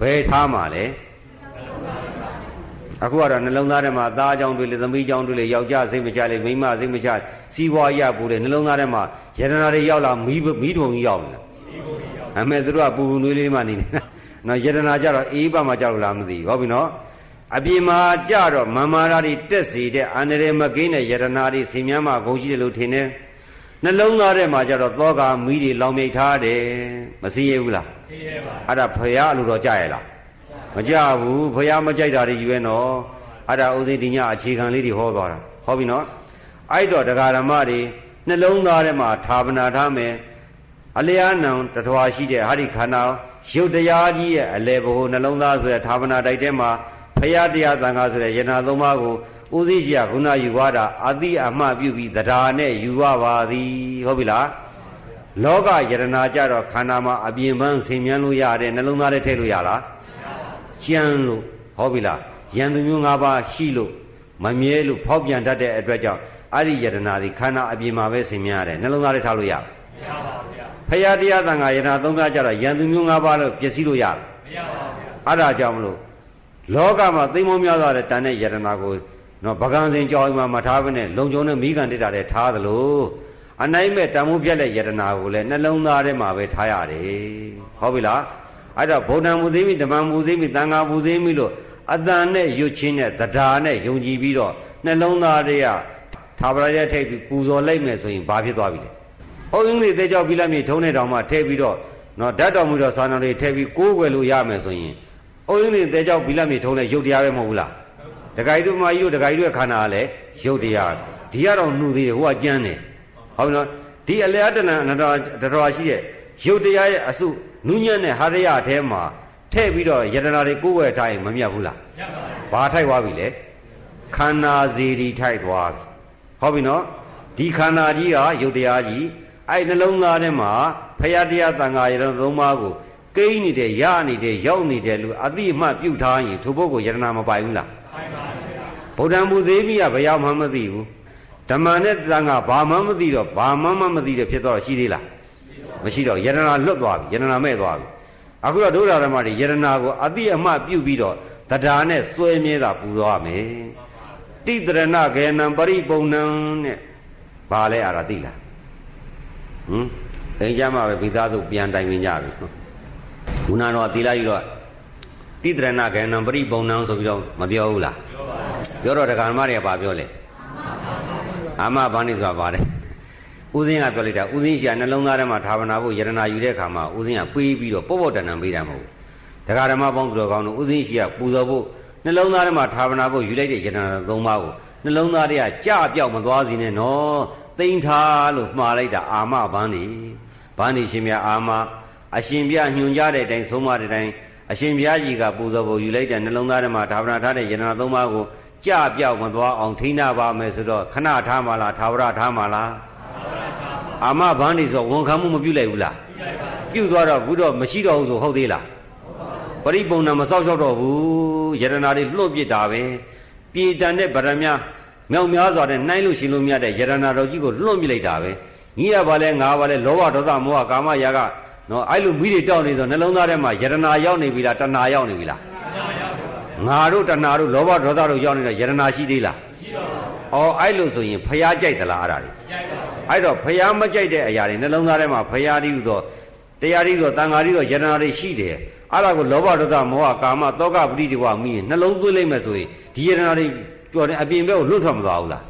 ဘယ်ထားမှာလဲ အခုကတော့နှလုံးသားထဲမှာသားအကြောင်းတွေလေသမီးအကြောင်းတွေလေယောက်ျားစိတ်မချလေမိန်းမစိတ်မချစီးပွားရပူလေနှလုံးသားထဲမှာယန္တနာတွေရောက်လာမီးမီးထုံကြီးရောက်နေအမေတို့ကပူပူနွေးလေးမှနေနေတာနော်ယန္တနာကြတော့အေးပါမှကြောက်လားမသိဘူးဟုတ်ပြီနော်အပြင်မှာကြတော့မမာရာတွေတက်စီတဲ့အန္တရာယ်မကင်းတဲ့ယန္တနာတွေစီမြန်းမှာဂုံရှိတယ်လို့ထင်တယ်နှလုံးသားထဲမှာကြတော့သောကမီးတွေလောင်မြိတ်ထားတယ်မစည်းရဘူးလားစည်းရပါအဲ့ဒါဖရာလို့တော့ကြရလား မကြဘူးဖရာမကြိုက်တာတွေယူရဲ့နော်အဲ့ဒါဥသိဒီညအခြေခံလေးတွေဟောသွားတာဟောပြီနော်အဲ့တော့တရားဓမ္မတွေနှလုံးသားထဲမှာဌာပနာထားမယ်အလျားနံတထွာရှိတဲ့ဟာဒီခန္ဓာရုပ်တရားကြီးရဲ့အလေဘိုနှလုံးသားဆိုတဲ့ဌာပနာတိုက်ထဲမှာဖရာတရားသံဃာဆိုတဲ့ယနာသုံးပါးကိုဥသိရှိယခုနယူဝါဒအတိအမှပြုပြီးတရားနဲ့ယူဝပါသည်ဟုတ်ပြီလားလောကယရနာကြတော့ခန္ဓာမှာအပြင်ပန်းဆင်မြန်းလို့ရတယ်နှလုံးသားထဲထည့်လို့ရလား ကြမ်းလို့ဟောပြီလားယံသူမျိုး၅ပါးရှိလို့မမြဲလို့ဖောက်ပြန်တတ်တဲ့အတွက်ကြောင့်အဲ့ဒီယရနာဒီခန္ဓာအပြင်မှာပဲဆင်မြန်းရတယ်နှလုံးသားထဲထားလို့ရမရပါဘူးဗျာဖရာတရားသံဃာယရနာသုံးပါးကြတော့ယံသူမျိုး၅ပါးလို့ပျက်စီးလို့ရမရပါဘူးဗျာအဲ့ဒါကြောင့်မလို့လောကမှာသိမ့်မောများစွာတဲ့တန်တဲ့ယရနာကိုနော်ပကံစင်ကြောင်းမှာမထားဘဲနဲ့လုံကျုံနဲ့မိကန်တက်တာတဲ့ထားသလိုအနိုင်မဲ့တံမှုပြက်တဲ့ယတနာကိုလည်းနှလုံးသားထဲမှာပဲထားရတယ်ဟုတ်ပြီလား အဲ့တော့ဗုဒ္ဓံမူသိမိဓမ္မမူသိမိသံဃာမူသိမိလို့အတန်နဲ့ရွတ်ချင်းနဲ့တရားနဲ့ယုံကြည်ပြီးတော့နှလုံးသားတွေကထာဝရရဲ့ထိပ်ပြီးပူဇော်လိုက်မယ်ဆိုရင်ဘာဖြစ်သွားပြီလဲ။ဟောင်းကြီးတွေတဲကြောက်ပြီးလိုက်မြေထုံးတဲ့တောင်မှထည့်ပြီးတော့နော်ဓာတ်တော်မူသောစာနာတွေထည့်ပြီးကိုးကွယ်လို့ရမယ်ဆိုရင်အုံးရင်းတွေတဲကြောက်ဘီလက်မြေထုံးတဲ့ရုပ်တရားပဲမဟုတ်ဘူးလားတခါကြီးတို့မကြီးတို့တခါကြီးတို့ခန္ဓာကလည်းရုပ်တရားဒီကတော့နှူသေးတယ်ဟိုကကြမ်းတယ်ဟုတ်ပြီနော်ဒီအလျားတဏ္ဍအနတ္တတော်ရှိတဲ့ရုပ်တရားရဲ့အစု နုညံ့တဲ့ဟာရယအထဲမှာထည့်ပြီးတော့ယတနာတွေကိုယ်ဝယ်ထားရင်မမြတ်ဘူးလားမြတ်ပါဘူးဘာထိုက်သွားပြီလဲခန္ဓာစီရီထိုက်သွားပြီဟုတ်ပြီနော်ဒီခန္ဓာကြီးကရုပ်တရားကြီးအဲ့နှလုံးသားထဲမှာဖရာတရားတန်ခါရတသုံးပါးကိုကိန်းနေတဲ့ရနေတဲ့ရောက်နေတဲ့လူအတိအမှတ်ပြုထားရင်သူပုဂ္ဂိုလ်ယတနာမပိုင်ဘူးလားပိုင်ပါဗျာဗုဒ္ဓံဘုသေးမိကဘယ်ရောက်မှမသိဘူးဓမ္မနဲ့တန်ခါဘာမှမသိတော့ဘာမှမသိတဲ့ဖြစ်တော့ရှိသေးလား မရှိတော့ယတနာလွတ်သွားပြီယတနာမဲ့သွားပြီအခုတော့ဒုရဓမ္မတွေယတနာကိုအတိအမှပြုပြီးတော့တရားနဲ့စွဲမြဲတာပူသွားမယ်တိတရဏကေနံပရိပုံဏံနဲ့ဘာလဲအဲ့ဒါသိလားဟမ်အိမ်ကြမှာပဲမိသားစုပြန်တိုင်ပင်ကြပြီခုနတော့သီလကြီးတော့တိတရဏကေနံပရိပုံဏံဆိုပြီးတော့မပြောဘူးလားပြောတော့ဒကာမတွေကဘာပြောလဲအာမဘာနိဆိုတာပါတယ် ဦးစင်းကပြောလိုက်တာဦးစင်းရှာနှလုံးသားထဲမှာဌာပနာဖို့ယရနာယူတဲ့အခါမှာဦးစင်းကပေးပြီးတော့ပေါ့ပေါ့တန်တန်ပေးတာမဟုတ်ဘူးဒကာဓမ္မပေါင်းသူတော်ကောင်းတို့ဦးစင်းရှိကပူဇော်ဖို့နှလုံးသားထဲမှာဌာပနာဖို့ယူလိုက်တဲ့ယရနာသုံးပါးကိုနှလုံးသားထဲကကြပြောက်မသွားစေနဲ့နော်သိမ့်ထားလို့မှားလိုက်တာအာမဘန်းနေဘန်းနေရှင်မြအာမအရှင်ပြညွန်ကြတဲ့အတိုင်းဆုံးမတဲ့အတိုင်းအရှင်ဘုရားကြီးကပူဇော်ဖို့ယူလိုက်တဲ့နှလုံးသားထဲမှာဌာပနာထားတဲ့ယရနာသုံးပါးကိုကြပြောက်မသွားအောင်ထိနာပါမယ်ဆိုတော့ခဏထားမှလားသာဝရထားမှလား အာမဘန်းနေဆိုဝန်ခံမှုမပြုလိုက်ဘူးလားပြုသွားတော့ဘူးတော့မရှိတော့ဘူးဆိုဟုတ်သေးလားပရိပုံနာမစောက်ရှောက်တော့ဘူးယရနာတွေလွတ်ပြစ်တာပဲပြေတန်တဲ့ဗရမများမြောက်များစွာနဲ့နှိုင်းလို့ရှင်လို့မြတ်တဲ့ယရနာတော်ကြီးကိုလွတ်ပြစ်လိုက်တာပဲကြီးရပါလဲငါပါလဲလောဘဒေါသမောဟကာမရာဂနော်အဲ့လိုမိတွေတောက်နေဆိုနှလုံးသားထဲမှာယရနာရောက်နေပြီလားတဏှာရောက်နေပြီလားငါတို့တဏှာတို့လောဘဒေါသတို့ရောက်နေတော့ယရနာရှိသေးလားရှိပါဘူး။ဩအဲ့လိုဆိုရင်ဖျားကြိုက်သလားအဲ့ဒါတွေကြိုက်ပါ အဲ့တော့ဖျားမကြိုက်တဲ့အရာတွေနှလုံးသားထဲမှာဖျားတိဟုသောတရားတိသောတန်ဃာတိသောယတနာတွေရှိတယ်အဲ့ဒါကိုလောဘဒေါသမောဟကာမတောကပရိဒီဝမိရင်နှလုံးသွင်းလိုက်မယ်ဆိုရင်ဒီယတနာတွေကြော်တယ်အပြင်ဘက်ကိုလွတ်ထွက်မသွားဘူးလား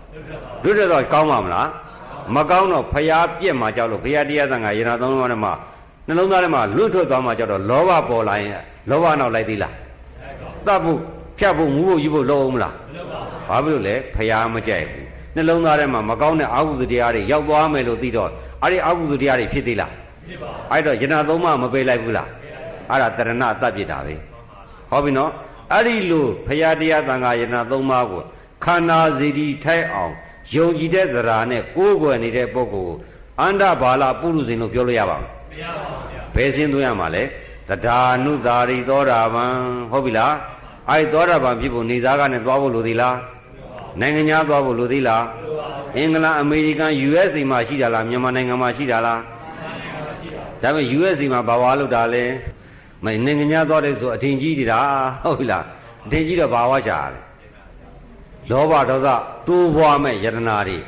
လွတ်ထွက်တော့ကောင်းပါမလားမကောင်းတော့ဖျားပြက်မှာကြောက်လို့ဘုရားတရားသံဃာယတနာသုံးပါးထဲမှာနှလုံးသားထဲမှာလွတ်ထွက်သွားမှကြောက်တော့လောဘပေါ်လာရင်လောဘနောက်လိုက်သေးလားတတ်ဖို့ဖြတ်ဖို့ငူးဖို့ယူဖို့လောအောင်မလားမလုပ်ပါဘူးဘာဖြစ်လို့လဲဖျားမကြိုက်ဘူး နှလုံးသားထဲမှာမကောင်းတဲ့အာဟုသတရားတွေရောက်သွားမယ်လို့သိတော့အဲ့ဒီအာဟုသတရားတွေဖြစ်သေးလားဖြစ်ပါဘူးအဲ့တော့ယနာသုံးပါမပေးလိုက်ဘူးလားအဲ့ဒါတရဏအတတ်ပြစ်တာပဲဟောပြီနော်အဲ့ဒီလိုဖရာတရားတန်ခါယနာသုံးပါကိုခန္ဓာစီတီထိုက်အောင်ယုံကြည်တဲ့သရာနဲ့ကိုးကွယ်နေတဲ့ပုဂ္ဂိုလ်ကိုအန္တဘာလပုရုဇဉ်လို့ပြောလို့ရပါမလားမရပါဘူးဗျာဘယ်စင်းသွင်းရမှာလဲတရားနုသာရိသောတာပန်ဟုတ်ပြီလားအဲ့သောတာပန်ဖြစ်ဖို့နေစားကနဲ့သွားဖို့လိုသေးလား နိုင်ငံခြားသွားဖို့လိုသေးလားအင်္ဂလန်အမေရိကန် USA မှာရှိတာလားမြန်မာနိုင်ငံမှာရှိတာလားဒါပေမဲ့ USA မှာဘာဝါလို့တာလဲမနိုင်ငံခြားသွားတယ်ဆိုအထင်ကြီးနေတာဟုတ်ပြီလားအထင်ကြီးတော့ဘာဝချာလဲလောဘဒေါသတိုးပွားမဲ့ယတနာတွေ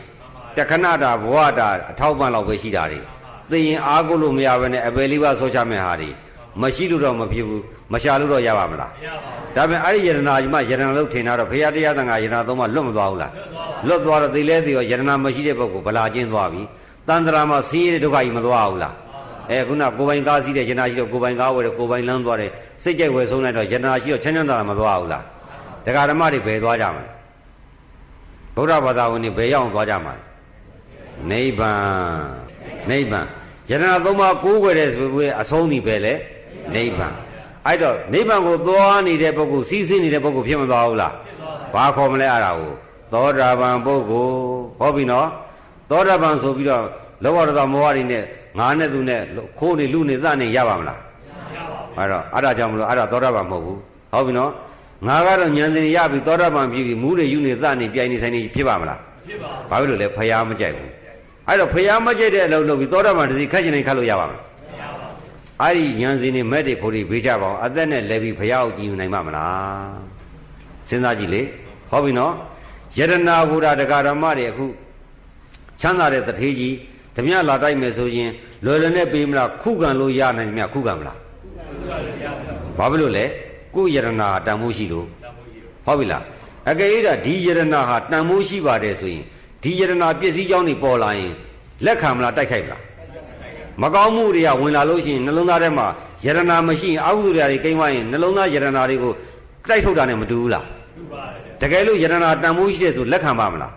တခဏတာဘဝတာအထောက်ပံ့လောက်ပဲရှိတာတွေသိရင်အားကိုလို့မရဘဲနဲ့အပယ်လေးပါဆောချမဲ့ဟာတွေ မရှိလို့တော့မဖြစ်ဘူးမရှာလို့တော့ရပါမလားမရပါဘူးဒါပေမဲ့အဲ့ဒီယရနာကြီးမှယရနာလို့ထင်တာတော့ဘုရားတရားသံဃာယရနာသုံးမှလွတ်မသွားဘူးလားလွတ်သွားတော့သိလဲသိရောယရနာမရှိတဲ့ပုဂ္ဂိုလ်ဗလာကျင်းသွားပြီတန်ត្រာမှာဆင်းရဲတဲ့ဒုက္ခကြီးမသွားဘူးလားအဲခုနကိုပိုင်ကားစီးတဲ့ယရနာရှိတော့ကိုပိုင်ကားဝယ်တယ်ကိုပိုင်လမ်းသွားတယ်စိတ်ကြိုက်ဝယ်ဆုံးလိုက်တော့ယရနာရှိတော့ချမ်းချမ်းသာသာမသွားဘူးလားတရားဓမ္မတွေဘယ်သွားကြမလဲဗုဒ္ဓဘာသာဝင်တွေဘယ်ရောက်သွားကြမှာလဲနိဗ္ဗာန်နိဗ္ဗာန်ယရနာသုံးပါးကိုးကွယ်တဲ့ဆိုပြီးအဆုံးဒီပဲလေ နိဗ္ဗာန်အဲ့တော့နိဗ္ဗာန်ကိုသွားနေတဲ့ပုဂ္ဂိုလ်စီးဆင်းနေတဲ့ပုဂ္ဂိုလ်ဖြစ်မသွားဘူးလားဘာခေါ်မလဲအဲ့ဒါကိုသောတာပန်ပုဂ္ဂိုလ်ဟောပြီနော်သောတာပန်ဆိုပြီးတော့လောဘဒေါသမောဟတွေနဲ့ငါနဲ့သူနဲ့ခိုးနေလူနေသနေရပါမလားမရပါဘူးအဲ့တော့အဲ့ဒါကြောင့်မလို့အဲ့ဒါသောတာပန်မဟုတ်ဘူးဟုတ်ပြီနော်ငါကတော့ဉာဏ်စဉ်ရပြီသောတာပန်ပြီပြီမူးတွေယူနေသနေပြိုင်နေဆိုင်နေဖြစ်ပါမလားဖြစ်ပါဘူးဘာဖြစ်လို့လဲဖျားမကြိုက်ဘူးအဲ့တော့ဖျားမကြိုက်တဲ့အလုပ်လုပ်ပြီးသောတာပန်တစီခက်ချင်နေခတ်လို့ရပါမလား အဲ့ဒီဉာဏ်စဉ်နဲ့မဲ့တွေဖို့တွေဘေးကြပါအောင်အသက်နဲ့လဲပြီးဘုရားကိုကြည်ယူနိုင်မှာမလားစဉ်းစားကြည့်လေဟောပြီနော်ယရနာဘုရားတရားဓမ္မတွေအခုချမ်းသာတဲ့တထေးကြီးဓမြလာတိုက်မယ်ဆိုရင်လွယ်လွယ်နဲ့ပေးမလားခုခံလို့ရနိုင်မြခုခံမလားဘာဖြစ်လို့လဲကိုယရနာတန်မိုးရှိလို့ဟုတ်ပြီလားအကယ်၍ဒီယရနာဟာတန်မိုးရှိပါတယ်ဆိုရင်ဒီယရနာပြည့်စည်ကြောင်းနေပေါ်လာရင်လက်ခံမလားတိုက်ခိုက်မလား မမကောင်းမှုတွေကဝင်လာလို့ရှိရင်နှလုံးသားထဲမှာယရနာမရှိရင်အကုသိုလ်တွေကိန်းသွားရင်နှလုံးသားယရနာတွေကိုတိုက်ထုတ်တာနဲ့မတူဘူးလားတူပါတယ်တကယ်လို့ယရနာတန်ဖိုးရှိတဲ့ဆိုလက်ခံပါမလား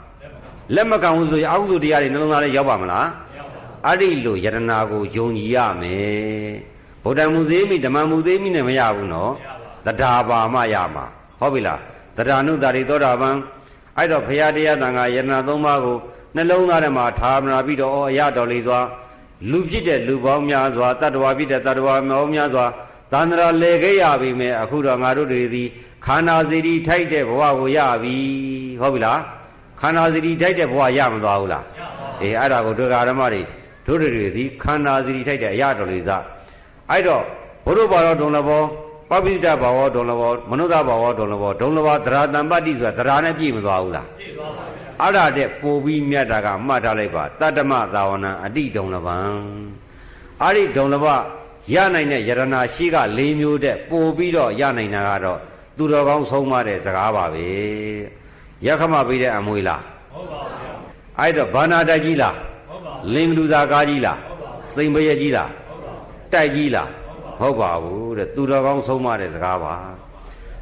လက်မခံဘူးဆိုရင်အကုသိုလ်တရားတွေနှလုံးသားထဲရောက်ပါမလားအဲ့ဒီလိုယရနာကိုယုံကြည်ရမယ်ဗုဒ္ဓမူသေးမိဓမ္မမူသေးမိနဲ့မရဘူးနော်တရားပါမှရမှာဟုတ်ပြီလားတရားနုတာရိသောတာပန်အဲ့တော့ဘုရားတရားတန်ခါယရနာသုံးပါးကိုနှလုံးသားထဲမှာထားမနာပြီးတော့အရတော်လေးသွား လူဖြစ်တဲ့လူပေါင်းများစွာတတ္တဝါဖြစ်တဲ့တတ္တဝါပေါင်းများစွာသန္တရာလေခဲ့ရပြီမဲ့အခုတော့ငါတို့တွေသည်ခန္ဓာစီရီထိုက်တဲ့ဘဝကိုရပြီဟုတ်ပြီလားခန္ဓာစီရီထိုက်တဲ့ဘဝရမသွားဘူးလားအေးအဲ့ဒါကိုဒုက္ခဓမ္မတွေတို့တွေသည်ခန္ဓာစီရီထိုက်တဲ့အရာတော်လေးစအဲ့တော့ဘုရုဘာတော်ဒုံလဘောပပိတဘာဝဒုံလဘောမနုဿဘာဝဒုံလဘောဒုံလဘောသရတံပတ္တိဆိုတာသရနဲ့ပြည့်မသွားဘူးလားပြည့်သွားပါ အဲ့ဒါတဲ့ပို့ပြီးမြတ်တာကမှတ်ထားလိုက်ပါတတ္တမသာဝနံအတိဒုံလပံအဲ့ဒီဒုံလပရနိုင်တဲ့ယရနာရှိက၄မျိုးတဲ့ပို့ပြီးတော့ရနိုင်တာကတော့သူတော်ကောင်းဆုံးမတဲ့စကားပါပဲရခမပေးတဲ့အမွေလားဟုတ်ပါဘူးအဲ့တော့ဘာနာတက်ကြီးလားဟုတ်ပါလင်္ကလူစာကားကြီးလားဟုတ်ပါစိန်ပရကြီးလားဟုတ်ပါတိုက်ကြီးလားဟုတ်ပါဘူးတဲ့သူတော်ကောင်းဆုံးမတဲ့စကားပါ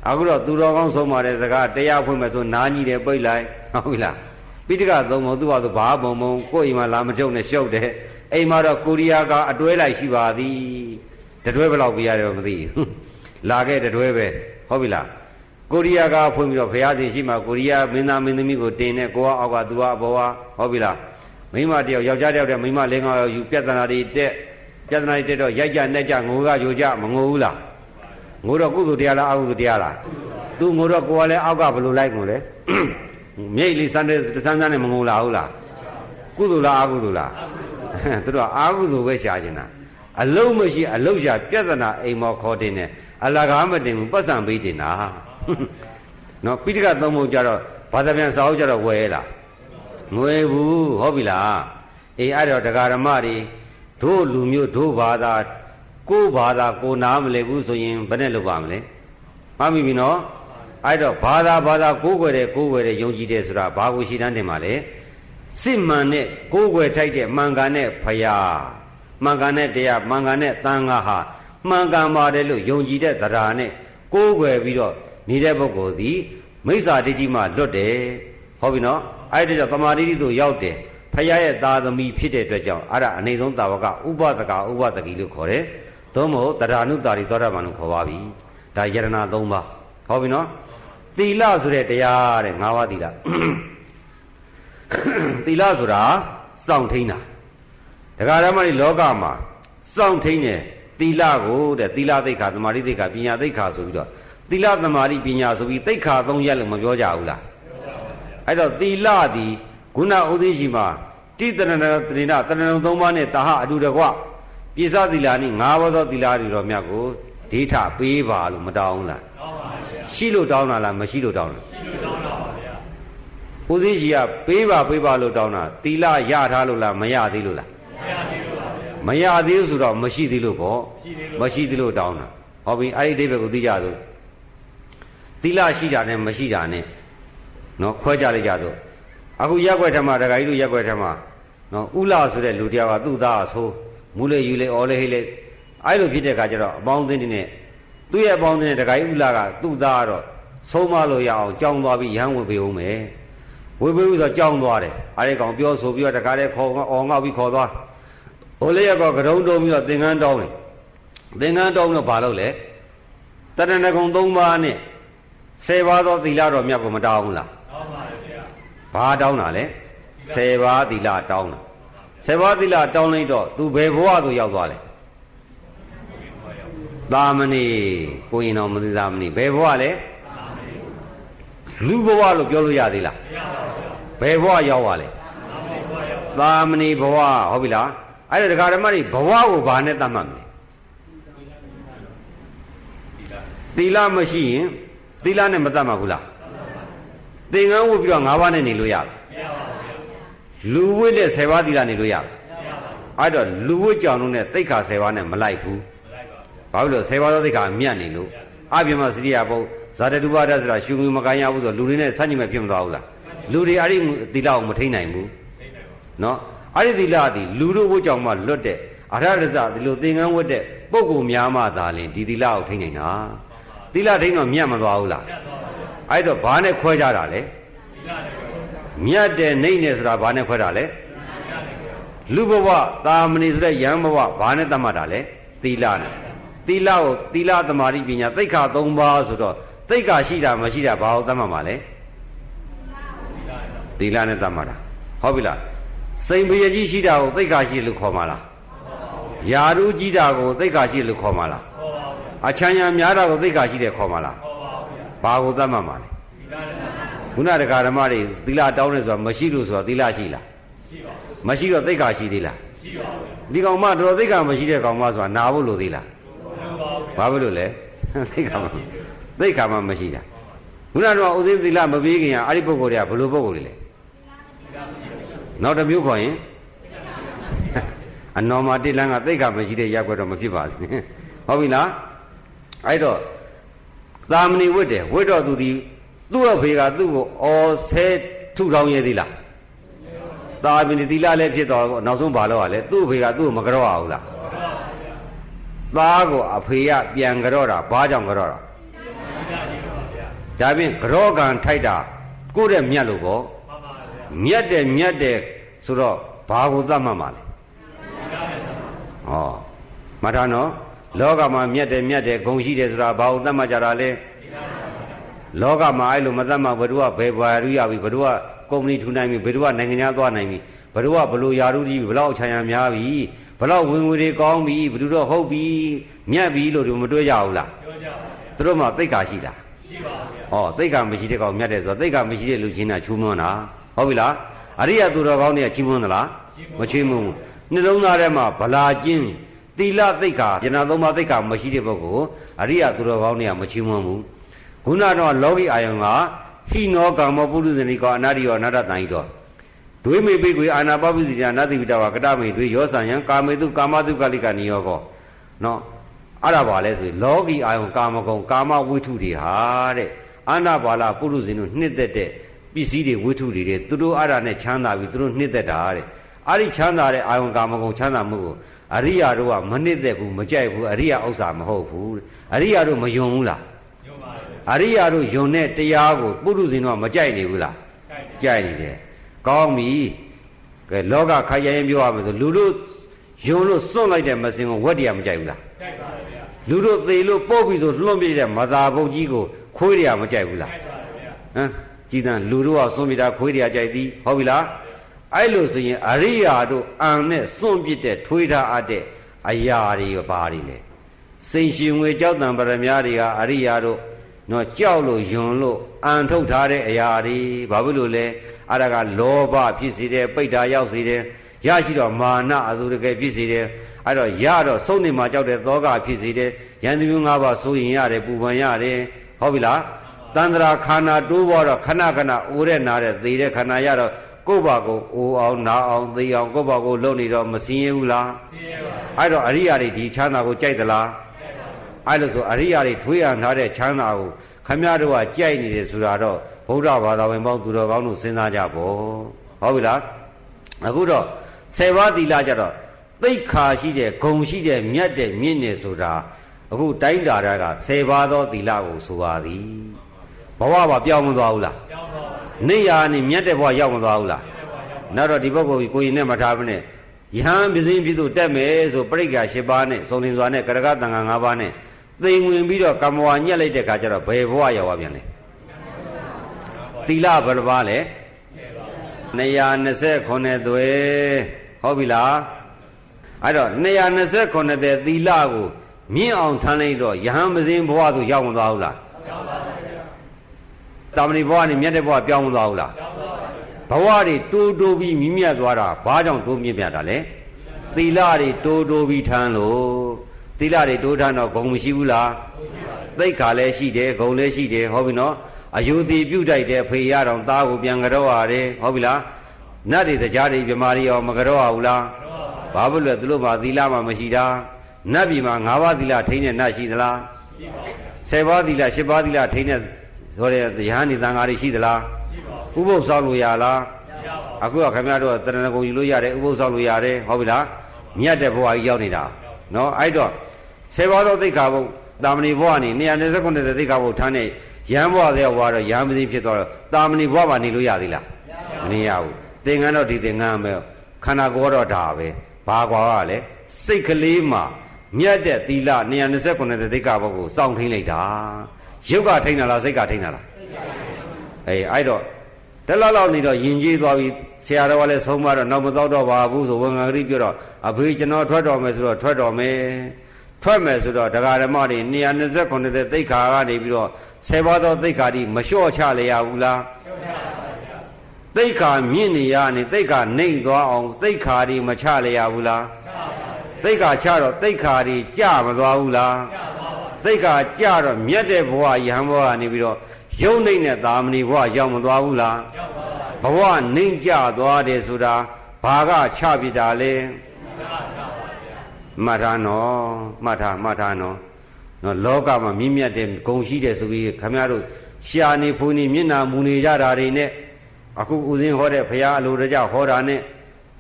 အခုတော့သူတော်ကောင်းဆုံးမတဲ့စကားတရားဖွင့်မဲ့ဆိုနားကြီးတယ်ပိတ်လိုက် ဟုတ်ပြီလားပိဋကသုံးပုံသူ့ဟာသူဘာဘုံဘုံကိုယ်အိမ်မှာလာမကြုံနဲ့ရှုပ်တယ်အိမ်မှာတော့ကိုရီးယားကအတွဲလိုက်ရှိပါသည်တတွဲဘယ်လောက်ပြရတယ်မသိဘူးလာခဲ့တတွဲပဲဟုတ်ပြီလားကိုရီးယားကဖွင့်ပြီးတော့ဘုရားရှင်ရှိမှကိုရီးယားမင်းသားမင်းသမီးကိုတင်နေကိုကအောက်ကသူကအဘောကဟုတ်ပြီလားမိမတယောက်ယောက်ျားတယောက်တည်းမိမလေးငါးယောက်ယူပြဿနာတွေတက်ပြဿနာတွေတက်တော့ရိုက်ကြနှက်ကြငိုကကြိုကြမငိုဘူးလားငိုတော့ကုသိုလ်တရားလားအကုသိုလ်တရားလားသူငိုတော့ကိုကလည်းအောက်ကဘယ်လိုလိုက်ငိုလဲ မြိတ်လေးစမ်းတဲ့စမ်းစမ်းနဲ့မငိုလာဘူးလားကုသိုလ်လားအကုသိုလ်လားသူတို့အာကုသိုလ်ပဲရှာနေတာအလုံးမရှိအလုံးရှာပြဿနာအိမ်မောခေါ်တင်တယ်အလကားမတင်ဘူးပတ်စံပေးတင်တာနော်ပိဋကသုံးဖို့ကြတော့ဘာသာပြန်စာအုပ်ကြတော့ဝယ်လားမဝယ်ဘူးဟုတ်ပြီလားအေးအဲ့တော့တရားဓမ္မတွေတို့လူမျိုးတို့ဘာသာကိုဘာသာကိုနားမလဲဘူးဆိုရင်ဘယ်နဲ့လုပ်ပါမလဲမှတ်မိပြီနော် အဲ့တော့ဘာသာဘာသာကိုးကွယ်တယ်ကိုးကွယ်တယ်ယုံကြည်တယ်ဆိုတာဘာကိုရှိတန်းတင်ပါလဲစစ်မှန်တဲ့ကိုးကွယ်ထိုက်တဲ့မှန်ကန်တဲ့ဖရာမှန်ကန်တဲ့တရားမှန်ကန်တဲ့သံဃာဟာမှန်ကန်ပါတယ်လို့ယုံကြည်တဲ့တရားနဲ့ကိုးကွယ်ပြီးတော့နေတဲ့ပုဂ္ဂိုလ်သည်မိစ္ဆာဒိဋ္ဌိမှလွတ်တယ်ဟုတ်ပြီနော်အဲ့ဒီတော့တမာဒိဋ္ဌိတို့ရောက်တယ်ဖရာရဲ့သာသမီဖြစ်တဲ့အတွက်ကြောင့်အဲ့ဒါအနေဆုံးတာဝကဥပဒကဥပဒကီလို့ခေါ်တယ်သို့မဟုတ်တရားနုတာရီသောတာပန်လို့ခေါ်ပါပြီဒါယရဏ၃ပါးဟုတ်ပြီနော် သီလဆိုတဲ့တရားတဲ့၅ပါးသီလသီလဆိုတာစောင့်ထိန်တာတရားဓမ္မတွေလောကမှာစောင့်ထိန်တယ်သီလကိုတဲ့သီလသိက္ခာသမာဓိသိက္ခာပညာသိက္ခာဆိုပြီးတော့သီလသမာဓိပညာဆိုပြီးသိက္ခာ၃ရက်လို့မပြောကြဘူးလားအဲ့တော့သီလသည်ဂုဏဥသိရှိမှာတိတရဏတရိဏတရဏသုံးပါးနဲ့တာဟအတူတကွပိစသီလာနိ၅ဘောသောသီလာတွေတော်မြတ်ကိုဒိဋ္ဌပေးပါလို့မတောင်းဘူးလားတောင်းပါဗျာ ရှိလို့တောင်းတာလားမရှိလို့တောင်းတာရှိလို့တောင်းတာပါဗျာဦးသိရှိကပေးပါပေးပါလို့တောင်းတာသီလရထားလို့လားမရသေးလို့လားမရသေးလို့ပါဗျာမရသေးဘူးဆိုတော့မရှိသေးလို့ပေါ့မရှိသေးလို့တောင်းတာဟောပြီအဲ့ဒီအိဗယ်ကိုသိကြသို့သီလရှိတာနဲ့မရှိတာနဲ့နော်ခွဲကြလိုက်ကြသို့အခုရက်ွက်ထမဒကာကြီးတို့ရက်ွက်ထမနော်ဥလာဆိုတဲ့လူတယောက်ကသူ့သားအဆိုးမူလေယူလေအော်လေဟိလေအဲ့လိုဖြစ်တဲ့ခါကျတော့အပေါင်းအသင်းတွေနဲ့ သူ့ရဲ့အပေါင်းအသင်းနဲ့ဒကာကြီးဥလာကသူ့သားကတော့ဆုံးမလို့ရအောင်ကြောင်းသွားပြီးရဟန်းဝင်ပေးဦးမယ်ဝေပေးဦးဆိုကြောင်းသွားတယ်အားရကောင်ပြောဆိုပြီးတော့တကားတဲ့ခေါ်အော်ငေါပြီးခေါ်သွားဟိုလေးရကောကတုံးတုံးပြီးတော့သင်္ကန်းတောင်းတယ်သင်္ကန်းတောင်းတော့ဘာလုပ်လဲတရဏဂုံ၃ပါးနဲ့၁၀ပါးသောသီလတော်မြတ်ကိုမတောင်းဘူးလားတောင်းပါဗျာဘာတောင်းတာလဲ၁၀ပါးသီလတောင်းတာ၁၀ပါးသီလတောင်းလိုက်တော့သူဘယ်ဘဝသို့ရောက်သွားလဲ သာမဏေကိုရင်တော်မသိသာမဏေဘယ်ဘဝလဲလူဘဝလို့ပြောလို့ရသေးလားမရပါဘူးဘယ်ဘဝရောက်ပါလဲသာမဏေဘဝဟုတ်ပြီလားအဲ့ဒါဒကာဓမ္မတွေဘဝကိုဘာနဲ့သတ်မှတ်မလဲသီလမရှိရင်သီလနဲ့မသတ်မှတ်ဘူးလားသင်္ကန်းဝတ်ပြီးတော့၅ပါးနဲ့နေလို့ရလားမရပါဘူးလူဝတ်တဲ့10ပါးသီလနေလို့ရလားမရပါဘူးအဲ့တော့လူဝတ်ကြောင်တို့နဲ့သိက္ခာ10ပါးနဲ့မလိုက်ဘူး ဘာလို့လဲ10ပါးသောသိက္ခာမြတ်နေလို့အပြမစရိယာပုတ်ဇာတတုပါဒဆိုတာရှုငွေမကန်ရဘူးဆိုလူတွေနဲ့ဆန့်ကျင်မဲ့ဖြစ်မသွားဘူးလားလူတွေအဲ့ဒီသီလကိုမထိနိုင်ဘူးနော်အဲ့ဒီသီလသည်လူတို့ဝတ်ကြောင့်မှလွတ်တဲ့အရဟတဒီလိုသင်္ကန်းဝတ်တဲ့ပုဂ္ဂိုလ်များမှသာလင်ဒီသီလကိုထိန်းနေတာသီလထိန်းတော့မြတ်မသွားဘူးလားအဲ့တော့ဘာနဲ့ခွဲကြတာလဲမြတ်တယ်နှိမ့်တယ်ဆိုတာဘာနဲ့ခွဲတာလဲလူဘဝတာမဏိဆိုတဲ့ယံဘဝဘာနဲ့သတ်မှတ်တာလဲသီလနဲ့ သီလကိုသီလသမာဓိပညာသိက္ခာ၃ပါးဆိုတော့သိက္ခာရှိတာမရှိတာဘာကိုသတ်မှတ်မှာလဲသီလနဲ့သတ်မှတ်တာဟုတ်ပြီလားစိန်ပရကြီးရှိတာကိုသိက္ခာရှိလို့ခေါ်မှာလားယာရုကြီးတာကိုသိက္ခာရှိလို့ခေါ်မှာလားအချမ်းရများတာကိုသိက္ခာရှိတယ်ခေါ်မှာလားဘာကိုသတ်မှတ်မှာလဲခုနတက္ကဓမ္မတွေသီလတောင်းနေဆိုတာမရှိလို့ဆိုတာသီလရှိလားမရှိတော့သိက္ခာရှိသေးလားဒီကောင်မတော်သိက္ခာမရှိတဲ့ကောင်မဆိုတာနာဖို့လိုသေးလား ဘာဖြစ်လို့လဲသိက္ခာမသိက္ခာမမရှိတာခုနကတော့ဥစဉ်သီလမပေးခင်ကအဲ့ဒီပုဂ္ဂိုလ်တွေကဘယ်လိုပုဂ္ဂိုလ်တွေလဲနောက်တစ်မျိုးခေါ်ရင်အနော်မာတိလန်းကသိက္ခာမရှိတဲ့ရက်ွက်တော့မဖြစ်ပါဘူးဟုတ်ပြီလားအဲ့တော့သာမဏေဝတ်တယ်ဝတ်တော့သူဒီသူ့အဖေကသူ့ကိုအော်ဆဲထုထောင်ရသေးလားသာမဏေသီလလည်းဖြစ်တော့နောက်ဆုံးဘာလို့ ਆ လဲသူ့အဖေကသူ့ကိုမကြော့အောင်လား သားကိုအဖေကပြန်ကြောတာဘာကြောင့်ကြောတာဒါဖြင့်ကြောကံထိုက်တာကိုယ့်ရဲ့မြတ်လို့ပေါ့မြတ်တယ်မြတ်တယ်ဆိုတော့ဘာကိုသတ်မှတ်မှာလဲဟောမထာနော်လောကမှာမြတ်တယ်မြတ်တယ်ဂုံရှိတယ်ဆိုတာဘာကိုသတ်မှတ်ကြတာလဲလောကမှာအဲ့လိုမသတ်မှတ်ဘယ်သူကဘယ်ဘာရူရပြီဘယ်သူကကုမ္ပဏီထူနိုင်ပြီဘယ်သူကနိုင်ငံခြားသွားနိုင်ပြီဘယ်သူကဘလို့ယာရုကြီးဘလောက်ချမ်းရများပြီ ဘလောက်ဝင်ငွေတွေကောင်းပြီဘ누구တော့ဟုတ်ပြီမြတ်ပြီလို့ဒီမတွေးကြဘူးလားပြောကြပါဘူးသူတို့မှသိက္ခာရှိလားရှိပါဘူးဟောသိက္ခာမရှိတဲ့ကောင်မြတ်တယ်ဆိုတော့သိက္ခာမရှိတဲ့လူချင်းကချူးမွန်းတာဟုတ်ပြီလားအရိယသူတော်ကောင်းတွေကချီးမွမ်းသလားမချီးမွမ်းဘူးနှလုံးသားထဲမှာဗလာကျင်းသီလသိက္ခာဉာဏ်သုံးပါးသိက္ခာမရှိတဲ့ပုဂ္ဂိုလ်အရိယသူတော်ကောင်းတွေကမချီးမွမ်းဘူးခုနတော့လောကီအာယုံကဟိနောကာမောပုရုဇဏိကောအနာရိယောအနာတတန်ဤတော် ဒွေမေပိကွေအာနာပပုစီတနာတိဝိတဝကတမေဒွေရောဆံယံကာမေတုကာမတုကလိကနိယောကောနော်အဲ့ဒါပါလဲဆိုရင်လောကီအာယုံကာမဂုံကာမဝိထုတွေဟာတဲ့အာနာပါလပုရုဇဉ်တို့နှစ်သက်တဲ့ပစ္စည်းတွေဝိထုတွေတဲ့သူတို့အဲ့ဒါနဲ့ချမ်းသာပြီးသူတို့နှစ်သက်တာတဲ့အဲ့ဒီချမ်းသာတဲ့အာယုံကာမဂုံချမ်းသာမှုကိုအရိယာတို့ကမနှစ်သက်ဘူးမကြိုက်ဘူးအရိယာဥစ္စာမဟုတ်ဘူးအရိယာတို့မယုံဘူးလားယုံပါဘူးအရိယာတို့ယုံတဲ့တရားကိုပုရုဇဉ်တို့ကမကြိုက်နေဘူးလားကြိုက်နေတယ် ကောင်းပြီကဲလောကခိုင်ရင်ပြောရမယ်ဆိုလူတို့ယုံလို့စွန့်လိုက်တဲ့မစင်ကိုဝက်တရားမကြိုက်ဘူးလားကြိုက်ပါဗျာလူတို့သေလို့ပုတ်ပြီဆိုလွန့်ပြတဲ့မသာဘုတ်ကြီးကိုခွေးတရားမကြိုက်ဘူးလားကြိုက်ပါဗျာဟမ်ကြည်တန်လူတို့ကစွန့်ပြတာခွေးတရားကြိုက်သည်ဟုတ်ပြီလားအဲ့လိုဆိုရင်အရိယာတို့အံနဲ့စွန့်ပြတဲ့ထွေးထားအပ်တဲ့အရာတွေဘာတွေလဲစိန်ရှင်ငွေကြောက်တံပရမတွေကအရိယာတို့ နော်ကြောက်လို့ယွန်လို့အံထုတ်ထားတဲ့အရာတွေဘာဖြစ်လို့လဲအဲ့ဒါကလောဘဖြစ်စေတယ်ပိဋ္ဌာရောက်စေတယ်ရရှိတော့မာနအသူတကယ်ဖြစ်စေတယ်အဲ့တော့ရတော့စုံနေမှာကြောက်တဲ့သောကဖြစ်စေတယ်ယန္တမျိုး၅ပါးဆိုရင်ရတယ်ပူပန်ရတယ်ဟုတ်ပြီလားတန္တရာခန္ဓာတိုးပေါ်တော့ခဏခဏအိုးတဲ့နားတဲ့သေတဲ့ခန္ဓာရတော့ကိုယ့်ဘာကိုအိုးအောင်နားအောင်သေအောင်ကိုယ့်ဘာကိုလုံနေတော့မစင်းရဘူးလားစင်းရပါဘူးအဲ့တော့အရိယာတွေဒီချမ်းသာကိုကြိုက်သလား အဲ့လိုဆိုအရိယာတွေထွေးရထားတဲ့ချမ်းသာကိုခမရတို့ကကြိုက်နေတယ်ဆိုတာတော့ဗုဒ္ဓဘာသာဝင်ပေါင်းသူတော်ကောင်းတို့စဉ်းစားကြပေါ့ဟုတ်ပြီလားအခုတော့ဆေဝါသီလကြတော့သိခါရှိတဲ့ဂုံရှိတဲ့မြတ်တဲ့မြင့်နေဆိုတာအခုတိုင်းတာရကဆေပါသောသီလကိုဆိုပါသည်ဘဝပါပြောင်းမသွားဘူးလားပြောင်းသွားပါဘူးနေရာနေမြတ်တဲ့ဘဝရောက်မသွားဘူးလားနောက်တော့ဒီပုဂ္ဂိုလ်ကိုကိုရင်နဲ့မထားဘဲနဲ့ယဟန်ပစ္စည်းဖြစ်သူတက်မယ်ဆိုပြိက္ခာ၈ပါးနဲ့စုံလင်စွာနဲ့ကရကတန်ခါ၅ပါးနဲ့ သိမ်ဝင်ပြီးတော့ကမ္မဝါညက်လိုက်တဲ့ခါကျတော့ဘယ်ဘဝရောက်သွားပြန်လဲသီလဘယ်လိုပါလဲ229သွေဟုတ်ပြီလားအဲ့တော့229တဲ့သီလကိုမြင့်အောင်ထမ်းလိုက်တော့ယဟန်မစင်းဘဝသို့ရောက်မသွားဘူးလားရောက်ပါပါဗျာတာမဏိဘဝနဲ့မြတ်တဲ့ဘဝပြောင်းမသွားဘူးလားရောက်ပါပါဗျာဘဝတွေတိုးတိုးပြီးမြင့်မြတ်သွားတာဘာကြောင့်တိုးမြင့်မြတ်တာလဲသီလတွေတိုးတိုးပြီးထမ်းလို့ သီလတွေတိုးထမ်းတော့ဂုံမရှိဘူးလားသိက္ခာလည်းရှိတယ်ဂုံလည်းရှိတယ်ဟုတ်ပြီနော်အယုတိပြုတ်တိုက်တယ်ဖေရတော်သားကိုပြန်ကြောရတယ်ဟုတ်ပြီလားနတ်တွေတရားတွေမြမာတွေရောမကြောရဘူးလားဘာဖြစ်လို့သူတို့မှာသီလမှမရှိတာနတ်ပြည်မှာ၅ပါးသီလထိန်းတဲ့နတ်ရှိသလားရှိပါဘူး၁၀ပါးသီလ၈ပါးသီလထိန်းတဲ့ဆိုတဲ့တရားနေသံဃာတွေရှိသလားရှိပါဘူးဥပုသ်ဆောင်လို့ရလားမရပါဘူးအခုကခင်ဗျားတို့တရဏဂုံယူလို့ရတယ်ဥပုသ်ဆောင်လို့ရတယ်ဟုတ်ပြီလားမြတ်တဲ့ဘဝကြီးရောက်နေတာနော်အဲ့တော့ ဆေဘောသောသိက္ခာပုဒ်တာမဏိဘဝနေ129သိက္ခာပုဒ်ထားနေရဟန်းဘဝတဲ့ဘဝတော့ရဟန်းမသိဖြစ်သွားတော့တာမဏိဘဝမှာနေလို့ရသေးလားမနေရဘူးသင်္ကန်းတော့ဒီသင်္ကန်းပဲခန္ဓာကိုယ်တော့ဒါပဲဘာကွာကလဲစိတ်ကလေးမှာမြတ်တဲ့သီလ129သိက္ခာပုဒ်ကိုစောင့်ထိန်လိုက်တာရုပ်ကထိန်တာလားစိတ်ကထိန်တာလားအေးအဲ့တော့တလောက်လောက်နေတော့ယဉ်ကျေးသွားပြီဆရာတော်ကလည်းဆုံးမတော့နောက်မတော့တော့ပါဘူးဆိုဝန်ခံဂရိပြောတော့အဖေကျွန်တော်ထွက်တော်မယ်ဆိုတော့ထွက်တော်မယ် ထွက်မယ်ဆိုတော့တရားဓမ္မတွေ229တဲ့သိက္ခာကနေပြီးတော့ဆယ်ပါးသောသိက္ခာဒီမလျှော့ချလေရဘူးလားသိက္ခာမြင့်နေရနေသိက္ခာနှိမ့်သွားအောင်သိက္ခာဒီမချလေရဘူးလားသိက္ခာချတော့သိက္ခာဒီကြမသွားဘူးလားသိက္ခာကြတော့မြတ်တဲ့ဘဝယဟန်ဘဝကနေပြီးတော့ယုံနိုင်တဲ့သာမဏေဘဝရောက်မသွားဘူးလားဘဝနှိမ့်ကြသွားတယ်ဆိုတာဘာကချပြတာလဲ မှတ်ထားနော်မှတ်ထားမှတ်ထားနော်နော်လောကမှာမြင့်မြတ်တဲ့ဂုံရှိတယ်ဆိုပြီးခမရတို့ရှာနေဖူနေမျက်နာမူနေကြတာတွေနဲ့အခုဦးစင်းဟောတဲ့ဘုရားအလိုတကြဟောတာနဲ့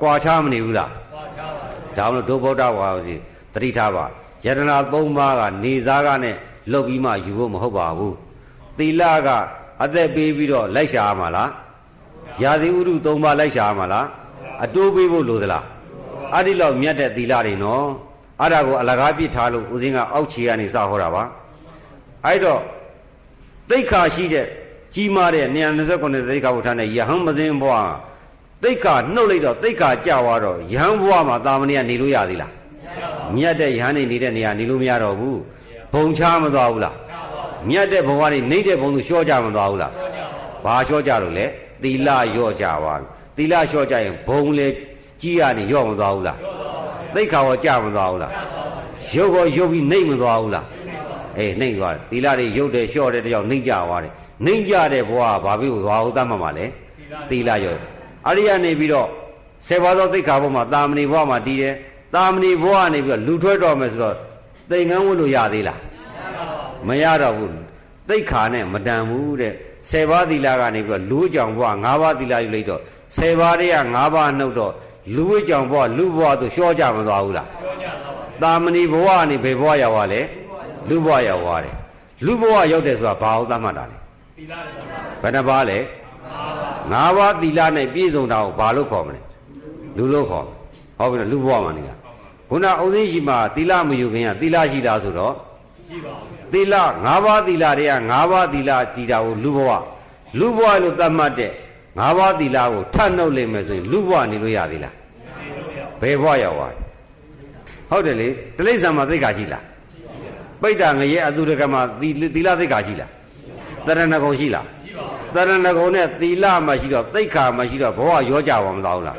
ကြွာချမနေဘူးလားကြွာချပါဘူးဒါမှမဟုတ်ဒုဗုဒ္ဓဝါဒီတတိထားပါယတနာ၃ပါးကနေစားကနဲ့လုတ်ပြီးမှယူဖို့မဟုတ်ပါဘူးသီလကအသက်ပေးပြီးတော့လိုက်ရှာရမှာလားရာဇီဥရု၃ပါးလိုက်ရှာရမှာလားအတိုးပေးဖို့လိုသလား အဲ့ဒီလောက်မြတ်တဲ့သီလတွေနော်အဲ့ဒါကိုအလကားပြစ်ထားလို့ဦးစင်းကအောက်ခြေကနေစဟောတာပါအဲ့တော့သိက္ခာရှိတဲ့ကြီးမားတဲ့229သိက္ခာဝဋ္ဌာနဲ့ယဟန်မစင်းဘွားသိက္ခာနှုတ်လိုက်တော့သိက္ခာကြသွားတော့ယဟန်ဘွားမှာတာမဏေကနေလို့ရသေးလားမြတ်တဲ့ယဟန်နေနေတဲ့နေရာနေလို့မရတော့ဘူးဘုံချမသွားဘူးလားမြတ်တဲ့ဘဝနေနေတဲ့ဘုံသူလျှော့ကြမသွားဘူးလားဘာလျှော့ကြလို့လဲသီလလျော့ကြပါသီလလျှော့ကြရင်ဘုံလေ ကြီးရနေလျော့မသွားဘူးလားသိခါရောကြမသွားဘူးလားရုပ်ရောရုပ်ပြီးနှိမ့်မသွားဘူးလားအေးနှိမ့်သွားတယ်သီလတွေရုပ်တယ်လျှော့တယ်တယောက်နှိမ့်ကြသွားတယ်နှိမ့်ကြတဲ့ဘဝဘာဖြစ်လို့သွားဟုတ်တတ်မှာမလဲသီလရောအရိယနေပြီးတော့ဆေဘာသောသိခါဘုံမှာတာမဏိဘဝမှာတည်တယ်တာမဏိဘဝနေပြီးတော့လူထွက်တော်မယ်ဆိုတော့သိင်္ကန်းဝတ်လို့ရသေးလားမရတော့ဘူးသိခါနဲ့မတန်ဘူးတဲ့ဆယ်ပါးသီလကနေပြီးတော့လူကြောင်ဘဝ၅ပါးသီလယူလိုက်တော့ဆယ်ပါးတည်းက၅ပါးနှုတ်တော့ လူဝိကြောင်ဘဝလူဘဝသူလျှော့ကြမသွားဘူးလားလျှော့ကြသွားပါတာမဏိဘဝကနေဘယ်ဘဝရောက်သွားလဲလူဘဝရောက်သွားတယ်လူဘဝရောက်တယ်ဆိုတာဘာဟုတ်သတ်မှတ်တာလဲသီလဘယ်နှပါးလဲ၅ပါးသီလနဲ့ပြည့်စုံတာကိုဘာလို့ခေါ်မလဲလူလို့ခေါ်ဟုတ်ပြီလူဘဝမှာနေတာခုနအုံသိရှိမှာသီလမယူခင်ကသီလရှိတာဆိုတော့ရှိပါဘူးသီလ၅ပါးသီလတွေက၅ပါးသီလတည်တာကိုလူဘဝလူဘဝလို့သတ်မှတ်တဲ့ငါးပါးသီလကိုထပ်နှုတ်လိမ့်မယ်ဆိုရင်လူဘဝနေလို့ရသေးလား ဘယ်ဘဝရောက်သွားဟုတ်တယ်လေတိလိစ္ဆာန်မှာသိက္ခာရှိလားပိဋ္ဌာငရဲအတုရကမှာသီသီလသိက္ခာရှိလားတရဏဂုံရှိလားတရဏဂုံနဲ့သီလမရှိတော့သိက္ခာမရှိတော့ဘဝရောကြပါမသားဘူးလား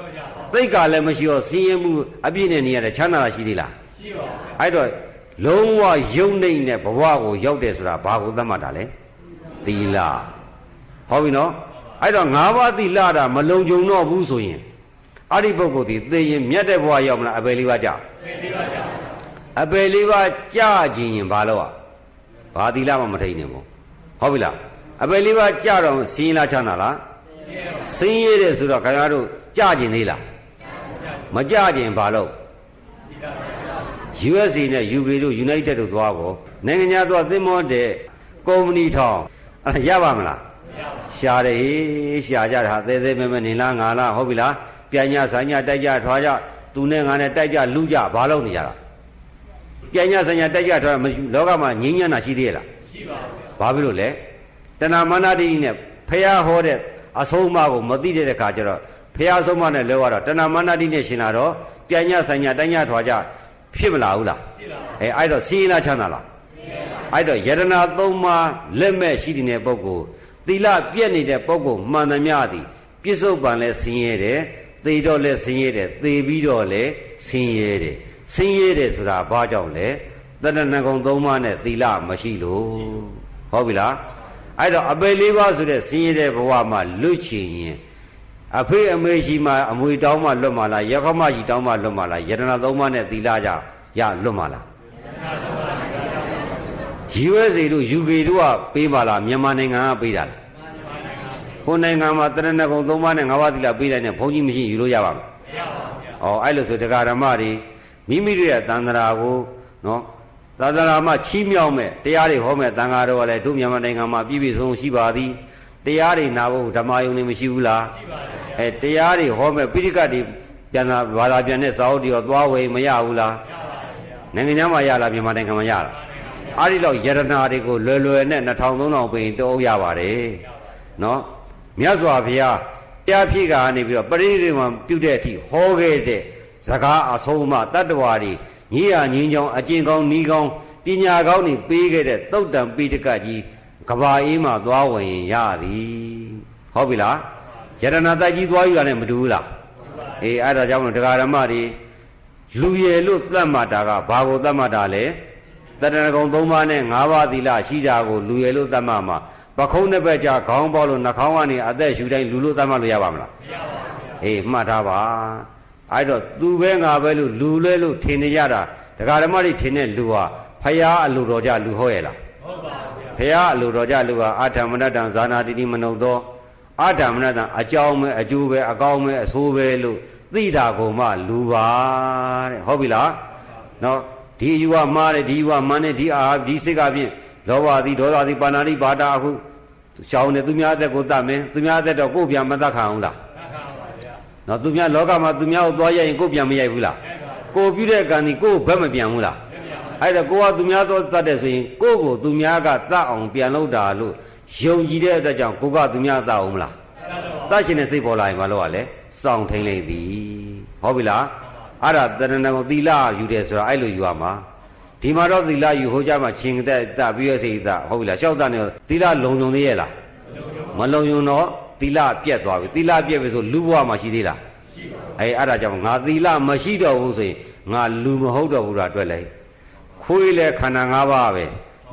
သိက္ခာလည်းမရှိတော့စည်ရင်မှုအပြည့်နဲ့နေရတဲ့ချမ်းသာရှိသေးလားရှိပါဘူးအဲ့တော့လုံးဝယုံနေနဲ့ဘဝကိုရောက်တယ်ဆိုတာဘာကိုသတ်မှတ်တာလဲသီလဟုတ်ပြီနော်အဲ့တော့၅ပါးသီလတာမလုံခြုံတော့ဘူးဆိုရင် အဲ့ဒီပုဂ္ဂိုလ်ဒီသိရင်မြတ်တဲ့ဘဝရောက်မလားအပယ်လေးပါးကြာအပယ်လေးပါးကြာခြင်းရင်ဘာလို့อ่ะဘာသီလမှမထိန်နေဘူးဟုတ်ပြီလားအပယ်လေးပါးကြာတော့စင်းလားချမ်းသာလားစင်းရတဲ့ဆိုတော့ခင်ဗျားတို့ကြာခြင်းသေးလားမကြာခြင်းဘာလို့ USA နဲ့ UK တို့ United တို့သွားဖို့နိုင်ငံခြားသွားသင်္ဘောတဲ့ကုမ္ပဏီထောင်အဲ့ရပါမလားရှာတယ်ဟေးရှာကြတာသေးသေးမဲမဲနေလားငါလားဟုတ်ပြီလား ပြန်ညဆိုင်ညတိုက်ကြထွားကြသူနဲ့ငါနဲ့တိုက်ကြလူကြဘာလို့နေကြတာပြန်ညဆိုင်ညတိုက်ကြထွားလောကမှာငြိမ်းချမ်းတာရှိသေးရဲ့လားရှိပါဘူးဘာဖြစ်လို့လဲတဏမာနတိနဲ့ဖះဟောတဲ့အဆုံးအမကိုမသိတဲ့ခါကျတော့ဖះဆုံးမနဲ့လောကတော့တဏမာနတိနဲ့ရှင်လာတော့ပြန်ညဆိုင်ညတိုက်ညထွားကြဖြစ်မလားဘူးလားဖြစ်ပါဘူးအဲအဲ့တော့စီးလားချမ်းသာလားအဲ့တော့ယရနာသုံးပါးလက်မဲ့ရှိတဲ့ပုဂ္ဂိုလ်သီလပြည့်နေတဲ့ပုဂ္ဂိုလ်မှန်သမျှသည်ပြစ္ဆုတ်ပံလဲဆင်းရဲတယ် သေတော့လဲဆင်းရဲတယ်သေပြီးတော့လဲဆင်းရဲတယ်ဆင်းရဲတယ်ဆိုတာဘာကြောင့်လဲတဏ္ဍနကုံသုံးပါးနဲ့သီလမရှိလို့ဟုတ်ပြီလားအဲ့တော့အပေလေးပါးဆိုတဲ့ဆင်းရဲတဲ့ဘဝမှာလွတ်ချင်ရင်အဖေအမေရှိမှအမွေတောင်းမှလွတ်မှလားရခမရှိတောင်းမှလွတ်မှလားယတနာသုံးပါးနဲ့သီလကြရလွတ်မှလား USA တို့ UK တို့ကပေးပါလားမြန်မာနိုင်ငံကပေးတာလား ကိုနိုင်ငံမှာတရဏဂုံ၃ပါးနဲ့၅ပါးသီလပေးလိုက်တဲ့ဘုန်းကြီးမရှိယူလို့ရပါမလားမရပါဘူး။ဩအဲ့လိုဆိုတရားဓမ္မတွေမိမိတို့ရဲ့တန်ត្រာကိုနော်သာသနာမှာချီးမြှောက်မဲ့တရားတွေဟောမဲ့တန်ဃာတော်ကလည်းတို့မြန်မာနိုင်ငံမှာပြည့်ပြည့်စုံရှိပါသည်တရားတွေနာဖို့ဓမ္မယုံနေမရှိဘူးလားရှိပါတယ်အဲတရားတွေဟောမဲ့ပိဋကတ်တွေပြန်လာဘာသာပြန်တဲ့စာအုပ်တွေရောသွားဝေမရဘူးလားမရပါဘူးနိုင်ငံခြားမှာရလားမြန်မာနိုင်ငံမှာရလားအားဒီလောက်ယရနာတွေကိုလွယ်လွယ်နဲ့2000 3000ပြင်တောရပါတယ်နော် မြတ်စွာဘုရားတရားဖြစ်ကနေပြီးတော့ပရိနိဗ္ဗာန်ပြုတဲ့အထိဟောခဲ့တဲ့စကားအဆုံးအမတတ္တဝါတွေညီရညီချောင်းအကျင့်ကောင်းဤကောင်းပညာကောင်းတွေပေးခဲ့တဲ့သုတ်တံပိဋကကြီးကဘာအေးမှသွားဝင်ရသည်ဟုတ်ပြီလားယရနာတိုက်ကြီးသွားယူတာနဲ့မတူဘူးလားအေးအဲ့ဒါကြောင့်မို့တရားဓမ္မတွေလူရည်လို့သတ်မှတ်တာကဘာကိုသတ်မှတ်တာလဲတဏှာကုံ၃ပါးနဲ့၅ပါးသီလရှိကြကိုလူရည်လို့သတ်မှတ်မှာ ပခုံးတစ်ဘက်ကြခေါင်းပေါက်လို့နှာခေါင်းကနေအသက်ရှူတိုင်းလူလို့သတ်မှတ်လို့ရပါမလားမရပါဘူးအေးမှတ်ထားပါအဲ့တော့သူပဲငါပဲလို့လူလဲလို့ထင်နေကြတာတရားဓမ္မတွေထင်တဲ့လူဟာဖရာအလိုတော်ကြလူဟုတ်ရဲ့လားဟုတ်ပါဘူးဖရာအလိုတော်ကြလူဟာအာထမနတံဇာနာတိတိမနုသောအာထမနတံအကြောင်းပဲအကျိုးပဲအကောင်းပဲအဆိုးပဲလို့သိတာကိုမှလူပါတဲ့ဟုတ်ပြီလားနော်ဒီယူဝမှားတယ်ဒီယူဝမှန်တယ်ဒီအာဒီစိတ်ကဖြင့် လောဘသည်ဒေါသသည်ပါဏာတိပါတာအခုရှောင်းတယ်သူများအသက်ကိုတတ်မယ်သူများအသက်တော့ကိုယ်ပြန်မတတ်ခံအောင်လားတတ်ခံပါဗျာနော်သူများလောကမှာသူများကိုသွားရိုက်ရင်ကိုယ်ပြန်မရိုက်ဘူးလားကိုပြုတဲ့ကံဒီကိုယ်ဘက်မပြန်ဘူးလားအဲ့ဒါကိုကသူများသောတတ်တယ်ဆိုရင်ကိုယ့်ကိုသူများကတတ်အောင်ပြန်လုပ်တာလို့ယုံကြည်တဲ့အတွက်ကြောင့်ကိုကသူများတတ်အောင်မလားတတ်ရှင်တဲ့စိတ်ပေါ်လာရင်မလုပ်ရလဲစောင့်ထိန်လိုက်သည်ဟုတ်ပြီလားအဲ့ဒါတဏ္ဍာကိုသီလယူတယ်ဆိုတာအဲ့လိုယူရမှာ ဒီမှာတော့သီလယူဟိုကြမှာချင်းတဲ့တပြီးရစိတ်တဟုတ်ပြီလားလျှောက်တနေသီလလုံုံသေးရဲ့လားမလုံုံတော့သီလပြက်သွားပြီသီလပြက်ပြီဆိုလူဘဝမှာရှိသေးလားရှိပါဘူးအဲအဲ့ဒါကြောင့်ငါသီလမရှိတော့ဘူးဆိုရင်ငါလူမဟုတ်တော့ဘူးလားတွေ့လိုက်ခွေးလဲခန္ဓာ၅ပါးပဲ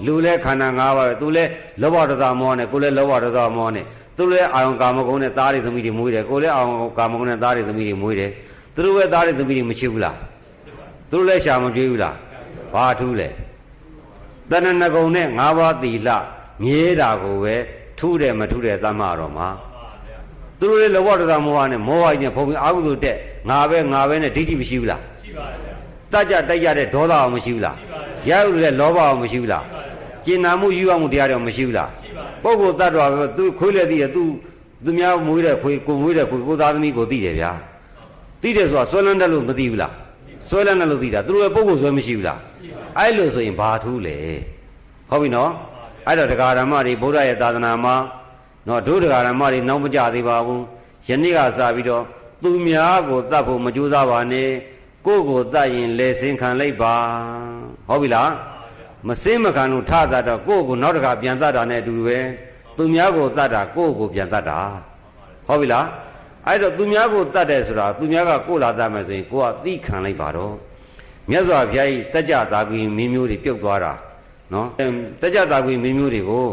လူလဲခန္ဓာ၅ပါးပဲသူလဲလောဘဒေါသမောနဲ့ကိုလဲလောဘဒေါသမောနဲ့သူလဲအာယုံကာမဂုဏ်နဲ့သားတွေသမီးတွေမွေးတယ်ကိုလဲအာယုံကာမဂုဏ်နဲ့သားတွေသမီးတွေမွေးတယ်သူတို့ပဲသားတွေသမီးတွေမရှိဘူးလားသူတို့လဲရှာမပြေးဘူးလား ဘာထူးလဲတဏ္ဍနဂုံနဲ့၅ပါးသီလမြဲတာကိုပဲထူးတယ်မထူးတယ်သတ်မှတော့မှာသူတို့လေလောဘဒေါသမောဟနဲ့မောဟကြီးနဲ့ဖုံပြီးအာဟုသို့တက်ငါပဲငါပဲနဲ့ဒိဋ္ဌိမရှိဘူးလားရှိပါဗျာတကြတိုက်ကြတဲ့ဒေါသအောင်မရှိဘူးလားရရုပ်လည်းလောဘအောင်မရှိဘူးလားကျင်နာမှုယူအောင်မှုတရားတွေမရှိဘူးလားပုဂ္ဂိုလ်တ attva ပဲသူခွေးလည်းသိရသူသူများမွေးတဲ့ခွေးကိုမွေးတဲ့ခွေးကိုသားသမီးကိုသိတယ်ဗျာသိတယ်ဆိုတာဆွဲလန်းတယ်လို့မသိဘူးလား ဆွဲလန်းတယ်လို့သိတာသူတို့ရဲ့ပုဂ္ဂိုလ်ဆွဲမရှိဘူးလားအဲ့လိုဆိုရင်ဘာထူးလဲဟုတ်ပြီနော်အဲ့တော့တရားဓမ္မတွေဗုဒ္ဓရဲ့သာသနာမှာနော်ဒုတရားဓမ္မတွေနောက်မကြသေးပါဘူးယနေ့ကစပြီးတော့သူများကိုတတ်ဖို့မကြိုးစားပါနဲ့ကိုယ့်ကိုတတ်ရင်လေစင်ခံလိုက်ပါဟုတ်ပြီလားမစင်းမခံလို့ထတာတော့ကိုယ့်ကိုနောက်တခါပြန်တတ်တာနဲ့အတူတူပဲသူများကိုတတ်တာကိုယ့်ကိုပြန်တတ်တာဟုတ်ပြီလား အဲ့တော့သူများကိုတတ်တယ်ဆိုတာသူများကကိုယ်လာတတ်မယ်ဆိုရင်ကိုကသိခံလိုက်ပါတော့မြတ်စွာဘုရားကြီးတက်ကြတာကွေမင်းမျိုးတွေပြုတ်သွားတာနော်တက်ကြတာကွေမင်းမျိုးတွေကို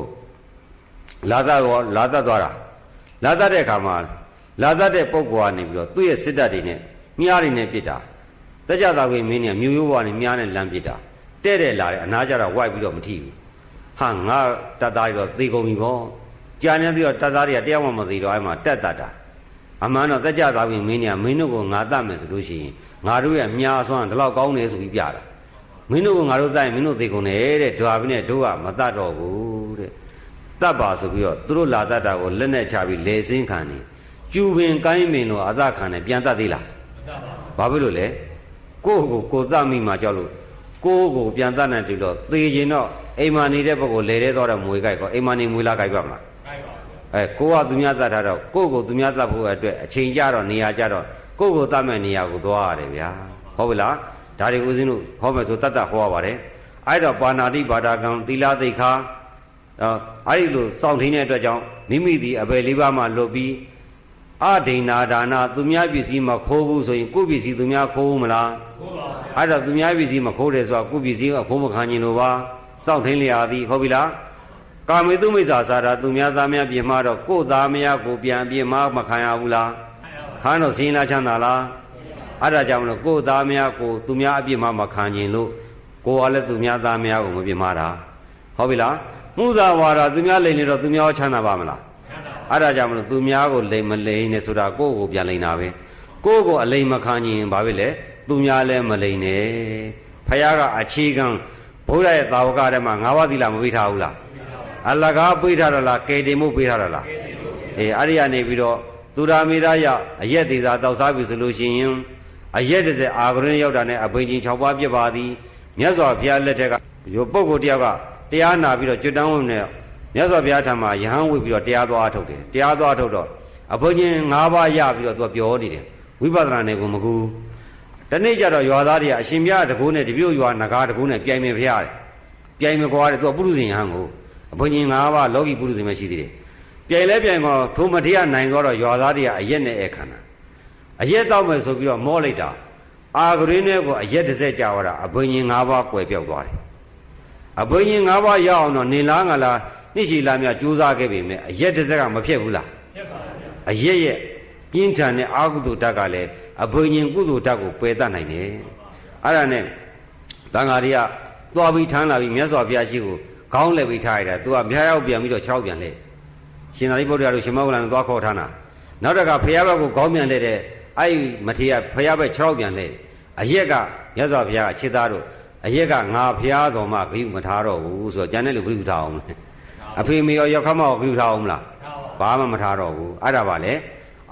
လာတတ်ရောလာတတ်သွားတာလာတတ်တဲ့အခါမှာလာတတ်တဲ့ပုံကွာနေပြီးတော့သူ့ရဲ့စစ်တပ်တွေနဲ့မြားတွေနဲ့ပြစ်တာတက်ကြတာကွေမင်းเนี่ยမြို့ရိုးဘွားနဲ့မြားနဲ့လမ်းပြစ်တာတဲ့တဲ့လာတယ်အနာကြတော့ဝိုက်ပြီးတော့မထီဘူးဟာငါတက်သားတွေတော့သေကုန်ပြီပေါ့ကြာနေသေးတော့တက်သားတွေကတရားမှမသိတော့အဲ့မှာတက်တတ်တာ အမှန်တော့တက်ကြသားပြီမင်းเนี่ยမင်းတို့ကိုငါတတ်မယ်ဆိုလို့ရှိရင်ငါတို့ရဲ့မြားဆွမ်းဒီလောက်ကောင်းတယ်ဆိုပြီးပြတာမင်းတို့ကငါတို့တတ်ရင်မင်းတို့သေကုန်တယ်တဲ့ဒွါပြီးနဲ့တို့ကမတတ်တော့ဘူးတဲ့တတ်ပါဆိုပြီးတော့သူတို့လာတတ်တာကိုလက်နဲ့ချပြီးလေစင်းခံနေကျူပင်ကိုင်းပင်တော့အသခံနဲ့ပြန်တတ်သေးလားမတတ်ပါဘူးဘာဖြစ်လို့လဲကိုယ့်ကိုကိုယ်တတ်မိမှကြောက်လို့ကိုယ့်ကိုပြန်တတ်နိုင်တယ်လို့သေခြင်းတော့အိမ်မာနေတဲ့ဘက်ကိုလေထဲသွားတော့မွေကြိုက်ကောအိမ်မာနေမွေလာကြိုက်ပါမလားကြိုက်ပါ အဲကိုကသူများတတ်ထားတော့ကိုယ့်ကိုသူများတတ်ဖို့အတွက်အချိန်ကြတော့နေရာကြတော့ကိုယ့်ကိုတတ်မဲ့နေရာကိုသွားရတယ်ဗျာဟုတ်ပြီလားဒါတွေဦးဇင်းတို့ဟောမယ်ဆိုတတ်တတ်ဟောရပါတယ်အဲ့တော့ပါဏာတိဘာတာကံသီလသိက္ခာအဲ့ဒီလိုစောင့်ထိန်တဲ့အတွက်ကြောင့်မိမိဒီအဘယ်လေးပါးမှလွတ်ပြီးအဒိဏဒါနသူများပစ္စည်းမခိုးဘူးဆိုရင်ကိုယ့်ပစ္စည်းသူများခိုးဘူးမလားခိုးပါဗျာအဲ့တော့သူများပစ္စည်းမခိုးတယ်ဆိုတာကိုယ့်ပစ္စည်းကခိုးမခံခြင်းလို့ပါစောင့်ထိန်လျာသည်ဟုတ်ပြီလား ကာမေတုမိစ္ဆာစာတာသူများသားများပြင်မတော့ကိုယ်သားမယားကိုပြန်ပြင်မမခံရဘူးလားခံတော့စင်းလားချမ်းသာလားအဲ့ဒါကြောင့်မလို့ကိုယ်သားများကိုသူများအပြစ်မှမခံခြင်းလို့ကိုယ်ကလည်းသူများသားများကိုမပြင်မတာဟုတ်ပြီလားမှုသာဝါဒသူများလိန်နေတော့သူများချမ်းသာပါမလားအဲ့ဒါကြောင့်မလို့သူများကိုလိန်မလိန်နဲ့ဆိုတာကိုယ့်ကိုပြန်လိန်တာပဲကိုယ့်ကိုအလိန်မခံရင်ဘာဖြစ်လဲသူများလည်းမလိမ်နဲ့ဖယားကအခြေခံဘုရားရဲ့သာဝကထဲမှာငါးပါးသီလမပေးထားဘူးလား အလကားပေးထားရလားကယ်တင်မှုပေးထားရလားအေးအဲ့ဒီကနေပြီးတော့သူရာမေရရအရက်သေးစာတောက်စားပြီဆိုလို့ရှိရင်အရက်တစ်စက်အာဂရင်းရောက်တာနဲ့အဘိညာဉ်6ပါးပြစ်ပါသည်မြတ်စွာဘုရားလက်ထက်ကရောပုဂ္ဂိုလ်တယောက်ကတရားနာပြီးတော့ကျွတ်တန်းဝင်နဲ့မြတ်စွာဘုရားထံမှာယဟန်ဝိပြီးတော့တရားသွားထုတ်တယ်တရားသွားထုတ်တော့အဘိညာဉ်၅ပါးရပြီးတော့သူကပြောနေတယ်ဝိပဿနာနဲ့ကိုမကူတနေ့ကျတော့ရွာသားတွေကအရှင်မြတ်တကူနဲ့တပြုတ်ရွာနဂါတကူနဲ့ပြိုင်မြဖျားတယ်ပြိုင်မြကွာတယ်သူကပုရုဇဉ်ယဟန်ကိုအ ဘိညာဉ်၅ပါးလောကီပုရုဇဉ်ပဲရှိသေးတယ်ပြိုင်လဲပြိုင်ကောထိုမထေရနိုင်တော့ရွာသားတွေကအရက်နဲ့ဧခန္ဓာအရက်တော့မယ်ဆိုပြီးတော့မောလိုက်တာအာဂရင်းနဲ့ကိုအရက်တစ်စက်ကြာသွားတာအဘိညာဉ်၅ပါးကွယ်ပြောက်သွားတယ်အဘိညာဉ်၅ပါးရအောင်တော့နေလားငါလားနှိရှိလားမြကြိုးစားခဲ့ပြီမဲ့အရက်တစ်စက်ကမဖြစ်ဘူးလားဖြစ်ပါဗျာအရက်ရဲ့ပြင်းထန်တဲ့အာဟုတုတ္တကလည်းအဘိညာဉ်ကုသိုလ်တတ်ကိုပယ်တတ်နိုင်တယ်အဲ့ဒါနဲ့တန်ဃာတွေကသွားပြီးထမ်းလာပြီးမြတ်စွာဘုရားရှိကို ခေါင်းလဲပြီးထားရတာသူကမြားရောက်ပြန်ပြီးတော့6ပြန်လဲရှင်သာရိပုတ္တရာတို့ရှင်မောဂလန်သွားခေါ်ထားတာနောက်တကဖရာဘက်ကိုခေါင်းပြန်လဲတဲ့အဲ့မထေရဖရာဘက်6ပြန်လဲအရက်ကမြတ်စွာဘုရားအချစ်သားတို့အရက်ကငါဖရာတော်မှဂိမထားတော့ဘူးဆိုတော့ကျန်တဲ့လူဂိထားအောင်အဖေမေရောရောက်ခမောဂိထားအောင်လားဘာမှမထားတော့ဘူးအဲ့ဒါပါလေ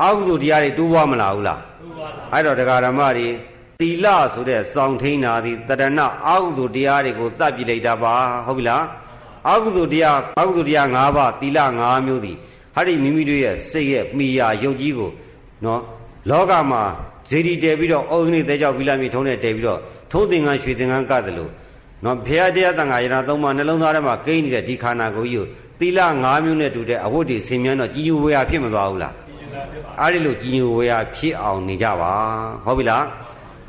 အာဟုသူတရားတွေတိုးပွားမလာဘူးလားတိုးပွားလာအဲ့တော့တရားဓမ္မတွေသီလဆိုတဲ့စောင့်ထိန်တာဒီတရဏအာဟုသူတရားတွေကိုတတ်ပြလိုက်တာပါဟုတ်ပြီလား အာဟုသူတရားအာဟုသူတရား၅ပါးသီလ၅မျိုးဒီဟာဒီမိမိတို့ရဲ့စိတ်ရဲ့မိယာယုတ်ကြီးကိုနော်လောကမှာဇေဒီတဲပြီးတော့အုံနေသေးကြောက်ပြီးလာမြေထုံးနဲ့တဲပြီးတော့ထုံးသင်္ကန်းရွှေသင်္ကန်းကတယ်လို့နော်ဖရာတရားတန်ခါရဏသုံးပါးနှလုံးသားထဲမှာကိန်းနေတဲ့ဒီခန္ဓာကိုယ်ကြီးကိုသီလ၅မျိုးနဲ့တူတဲ့အဝတ်တွေဆင်မြန်းတော့ကြီးညိုဝေယဖြစ်မသွားဘူးလားအဲ့ဒီလိုကြီးညိုဝေယဖြစ်အောင်နေကြပါဟုတ်ပြီလား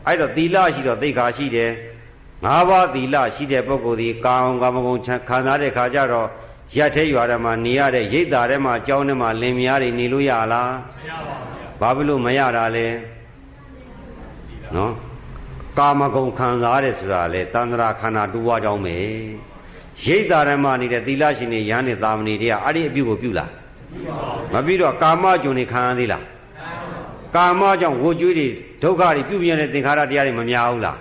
အဲ့တော့သီလရှိတော့သိက္ခာရှိတယ် ငါးပါးသီလရှိတဲ့ပုဂ္ဂိုလ်ဒီကာအောင်ကာမဂုဏ်ခံစားတဲ့ခါကျတော့ရက်ထဲရွာထဲမှာနေရတဲ့ရိတ်တာထဲမှာကြောင်းထဲမှာလင်မယားတွေနေလို့ရလားမရပါဘူးဘာဖြစ်လို့မရတာလဲနော်ကာမဂုဏ်ခံစားရတယ်ဆိုတာလေတန္တရာခန္ဓာတူဝါကြောင်းပဲရိတ်တာထဲမှာနေတဲ့သီလရှင်တွေရဟန်းတွေသာမဏေတွေကအဲ့ဒီအပြုကိုပြုလားမပြုတော့ကာမကြုံနေခံရသေးလားကာမကြောင့်ဝိုကြွေးတွေဒုက္ခတွေပြုပြင်တဲ့သင်္ခါရတရားတွေမများဘူးလား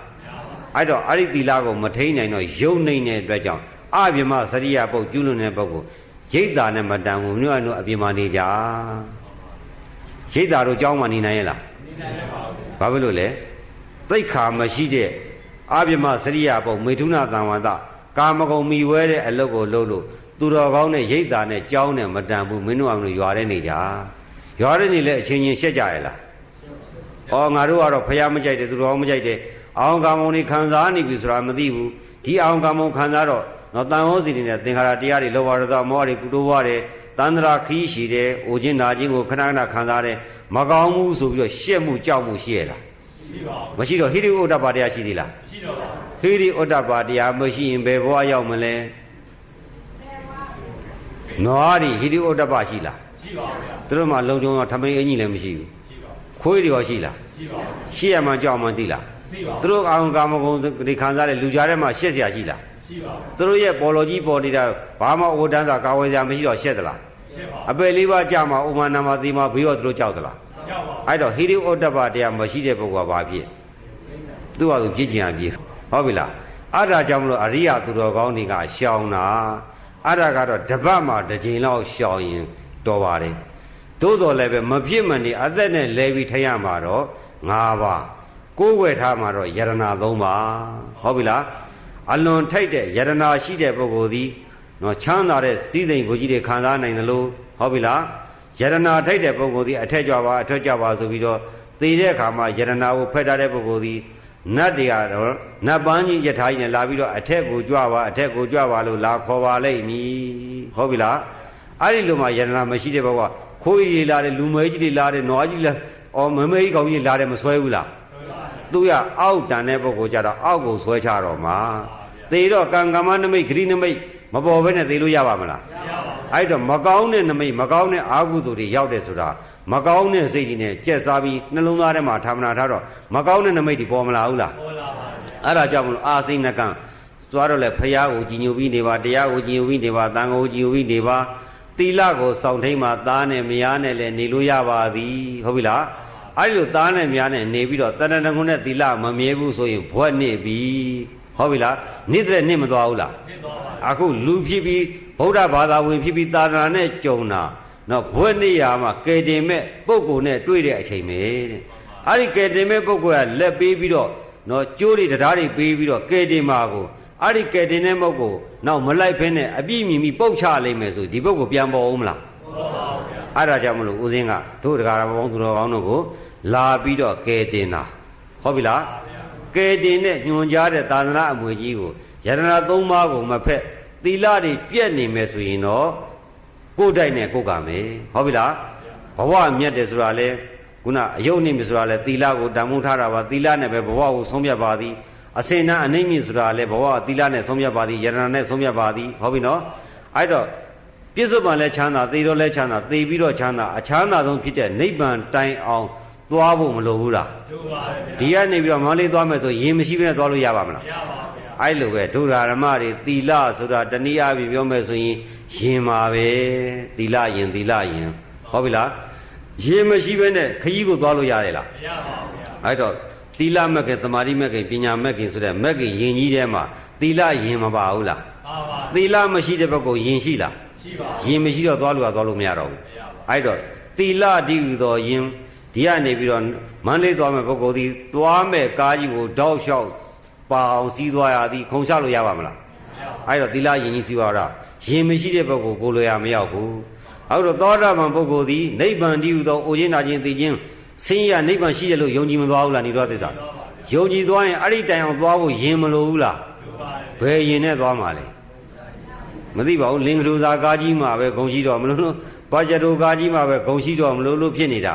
အဲ့တော့အဲ့ဒီသီလကိုမထိန်နိုင်တော့ယုံနေတဲ့အတွက်ကြောင့်အပြမစရိယပုတ်ကျူးလွန်တဲ့ပုဂ္ဂိုလ်ရိတ်တာနဲ့မတန်ဘူးမြို့အနုအပြမနေကြရိတ်တာတို့ကြောင်းမှနေနိုင်ရဲ့လားနေနိုင်ပါဘူးဘာဖြစ်လို့လဲသိခါမရှိတဲ့အပြမစရိယပုတ်မေထုနာတံဝန္တကာမဂုံမိဝဲတဲ့အလုပ်ကိုလုပ်လို့သူတော်ကောင်းနဲ့ရိတ်တာနဲ့ကြောင်းနဲ့မတန်ဘူးမင်းတို့အမလို့ရွာတဲ့နေကြရွာတဲ့နေလဲအချင်းချင်းရှက်ကြရလားဩငါတို့ကတော့ဖះမကြိုက်တယ်သူတော်မကြိုက်တယ် အောင်ကာမုံတွေခံစားနေပြီဆိုတာမသိဘူးဒီအောင်ကာမုံခံစားတော့နော်တန်ဟောစီတွေနဲ့သင်္ခါရတရားတွေလောဘရသမောဟတွေကုတိုးဝါတွေတန္တရာခီးရှိတယ်အိုခြင်းနာခြင်းကိုခဏခဏခံစားတယ်မကောင်းဘူးဆိုပြီးတော့ရှက်မှုကြောက်မှုရှိရလားမရှိတော့ဟိရိဥဒ္ဒပါတရားရှိသေးလားမရှိတော့ပါဟိရိဥဒ္ဒပါတရားမရှိရင်ဘယ်ဘဝရောက်မလဲနွားတွေဟိရိဥဒ္ဒပါရှိလားရှိပါဗျာသူတို့မှလုံကြုံတော့ထမိန်အင်ကြီးလည်းမရှိဘူးရှိပါခွေးတွေရောရှိလားရှိပါရှိရမှကြောက်မှသိလား သူတို့အာရုံကာမဂုဏ်တွေခံစားတဲ့လူကြားထဲမှာရှက်စရာရှိလားရှိပါဘူးသူတို့ရဲ့ပေါ်လိုကြီးပေါ်နေတာဘာမှအိုတန်းစာကာဝယ်စရာမရှိတော့ရှက်သလားရှက်ပါဘူးအပယ်လေးပါးကြာမှာဥမာနာမသီမှာဘေးရောသူတို့ကြောက်သလားကြောက်ပါဘူးအဲ့တော့ဟိရိဩတ္တပတရားမရှိတဲ့ပုဂ္ဂိုလ်ကဘာဖြစ်သူ့ဟာသူပြည့်ကျင်အောင်ပြည့်ဟုတ်ပြီလားအဲ့ဒါကြောင့်မလို့အရိယသူတော်ကောင်းတွေကရှောင်တာအဲ့ဒါကတော့တပတ်မှာတစ်ချိန်လောက်ရှောင်ရင်တော်ပါတယ်သို့တော်လည်းပဲမပြစ်မနေအသက်နဲ့လဲပြီးထရမှာတော့၅ပါး ကိုးွယ်ထားမှာတော့ယရနာ၃ပါးဟုတ်ပြီလားအလွန်ထိုက်တဲ့ယရနာရှိတဲ့ပုဂ္ဂိုလ်သည်နော်ချမ်းသာတဲ့စည်းစိမ်ကိုကြီးတွေခံစားနိုင်သလိုဟုတ်ပြီလားယရနာထိုက်တဲ့ပုဂ္ဂိုလ်သည်အထက်ကြွပါအထက်ကြွပါဆိုပြီးတော့သိတဲ့အခါမှာယရနာကိုဖက်ထားတဲ့ပုဂ္ဂိုလ်သည်နတ်တွေကတော့နတ်ပန်းကြီးယထာကြီးနဲ့လာပြီးတော့အထက်ကိုကြွပါအထက်ကိုကြွပါလို့လာခေါ်ပါလိမ့်မည်ဟုတ်ပြီလားအဲ့ဒီလိုမှယရနာမရှိတဲ့ဘဝခိုးကြီးလာတယ်လူမဲကြီးတွေလာတယ်နွားကြီးလာအော်မမဲကြီးကောင်ကြီးလာတယ်မဆွဲဘူးလား သူရအောက်တန်တဲ့ပုဂ္ဂိုလ်ကြတော့အောက်ကိုဆွဲချတော့မှာသေတော့ကံကမ္မနမိတ်ဂရိနမိတ်မပေါ်ဘဲနဲ့သေလို့ရပါမလားမရပါဘူးအဲ့တော့မကောင်းတဲ့နမိတ်မကောင်းတဲ့အာဟုသူတွေရောက်တယ်ဆိုတာမကောင်းတဲ့စိတ်ကြီးနဲ့ကြက်စားပြီးနှလုံးသားထဲမှာထာမနာထားတော့မကောင်းတဲ့နမိတ်တွေပေါ်မလာဘူးလားပေါ်လာပါဘူးအဲ့ဒါကြောင့်မလို့အာစိဏကံသွားတော့လေဖရာကိုကြည်ညိုပြီးနေပါတရားကိုကြည်ညိုပြီးနေပါတန်ကိုကြည်ညိုပြီးနေပါသီလကိုစောင့်ထိန်မှသားနဲ့မယားနဲ့လည်းနေလို့ရပါသည်ဟုတ်ပြီလား အဲ့လိုသားနဲ့များနဲ့နေပြီးတော့တဏ္ဍငုံနဲ့သီလမမြဲဘူးဆိုရင်ဘွက်နေပြီဟုတ်ပြီလားနေတဲ့နှစ်မသွားဘူးလားနှစ်သွားပါအခုလူဖြစ်ပြီးဗုဒ္ဓဘာသာဝင်ဖြစ်ပြီးသာသနာနဲ့ကြုံတာနော်ဘွက်နေရမှာကယ်တင်မဲ့ပုဂ္ဂိုလ်နဲ့တွေ့တဲ့အချိန်ပဲတဲ့အဲ့ဒီကယ်တင်မဲ့ပုဂ္ဂိုလ်ကလက်ပေးပြီးတော့နော်ကျိုးတွေတရားတွေပေးပြီးတော့ကယ်တင်မှာကိုအဲ့ဒီကယ်တင်တဲ့ပုဂ္ဂိုလ်နောက်မလိုက်ဖင်းနဲ့အပြည့်မြင်ပြီးပုတ်ချလိုက်မယ်ဆိုဒီပုဂ္ဂိုလ်ပြန်ပေါ်အောင်မလားပေါ်ပါဘူးဗျာအဲ့ဒါကြောင့်မလို့ဦးစင်းကတို့တရားတော်ဘောင်းသူတော်ကောင်းတို့ကို လာပြီးတော့ကယ်တင်တာဟုတ်ပြီလားကယ်တင်တဲ့ညွန်ကြားတဲ့သာသနာအမွေကြီးကိုယရနာသုံးပါးကိုမဖက်သီလတွေပြည့်နေမယ်ဆိုရင်တော့ကိုယ်တိုက်နဲ့ကိုယ်ကမယ်ဟုတ်ပြီလားဘဝမြတ်တယ်ဆိုတာလဲခုနအယုတ်နေပြီဆိုတာလဲသီလကိုတန်ဖိုးထားတာပါသီလနဲ့ပဲဘဝကိုဆုံးဖြတ်ပါသည်အစင်နာအနိမ့်မြင့်ဆိုတာလဲဘဝသီလနဲ့ဆုံးဖြတ်ပါသည်ယရနာနဲ့ဆုံးဖြတ်ပါသည်ဟုတ်ပြီနော်အဲ့တော့ပြစ္ဆုတ်ပံလဲချမ်းသာသေတော့လဲချမ်းသာသေပြီးတော့ချမ်းသာအချမ်းသာဆုံးဖြစ်တဲ့နိဗ္ဗာန်တိုင်အောင် သွားဖို့မလိုဘူးလားလိုပါဘူးဒီကနေပြီးတော့မောင်လေးသွားမယ်ဆိုရင်မရှိဘဲနဲ့သွားလို့ရပါမလားမရပါဘူးအဲ့လိုပဲဒုရဓမ္မတွေသီလဆိုတာတနည်းအားဖြင့်ပြောမယ်ဆိုရင်ရင်ပါပဲသီလရင်သီလရင်ဟုတ်ပြီလားရင်မရှိဘဲနဲ့ခကြီးကိုသွားလို့ရတယ်လားမရပါဘူးဗျာအဲ့တော့သီလမက်ကင်တမာတိမက်ကင်ပညာမက်ကင်ဆိုတဲ့မက်ကင်ရင်ကြီးထဲမှာသီလရင်မပါဘူးလားပါပါသီလမရှိတဲ့ဘက်ကရင်ရှိလားရှိပါရင်မရှိတော့သွားလို့ရသွားလို့မရတော့ဘူးအဲ့တော့သီလတည်ဟူသောယင် ဒီကနေပြီးတော့မန္တလေးသွားမဲ့ပုဂ္ဂိုလ်ဒီသွားမဲ့ကားကြီးကိုတောက်လျှောက်ပါအောင်စီးသွားရသည်ခုံချလို့ရပါမလားအဲ့တော့သီလယင်ကြီးစီးသွားတာရင်မရှိတဲ့ပုဂ္ဂိုလ်ကိုလိုရမရောက်ဘူးအဲ့တော့သောတာပန်ပုဂ္ဂိုလ်ဒီနိဗ္ဗာန်တည်ဟူသောအိုခြင်းနာခြင်းသိခြင်းဆင်းရဲနိဗ္ဗာန်ရှိတယ်လို့ယုံကြည်မသွားဘူးလားနိရောဓသစ္စာယုံကြည်သွားရင်အဲ့ဒီတိုင်အောင်သွားဖို့ယင်မလိုဘူးလားဘယ်ယင်နဲ့သွားမှာလဲမသိပါဘူးလင်္ကလူသာကားကြီးမှာပဲဂုံရှိတော့မလို့လို့ဘာကြတိုကားကြီးမှာပဲဂုံရှိတော့မလို့လို့ဖြစ်နေတာ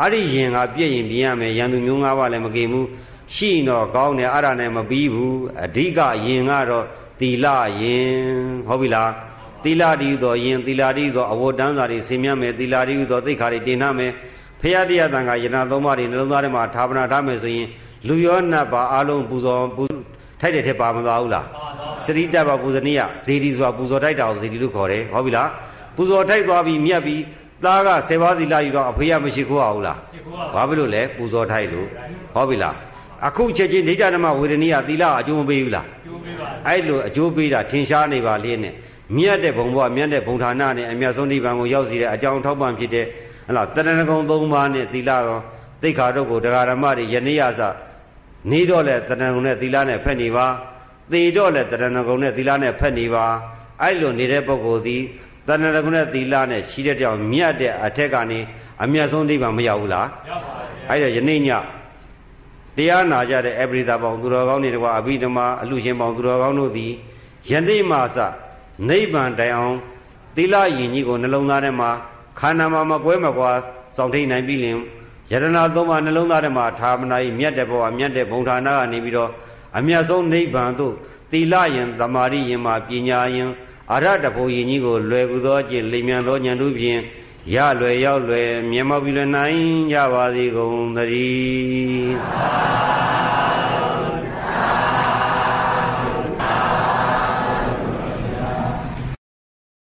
အဲ့ဒီယင်ကပြည့်ရင်ပြင်ရမယ်ရန်သူမျိုးငါးပါးလည်းမကိဘူးရှိတော့ကောင်းတယ်အဲ့ဒါနဲ့မပြီးဘူးအဓိကယင်ကတော့သီလယင်ဟုတ်ပြီလားသီလတည်းသောယင်သီလတည်းသောအဝတ်တန်းစာတွေဆင်မြတ်မယ်သီလတည်းသောသိက္ခာတွေတင်နှမယ်ဖရာတရားတန်ခါယနာသုံးပါးတွေနှလုံးသားထဲမှာဌာပနာထားမယ်ဆိုရင်လူရောနတ်ပါအလုံးပူဇော်ပူထိုက်တဲ့ထက်ပါမသွားဘူးလားစရိတ္တပါပူဇနီယဇေဒီဆိုတာပူဇော်ထိုက်တာကိုဇေဒီလို့ခေါ်တယ်ဟုတ်ပြီလားပူဇော်ထိုက်သွားပြီးမြတ်ပြီး သားကဆေပါးသီလယူတော့အဖေကမရှိခိုးအောင်လားဘာဖြစ်လို့လဲပူဇော်ထိုက်လို့ဟုတ်ပြီလားအခုချက်ချင်းဒိဋ္ဌဓမ္မဝေဒနိယသီလအကျိုးမပေးဘူးလားအကျိုးပေးပါအဲ့လိုအကျိုးပေးတာထင်ရှားနေပါလေနဲ့မြတ်တဲ့ဘုံဘဝမြတ်တဲ့ဘုံဌာနနဲ့အမြတ်ဆုံးနိဗ္ဗာန်ကိုရောက်စီတဲ့အကြောင်းထောက်ပံ့ဖြစ်တဲ့ဟလားတဏ္ဍကုံ၃ပါးနဲ့သီလကောသိခါတို့ကိုတရားဓမ္မတွေယနေ့ရစနေတော့လဲတဏ္ဍကုံနဲ့သီလနဲ့ဖက်နေပါသေတော့လဲတဏ္ဍကုံနဲ့သီလနဲ့ဖက်နေပါအဲ့လိုနေတဲ့ပုဂ္ဂိုလ်သည် တဏ္ဍကုံနဲ့သီလနဲ့ရှိတဲ့ကြောင်မြတ်တဲ့အထက်ကနေအမြတ်ဆုံးနိဗ္ဗာန်မရောက်ဘူးလားရောက်ပါဘူးအဲ့ဒါယနေ့ညတရားနာကြတဲ့အပရိသပေါင်းသူတော်ကောင်းတွေတကွာအဘိဓမ္မာအလှရှင်ပေါင်းသူတော်ကောင်းတို့သည်ယနေ့မှစနိဗ္ဗာန်တိုင်အောင်သီလယဉ်ကြီးကိုနှလုံးသားထဲမှာခန္ဓာမှာမကွဲမကွာစောင့်ထိန်နိုင်ပြီလင်ယတနာသုံးပါးနှလုံးသားထဲမှာဌာမနာဤမြတ်တဲ့ဘဝမြတ်တဲ့ဘုံဌာနကနေပြီးတော့အမြတ်ဆုံးနိဗ္ဗာန်သို့သီလယင်သမာဓိယင်မှာပညာယင် အရတဖို့ယင်ကြီးကိုလွယ်ကူသောကျင့်လိမ်မြန်သောဉာဏ်တို့ဖြင့်ရလွယ်ရောက်လွယ်မြင်မောက်ပြီးလွယ်နိုင်ကြပါစေကုန်သတည်း